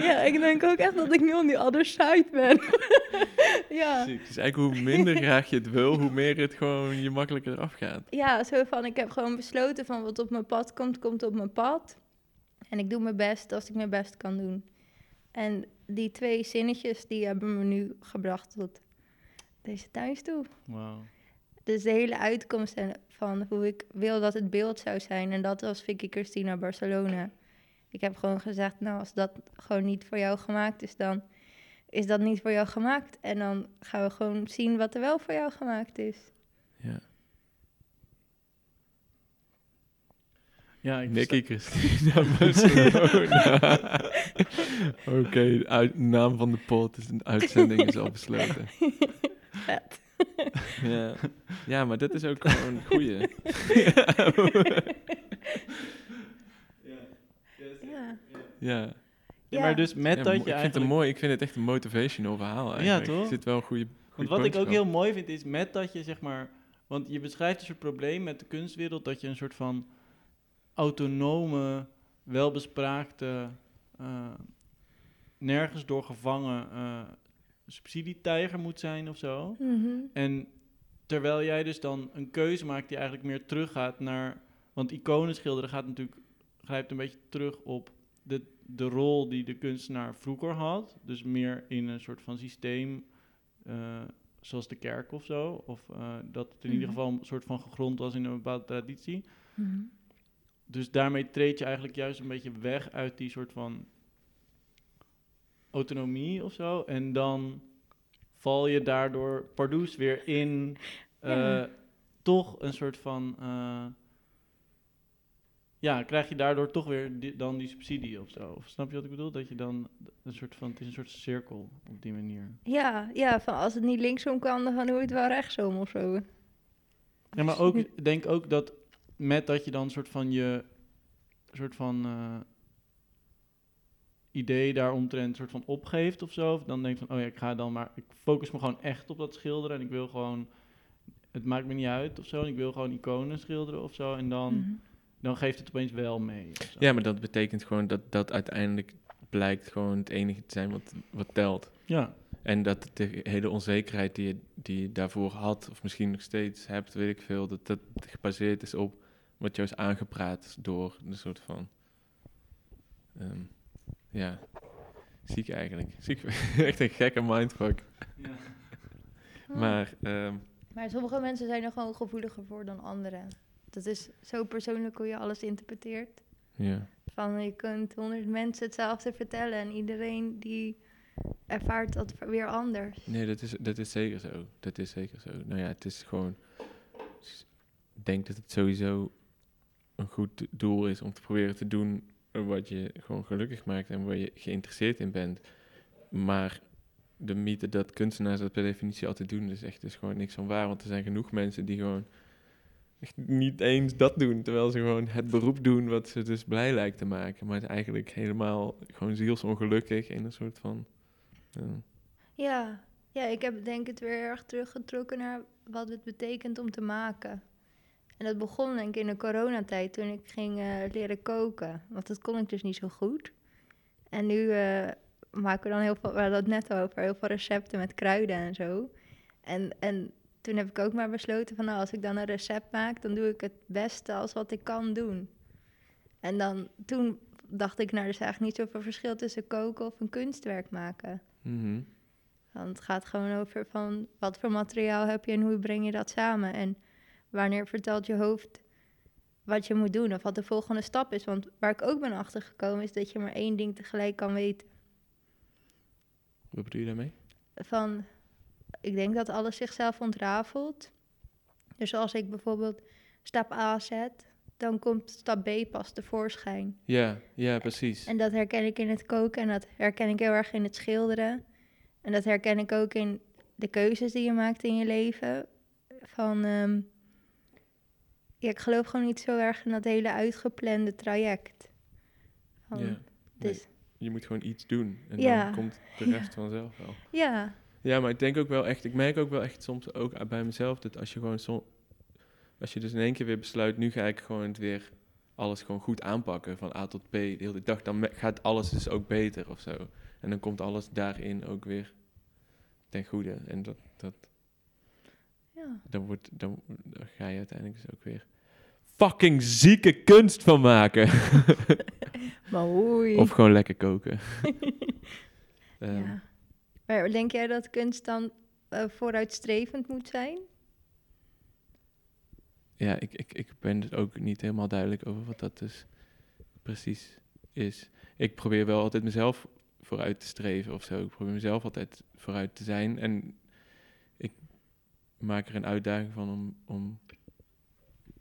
ja, ik denk ook echt dat ik nu on the other side ben. ja. Ziek. Dus eigenlijk hoe minder graag je het wil, hoe meer het gewoon je makkelijker eraf gaat. ja, zo van, ik heb gewoon besloten van wat op mijn pad komt, komt op mijn pad. En ik doe mijn best als ik mijn best kan doen. En die twee zinnetjes, die hebben me nu gebracht tot deze thuis toe. Dus de hele uitkomst van hoe ik wil dat het beeld zou zijn. En dat was Vicky Cristina Barcelona. Ik heb gewoon gezegd, nou, als dat gewoon niet voor jou gemaakt is, dan is dat niet voor jou gemaakt. En dan gaan we gewoon zien wat er wel voor jou gemaakt is. Ja, ik Nicky Christina Barcelona. Oké, de uit- naam van de pot is een uitzending is al besloten. Vet. Ja. ja, maar dat is ook gewoon een goeie. Ja. ja. Ja, maar dus met Ja, dat je ik, vind het mooi, ik vind het echt een motivational verhaal eigenlijk. toch? Er zit wel een goede, Want wat ik ook heel mooi vind is met dat je zeg maar... Want je beschrijft dus een probleem met de kunstwereld dat je een soort van autonome, welbespraakte, eh, nergens door gevangen eh subsidietijger moet zijn of zo. Mhm. En terwijl jij dus dan een keuze maakt die eigenlijk meer teruggaat naar... Want iconen schilderen gaat natuurlijk, grijpt een beetje terug op de, de rol die de kunstenaar vroeger had. Dus meer in een soort van systeem, eh, zoals de kerk of zo. Of dat het in ieder Mhm. geval een soort van gegrond was in een bepaalde traditie. Mhm. Dus daarmee treed je eigenlijk juist een beetje weg uit die soort van autonomie of zo. En dan val je daardoor pardoes weer in eh, Ja. toch een soort van... eh, ja, krijg je daardoor toch weer die, dan die subsidie of zo. Of snap je wat ik bedoel? Dat je dan een soort van... Het is een soort cirkel op die manier. Ja, ja, van als het niet linksom kan, dan doe je het wel rechtsom of zo. Ja, maar ook, denk ook dat met dat je dan soort van je soort van eh, idee daaromtrent soort van opgeeft of zo, of dan denk je van, oh ja, ik ga dan maar, ik focus me gewoon echt op dat schilderen en ik wil gewoon, het maakt me niet uit of zo, en ik wil gewoon iconen schilderen of zo, en dan, Mhm. dan geeft het opeens wel mee. Ja, maar dat betekent gewoon dat dat uiteindelijk blijkt gewoon het enige te zijn wat, wat telt. Ja, En dat de hele onzekerheid die je, die je daarvoor had, of misschien nog steeds hebt, weet ik veel, dat dat gebaseerd is op wat jou is aangepraat door een soort van. ehm, ja, ziek eigenlijk. Ziek, echt een gekke mindfuck. Maar ehm, Maar sommige mensen zijn er gewoon gevoeliger voor dan anderen. Dat is zo persoonlijk hoe je alles interpreteert. ja, Van je kunt honderd mensen hetzelfde vertellen en iedereen die ervaart dat weer anders. nee, dat is, dat is zeker zo. Dat is zeker zo. Nou ja, het is gewoon. Ik denk dat het sowieso een goed do- doel is om te proberen te doen wat je gewoon gelukkig maakt en waar je geïnteresseerd in bent. Maar de mythe dat kunstenaars dat per definitie altijd doen, is echt dus gewoon niks van waar. Want er zijn genoeg mensen die gewoon echt niet eens dat doen. Terwijl ze gewoon het beroep doen wat ze dus blij lijkt te maken. Maar het eigenlijk helemaal gewoon zielsongelukkig in een soort van... Ja, ja, ik heb denk ik weer erg teruggetrokken naar wat het betekent om te maken. En dat begon denk ik in de coronatijd toen ik ging eh, leren koken. Want dat kon ik dus niet zo goed. En nu eh, maken we dan heel veel, we hadden het net over, heel veel recepten met kruiden en zo. En, en toen heb ik ook maar besloten van nou, als ik dan een recept maak, dan doe ik het beste als wat ik kan doen. En dan toen dacht ik, nou, er is eigenlijk niet zoveel verschil tussen koken of een kunstwerk maken. mhm. Want het gaat gewoon over van wat voor materiaal heb je en hoe breng je dat samen. En wanneer vertelt je hoofd wat je moet doen of wat de volgende stap is. Want waar ik ook ben achtergekomen is dat je maar één ding tegelijk kan weten. Wat bedoel je daarmee? Van, ik denk dat alles zichzelf ontrafelt. Dus als ik bijvoorbeeld stap A zet, dan komt stap B pas tevoorschijn. Ja, ja, precies. En dat herken ik in het koken en dat herken ik heel erg in het schilderen. En dat herken ik ook in de keuzes die je maakt in je leven. Van, ehm, ja, ik geloof gewoon niet zo erg in dat hele uitgeplande traject. Van, ja. Nee, dus, je moet gewoon iets doen en Ja, dan komt de ja. rest vanzelf wel. ja, Ja, maar ik denk ook wel echt, ik merk ook wel echt soms ook bij mezelf dat als je gewoon som, als je dus in één keer weer besluit, nu ga ik gewoon het weer alles gewoon goed aanpakken van A tot B de hele dag, dan gaat alles dus ook beter of zo. En dan komt alles daarin ook weer ten goede. En dat, dat. Dan, wordt, dan, dan ga je uiteindelijk dus ook weer fucking zieke kunst van maken. Maar oei. of gewoon lekker koken. Ehm, ja. Maar denk jij dat kunst dan eh, vooruitstrevend moet zijn? ja, ik, ik, ik ben dus ook niet helemaal duidelijk over wat dat dus precies is. Ik probeer wel altijd mezelf vooruit te streven of zo. Ik probeer mezelf altijd vooruit te zijn. En maak er een uitdaging van om, om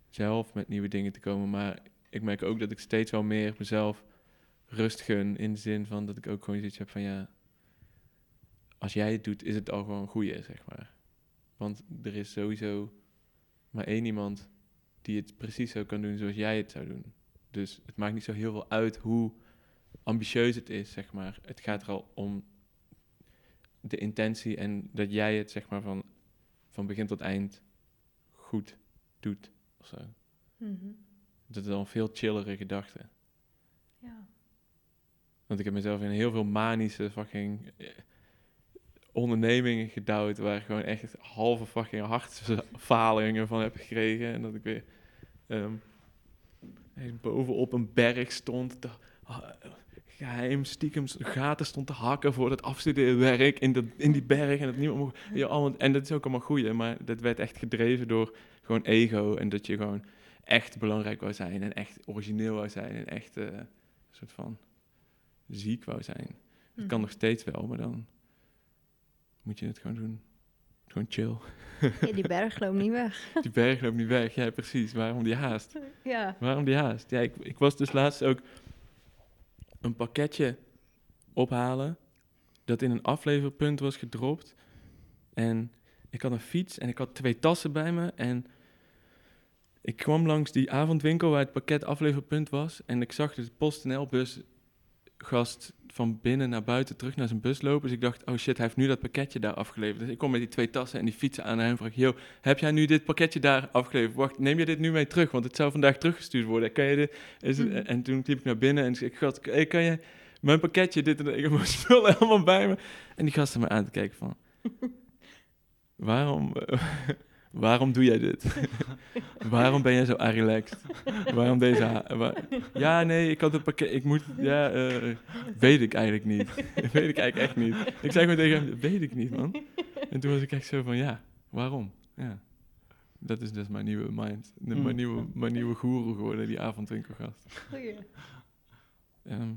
zelf met nieuwe dingen te komen. Maar ik merk ook dat ik steeds wel meer mezelf rust gun. In de zin van dat ik ook gewoon zoiets heb van ja, als jij het doet, is het al gewoon een goeie, zeg maar. Want er is sowieso maar één iemand die het precies zo kan doen zoals jij het zou doen. Dus het maakt niet zo heel veel uit hoe ambitieus het is, zeg maar. Het gaat er al om de intentie en dat jij het, zeg maar, van, van begin tot eind goed doet. Of zo. Mhm. Dat is dan veel chillere gedachte. Ja. Want ik heb mezelf in heel veel manische fucking eh, ondernemingen gedouwd... waar ik gewoon echt halve fucking hartfalingen van heb gekregen. En dat ik weer ehm, bovenop een berg stond... te- ha- geheim stiekem gaten stond te hakken voor het afstudeerwerk in, de, in die berg en dat niemand mocht... Ja, allemaal, en dat is ook allemaal goed, maar dat werd echt gedreven door gewoon ego en dat je gewoon echt belangrijk wou zijn en echt origineel wou zijn en echt eh, een soort van ziek wou zijn. Het kan Mhm. nog steeds wel, maar dan moet je het gewoon doen. Gewoon chill. Ja, die berg loopt niet weg. Die berg loopt niet weg. Ja, precies. Waarom die haast? Ja. Waarom die haast? Ja, ik, ik was dus laatst ook een pakketje ophalen dat in een afleverpunt was gedropt. En ik had een fiets en ik had twee tassen bij me. En ik kwam langs die avondwinkel waar het pakket afleverpunt was. En ik zag de PostNL-bus gast van binnen naar buiten terug naar zijn bus lopen. Dus ik dacht, oh shit, hij heeft nu dat pakketje daar afgeleverd. Dus ik kom met die twee tassen en die fietsen aan en hij vraag, yo, heb jij nu dit pakketje daar afgeleverd? Wacht, neem je dit nu mee terug? Want het zou vandaag teruggestuurd worden. Kan je dit? Is het, Mhm. En toen liep ik naar binnen en ik gast, hey, kan je mijn pakketje, dit en dat. Ik heb mijn spullen helemaal bij me. En die gasten me aan te kijken van, waarom, waarom doe jij dit? waarom ben jij zo relaxed? waarom deze... ha- wa- ja, nee, ik had het pakket, ik moet, ja, eh, weet ik eigenlijk niet. weet ik eigenlijk echt niet. Ik zei gewoon tegen hem, weet ik niet, man. En toen was ik echt zo van, ja, waarom? Ja. Dat is dus mijn nieuwe mind. De-. Mijn, nieuwe, mijn nieuwe goeroe geworden, die avondwinkelgast. Goeie. Ehm,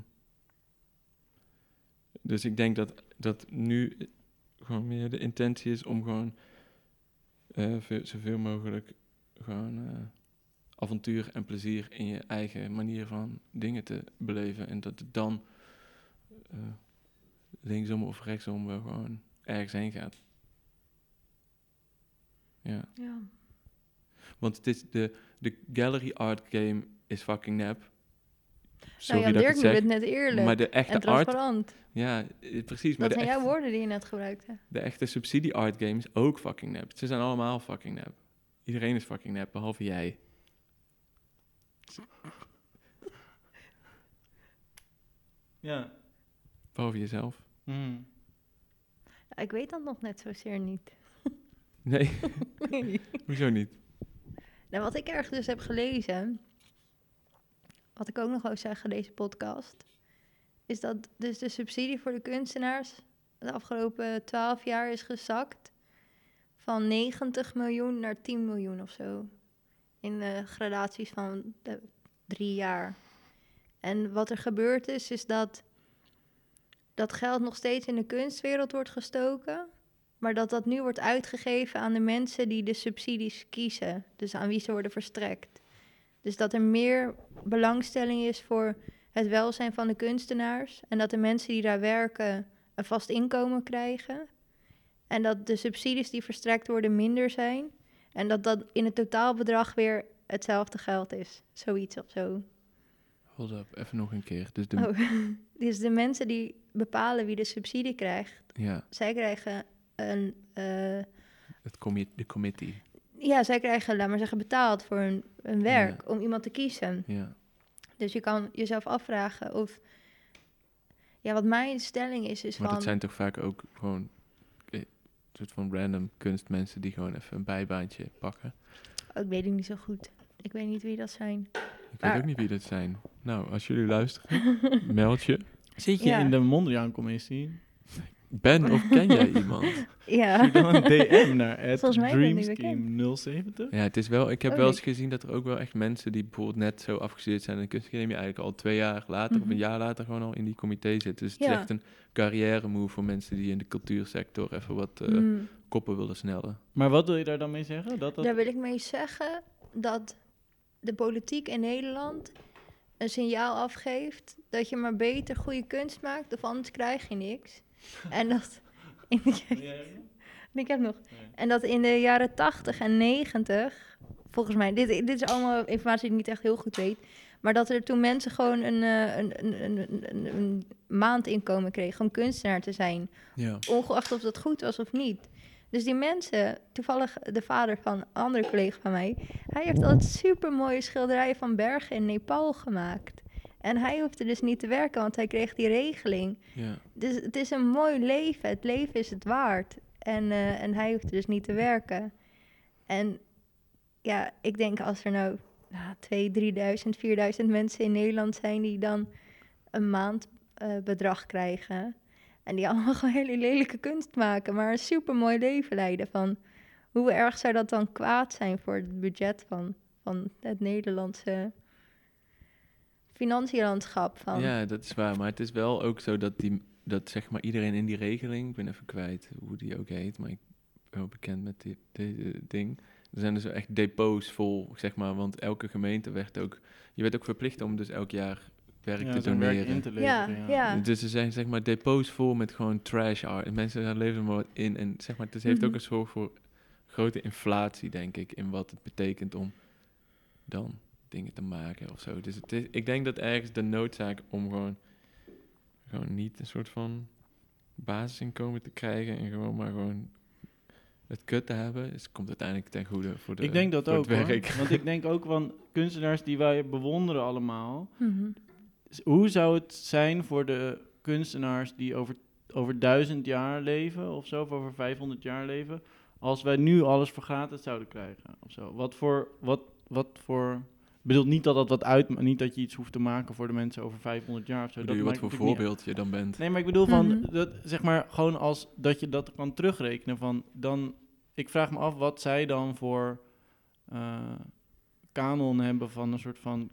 dus ik denk dat, dat nu gewoon meer de intentie is om gewoon eh, veel, zoveel mogelijk gewoon eh, avontuur en plezier in je eigen manier van dingen te beleven. En dat het dan eh, linksom of rechtsom wel gewoon ergens heen gaat. Ja. Ja. Want het is de, de gallery art game is fucking nep. Sorry nou ja, Dirk het noemde zeg. het net eerlijk. Maar de en echte art, ja, eh, precies. Maar Dat zijn jouw echte, woorden die je net gebruikte. de echte subsidie art games ook fucking nep. Ze zijn allemaal fucking nep. Iedereen is fucking nep, behalve jij. Ja. Behalve jezelf. Mm. Nou, ik weet dat nog net zozeer niet. Nee, Nee. hoezo niet? Nou, wat ik ergens dus heb gelezen, wat ik ook nog wou zeggen deze podcast, is dat dus de subsidie voor de kunstenaars de afgelopen twaalf jaar is gezakt van 90 miljoen naar 10 miljoen of zo. In eh, gradaties van de drie jaar. En wat er gebeurd is, is dat dat geld nog steeds in de kunstwereld wordt gestoken. Maar dat dat nu wordt uitgegeven aan de mensen die de subsidies kiezen. Dus aan wie ze worden verstrekt. Dus dat er meer belangstelling is voor het welzijn van de kunstenaars. En dat de mensen die daar werken een vast inkomen krijgen. En dat de subsidies die verstrekt worden minder zijn. En dat dat in het totaalbedrag weer hetzelfde geld is. Zoiets of zo. Hold up, even nog een keer. Dus de, Oh. Dus de mensen die bepalen wie de subsidie krijgt, ja, zij krijgen een. eh, het commi de committee. Ja, zij krijgen, laat maar zeggen, betaald voor hun, hun werk om iemand te kiezen. Ja, Dus je kan jezelf afvragen of. Ja, wat mijn stelling is, is maar van. dat zijn toch vaak ook gewoon eh, een soort van random kunstmensen die gewoon even een bijbaantje pakken. Oh, ik weet het niet zo goed. Ik weet niet wie dat zijn. Ik Maar- weet ook niet wie dat zijn. Nou, als jullie luisteren, meld je. Zit je Ja. in de Mondriaan-commissie? Ben of ken jij iemand? Ja. Stuur dan een DM naar Volgens mij ben ik niet Dreamscheme 070. Ja, het is wel, ik heb Oh, wel nee. eens gezien dat er ook wel echt mensen die bijvoorbeeld net zo afgestudeerd zijn in de kunstacademie eigenlijk al twee jaar later of Mhm. een jaar later gewoon al in die comité zitten. Dus het is echt een carrière move voor mensen die in de cultuursector even wat eh, Mm. koppen willen snellen. Maar wat wil je daar dan mee zeggen? Dat dat... Daar wil ik mee zeggen dat de politiek in Nederland een signaal afgeeft dat je maar beter goede kunst maakt, of anders krijg je niks. En dat. In de, ik heb nog. En dat in de jaren 80 en 90, volgens mij, dit, dit is allemaal informatie die ik niet echt heel goed weet. Maar dat er toen mensen gewoon een, eh, een, een, een, een, een maandinkomen kregen om kunstenaar te zijn. Ja. ongeacht of dat goed was of niet. Dus die mensen, toevallig de vader van een andere collega van mij, hij heeft altijd super mooie schilderijen van bergen in Nepal gemaakt. En hij hoefde dus niet te werken, want hij kreeg die regeling. Ja. Dus het is een mooi leven. Het leven is het waard. En, eh, en hij hoefde dus niet te werken. En ja, ik denk als er nou, nou 2, 3000, 4000 mensen in Nederland zijn die dan een maandbedrag bedrag krijgen. En die allemaal gewoon hele lelijke kunst maken, maar een super mooi leven leiden. Van hoe erg zou dat dan kwaad zijn voor het budget van, van het Nederlandse financiënlandschap? Van, ja, dat is waar. Maar het is wel ook zo dat, die, dat zeg maar iedereen in die regeling, ik ben even kwijt hoe die ook heet, maar ik ben wel bekend met dit deze ding. Er zijn dus echt depots vol, zeg maar, want elke gemeente werd ook, je werd ook verplicht om dus elk jaar werk Ja, te zijn werk doneren. in te Ja, leveren. ja. Dus er zijn zeg maar depots vol met gewoon trash art. En mensen gaan leveren maar wat in. En zeg maar, het heeft ook Mhm. een soort voor grote inflatie, denk ik, in wat het betekent om dan dingen te maken of zo. Dus het is, ik denk dat ergens de noodzaak om gewoon, gewoon niet een soort van basisinkomen te krijgen en gewoon maar gewoon het kut te hebben, is, komt uiteindelijk ten goede voor de ik denk dat ook, hoor. Want ik denk ook van kunstenaars die wij bewonderen allemaal. Mhm. Hoe zou het zijn voor de kunstenaars die over, over duizend jaar leven of zo, of over 500 jaar leven, als wij nu alles voor gratis zouden krijgen of zo? Wat voor, wat, wat voor, bedoel niet dat dat wat uit, niet dat je iets hoeft te maken voor de mensen over 500 jaar of zo. Bedoel je dat wat maakt voor voorbeeld je dan bent? Nee, maar ik bedoel van, Mhm. dat, zeg maar, gewoon als dat je dat kan terugrekenen van, dan, ik vraag me af wat zij dan voor eh, kanon hebben van een soort van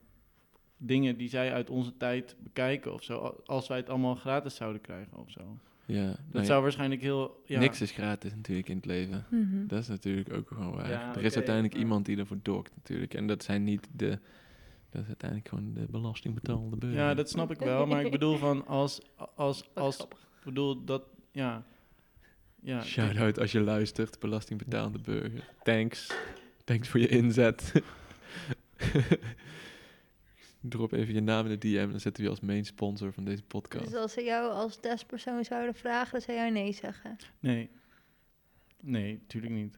dingen die zij uit onze tijd bekijken of zo, als wij het allemaal gratis zouden krijgen of zo. Ja, Dat nou ja, zou waarschijnlijk heel, ja, niks is gratis natuurlijk in het leven. Mhm. Dat is natuurlijk ook gewoon waar. Ja, er is uiteindelijk ja. iemand die ervoor dokt natuurlijk. En dat zijn niet de... Dat is uiteindelijk gewoon de belastingbetalende burger. ja, dat snap ik wel, maar ik bedoel van als, als, als, ik bedoel dat, ja, ja, Shout-out als je luistert, belastingbetalende burger. Thanks. Thanks voor je inzet. Drop even je naam in de DM en dan zetten we je als main sponsor van deze podcast. Dus als ze jou als testpersoon zouden vragen, dan zou jij nee zeggen. nee, nee, tuurlijk niet.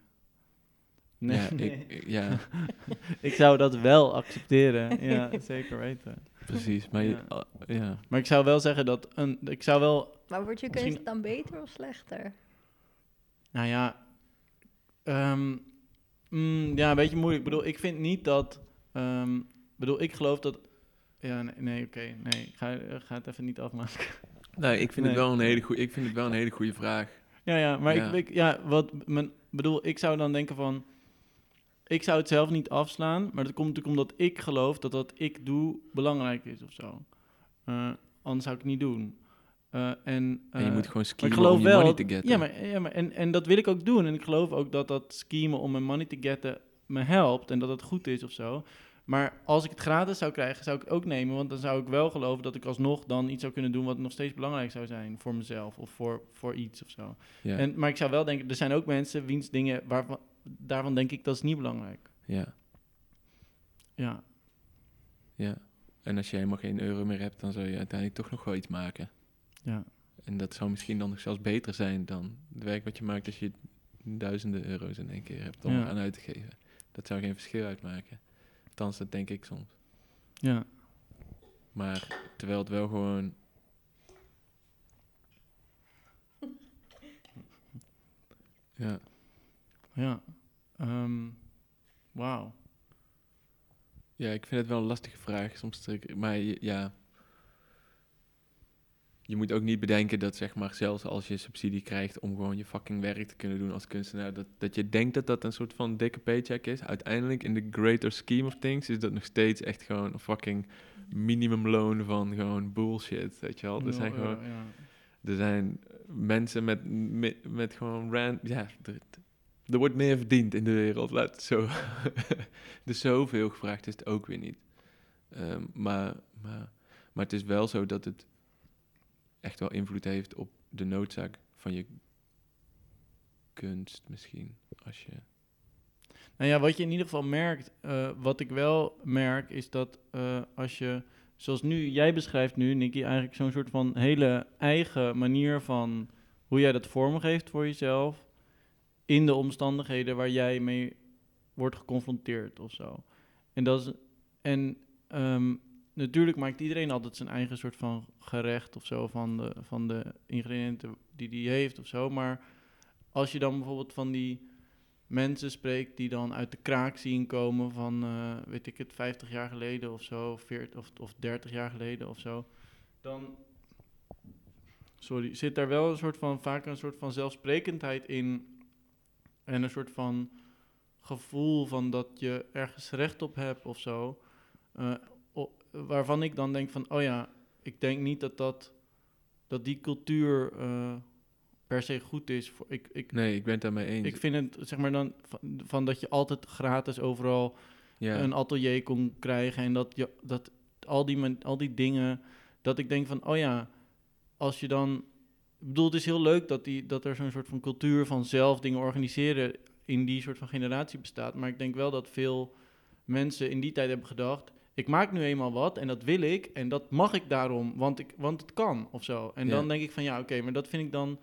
Nee, ja, nee. ik, ik- ja, Ik zou dat wel accepteren, ja, zeker weten. precies. Maar je- Ja. ja. Maar ik zou wel zeggen dat een, ik zou wel, Maar wordt je Misschien- kunst dan beter of slechter? nou ja, ehm, mm, ja, een beetje moeilijk. Ik bedoel, ik vind niet dat, ehm, ik bedoel, ik geloof dat, ja, nee, nee oké, nee, ga, het even niet afmaken. Nee, ik vind, Nee. Het wel een hele goeie, ik vind het wel een hele goede vraag. Ja, ja, maar Ja. Ik, ik, ja, wat, mijn, bedoel, ik zou dan denken van, ik zou het zelf niet afslaan, maar dat komt natuurlijk omdat ik geloof dat wat ik doe belangrijk is of zo. Eh, anders zou ik het niet doen. Eh, en, En je eh, moet gewoon ik om geloof je wel. money te getten. Ja, maar, ja maar en, en dat wil ik ook doen. En ik geloof ook dat dat schemen om mijn money te getten me helpt. En dat het goed is of zo. Maar als ik het gratis zou krijgen, zou ik het ook nemen. Want dan zou ik wel geloven dat ik alsnog dan iets zou kunnen doen wat nog steeds belangrijk zou zijn voor mezelf of voor, voor iets of zo. ja. En, maar ik zou wel denken, er zijn ook mensen wiens dingen waarvan daarvan denk ik dat is niet belangrijk. ja, Ja, ja. En als je helemaal geen euro meer hebt, dan zou je uiteindelijk toch nog wel iets maken. ja. En dat zou misschien dan nog zelfs beter zijn dan het werk wat je maakt als je duizenden euro's in één keer hebt om Ja. aan uit te geven. Dat zou geen verschil uitmaken. Althans, dat denk ik soms. Ja, Maar terwijl het wel gewoon... Ja, ja. Ehm, Wauw. ja, ik vind het wel een lastige vraag soms. Maar ja... Je moet ook niet bedenken dat, zeg maar, zelfs als je subsidie krijgt om gewoon je fucking werk te kunnen doen als kunstenaar, dat, dat je denkt dat dat een soort van dikke paycheck is. Uiteindelijk, in de greater scheme of things, is dat nog steeds echt gewoon een fucking minimumloon van gewoon bullshit, weet je wel. Er zijn gewoon, er zijn mensen met, met, met gewoon rand, ja, er, er wordt meer verdiend in de wereld, laat het zo. dus zoveel gevraagd is het ook weer niet. Ehm, maar, maar, maar het is wel zo dat het echt wel invloed heeft op de noodzaak van je kunst misschien. Als je, Nou ja, wat je in ieder geval merkt, eh, wat ik wel merk, is dat eh, als je, zoals nu, jij beschrijft nu, Nicky, eigenlijk zo'n soort van hele eigen manier van hoe jij dat vormgeeft voor jezelf, in de omstandigheden waar jij mee wordt geconfronteerd of zo. En dat is, en, ehm, natuurlijk maakt iedereen altijd zijn eigen soort van gerecht of zo van de, van de ingrediënten die die heeft of zo. Maar als je dan bijvoorbeeld van die mensen spreekt die dan uit de kraak zien komen van, eh, weet ik het, 50 jaar geleden of zo, 40 of, of 30 jaar geleden of zo, dan sorry, zit daar wel een soort van, vaak een soort van zelfsprekendheid in en een soort van gevoel van dat je ergens recht op hebt of zo. eh, waarvan ik dan denk van, oh ja, ik denk niet dat dat, dat die cultuur eh, per se goed is. Voor, ik, ik, Nee, ik ben het daarmee eens. ik vind het, zeg maar dan, van, van dat je altijd gratis overal een atelier kon krijgen en dat, je, dat al, die, men- al die dingen, dat ik denk van, oh ja, als je dan, ik bedoel, het is heel leuk dat, die, dat er zo'n soort van cultuur van zelf dingen organiseren in die soort van generatie bestaat, maar ik denk wel dat veel mensen in die tijd hebben gedacht, ik maak nu eenmaal wat en dat wil ik en dat mag ik daarom, want, ik, want het kan of zo. En Ja. dan denk ik van, ja, oké, maar dat vind ik dan,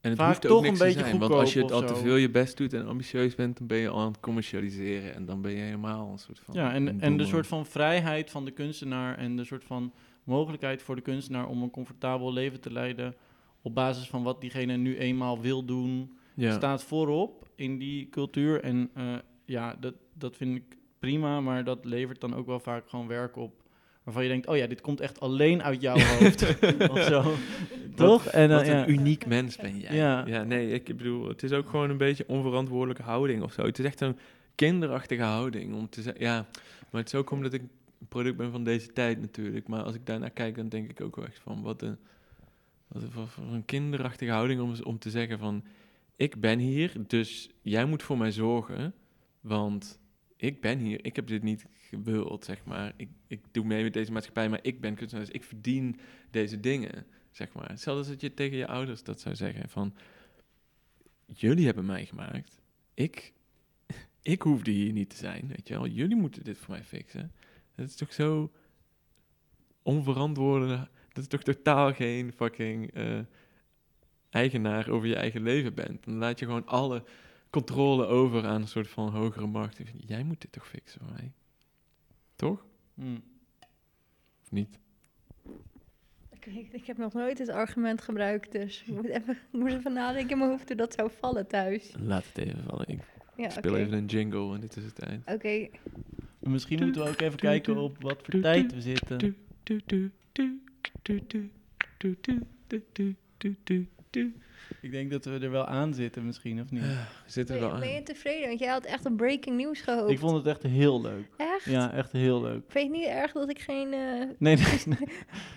En het vaak hoeft ook toch niks een te beetje zijn, want als je het al te veel je best doet en ambitieus bent, dan ben je al aan het commercialiseren en dan ben je helemaal een soort van... Ja, en, en de soort van vrijheid van de kunstenaar en de soort van mogelijkheid voor de kunstenaar om een comfortabel leven te leiden op basis van wat diegene nu eenmaal wil doen, ja. staat voorop in die cultuur. En eh, ja, dat, dat vind ik prima, maar dat levert dan ook wel vaak gewoon werk op waarvan je denkt, oh ja, dit komt echt alleen uit jouw hoofd of zo. Toch? En, dan, Wat ja. een uniek mens ben jij. Ja. Ja. nee, ik bedoel, het is ook gewoon een beetje onverantwoordelijke houding of zo. Het is echt een kinderachtige houding om te zeggen, ja, maar het is ook omdat ik een product ben van deze tijd natuurlijk. Maar als ik daarnaar kijk, dan denk ik ook wel echt van, wat een, wat een, wat een kinderachtige houding om, om te zeggen van, ik ben hier, dus jij moet voor mij zorgen, want ik ben hier, ik heb dit niet gewild, zeg maar. Ik, ik doe mee met deze maatschappij, maar ik ben kunstenaar, dus ik verdien deze dingen zeg maar. Hetzelfde als dat je tegen je ouders dat zou zeggen van... Jullie hebben mij gemaakt. Ik, ik hoefde hier niet te zijn, weet je wel. Jullie moeten dit voor mij fixen. Dat is toch zo onverantwoorde... Dat is toch totaal geen fucking eh, eigenaar over je eigen leven bent. Dan laat je gewoon alle controle over aan een soort van hogere macht. Jij moet dit toch fixen voor mij? Toch? Hm. Of niet? Ik, ik heb nog nooit het argument gebruikt, dus ik moet even, ik moet even nadenken in mijn hoofd hoe dat zou vallen thuis. Laat het even vallen. Ik Ja, speel even een jingle en dit is het eind. Oké, Misschien moeten we ook even kijken op wat voor tijd we zitten. Ik denk dat we er wel aan zitten misschien, of niet? Zit er ben, wel je- ben je aan. tevreden? Want jij had echt een breaking news gehoopt. Ik vond het echt heel leuk. Echt? Ja, echt heel leuk. Vind je het niet erg dat ik geen... eh, Nee, nee, nee.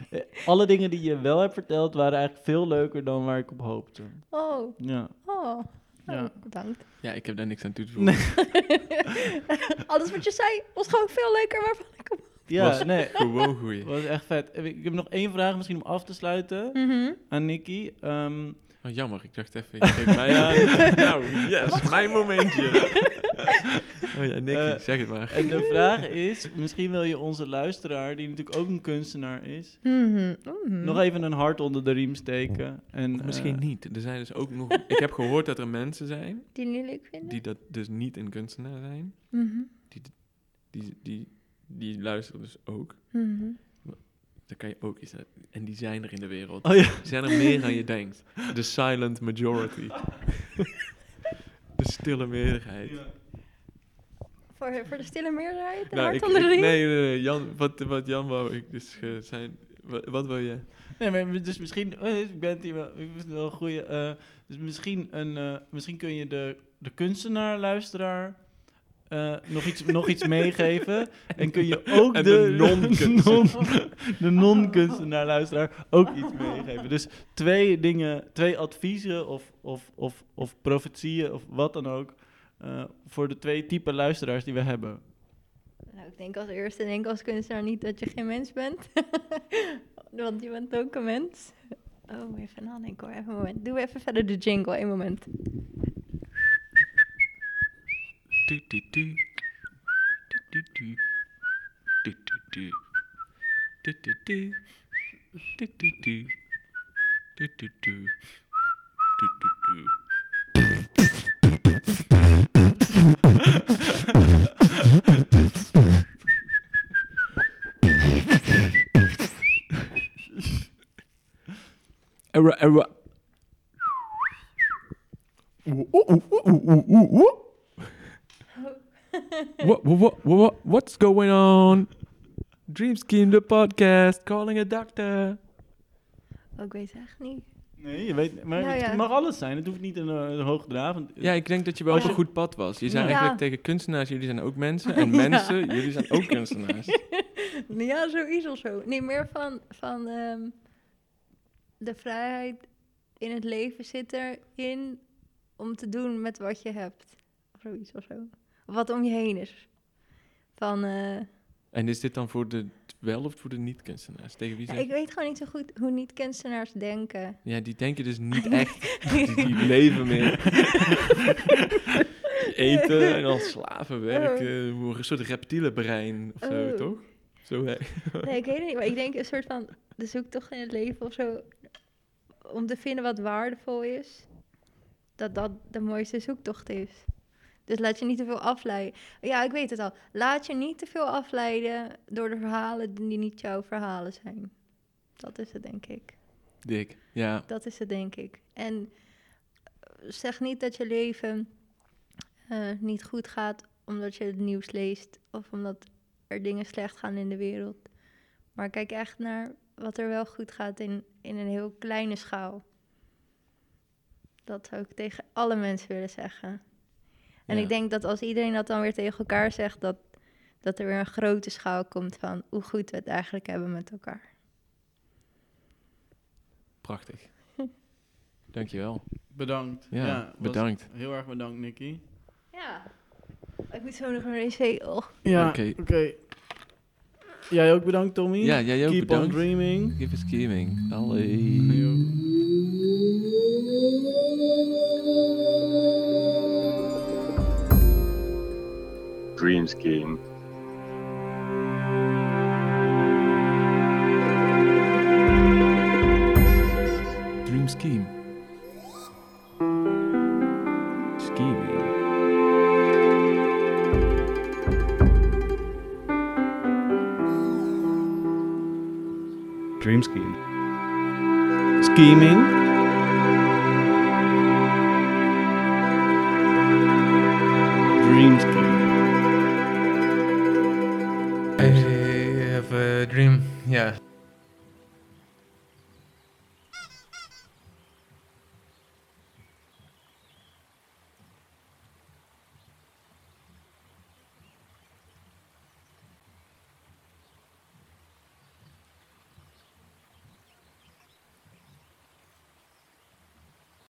Eh, Alle dingen die je wel hebt verteld waren eigenlijk veel leuker dan waar ik op hoopte. Oh, Ja, oh. Ja. Oh, bedankt. Ja, ik heb daar niks aan toe te voegen. Alles wat je zei was gewoon veel leuker waarvan ik op... ja Was- nee. Gewoon goeie. was echt vet. Ik ik heb nog één vraag misschien om af te sluiten Mhm. aan Nicky. Ehm, Oh, jammer, ik dacht even, je geeft mij aan. nou, yes, mijn momentje. oh ja, Nicky, Eh, zeg het maar. en de vraag is, misschien wil je onze luisteraar, die natuurlijk ook een kunstenaar is, Mhm. Mhm. nog even een hart onder de riem steken. En, Of misschien eh, niet. Er zijn dus ook nog... Ik heb gehoord dat er mensen zijn Die niet leuk vinden? die dat dus niet een kunstenaar zijn. Mhm. Die, die, die luisteren dus ook. Dan kan je ook iets... En die zijn er in de wereld. Oh ja. Die zijn er meer dan je denkt. De silent majority. de stille meerderheid. Voor, voor de stille meerderheid? Een Nou, hart ik, onder de ik- nee, nee, nee, Jan, wat, wat Jan wou ik dus eh, zijn... Wat, wat wil je? Nee, maar dus misschien, oh, ik ben het hier wel, ik vind het wel een goeie. eh, dus misschien, een, eh, misschien kun je de, de kunstenaar, luisteraar, eh, nog, iets, nog iets meegeven. En kun je ook de, de non-kunstenaar. non- de non-kunstenaar, luisteraar, ook iets meegeven. Dus twee dingen, twee adviezen of, of, of, of profetieën of wat dan ook. eh, voor de twee typen luisteraars die we hebben. Nou, ik denk als eerste, denk als kunstenaar niet dat je geen mens bent. Want je bent ook een mens. Oh, even nadenken hoor, even een moment. Doe even verder de jingle, één moment. Do, do, do. Do, do, do. Do, do, do. Do, do, do. Do, do, do. Do, do, do. Error, error. Ooh, ooh, ooh, ooh, ooh, ooh. What, what, what, what's going on? Dream Scheme, the podcast, calling a doctor. Oh, ik weet echt niet. Nee, je weet, maar Nou het ja. mag alles zijn. Het hoeft niet een, uh, een hoogdravend. Ja, ik denk dat je wel op een goed pad was. Je zei Ja. eigenlijk tegen kunstenaars, jullie zijn ook mensen. En Ja. mensen, jullie zijn ook kunstenaars. Ja, zoiets of zo. Nee, meer van, van ehm, de vrijheid in het leven zit erin om te doen met wat je hebt. Of zoiets of zo. Wat om je heen is. Van, eh, En is dit dan voor de wel of voor de niet-kunstenaars? Tegen wie ja, ik weet gewoon niet zo goed hoe niet-kunstenaars denken. Ja, die denken dus niet echt. Die, die leven meer. Eten en als slaven werken. Een soort reptiele brein of zo, Oh. toch? Zo, hè. Nee, ik weet het niet, maar ik denk een soort van de zoektocht in het leven of zo. Om te vinden wat waardevol is. Dat dat de mooiste zoektocht is. Dus laat je niet te veel afleiden. Ja, ik weet het al. Laat je niet te veel afleiden door de verhalen die niet jouw verhalen zijn. Dat is het, denk ik. Dik. Ja, Dat is het, denk ik. En eh, zeg niet dat je leven eh, niet goed gaat omdat je het nieuws leest of omdat er dingen slecht gaan in de wereld. Maar kijk echt naar wat er wel goed gaat in, in een heel kleine schaal. Dat zou ik tegen alle mensen willen zeggen. En Ja. ik denk dat als iedereen dat dan weer tegen elkaar zegt, dat, dat er weer een grote schaal komt van hoe goed we het eigenlijk hebben met elkaar. prachtig. Dankjewel. Bedankt. Ja, bedankt. Heel erg bedankt, Nicky. Ja. Ik moet zo nog naar de wc. Oh. Ja, Oké. oké. Jij ook bedankt, Tommy. Ja, jij ook Keep bedankt. on dreaming. Give a scheming. Allee. Yo. Dream Scheme. Dream scheme. Scheming. Dream scheme. Scheming.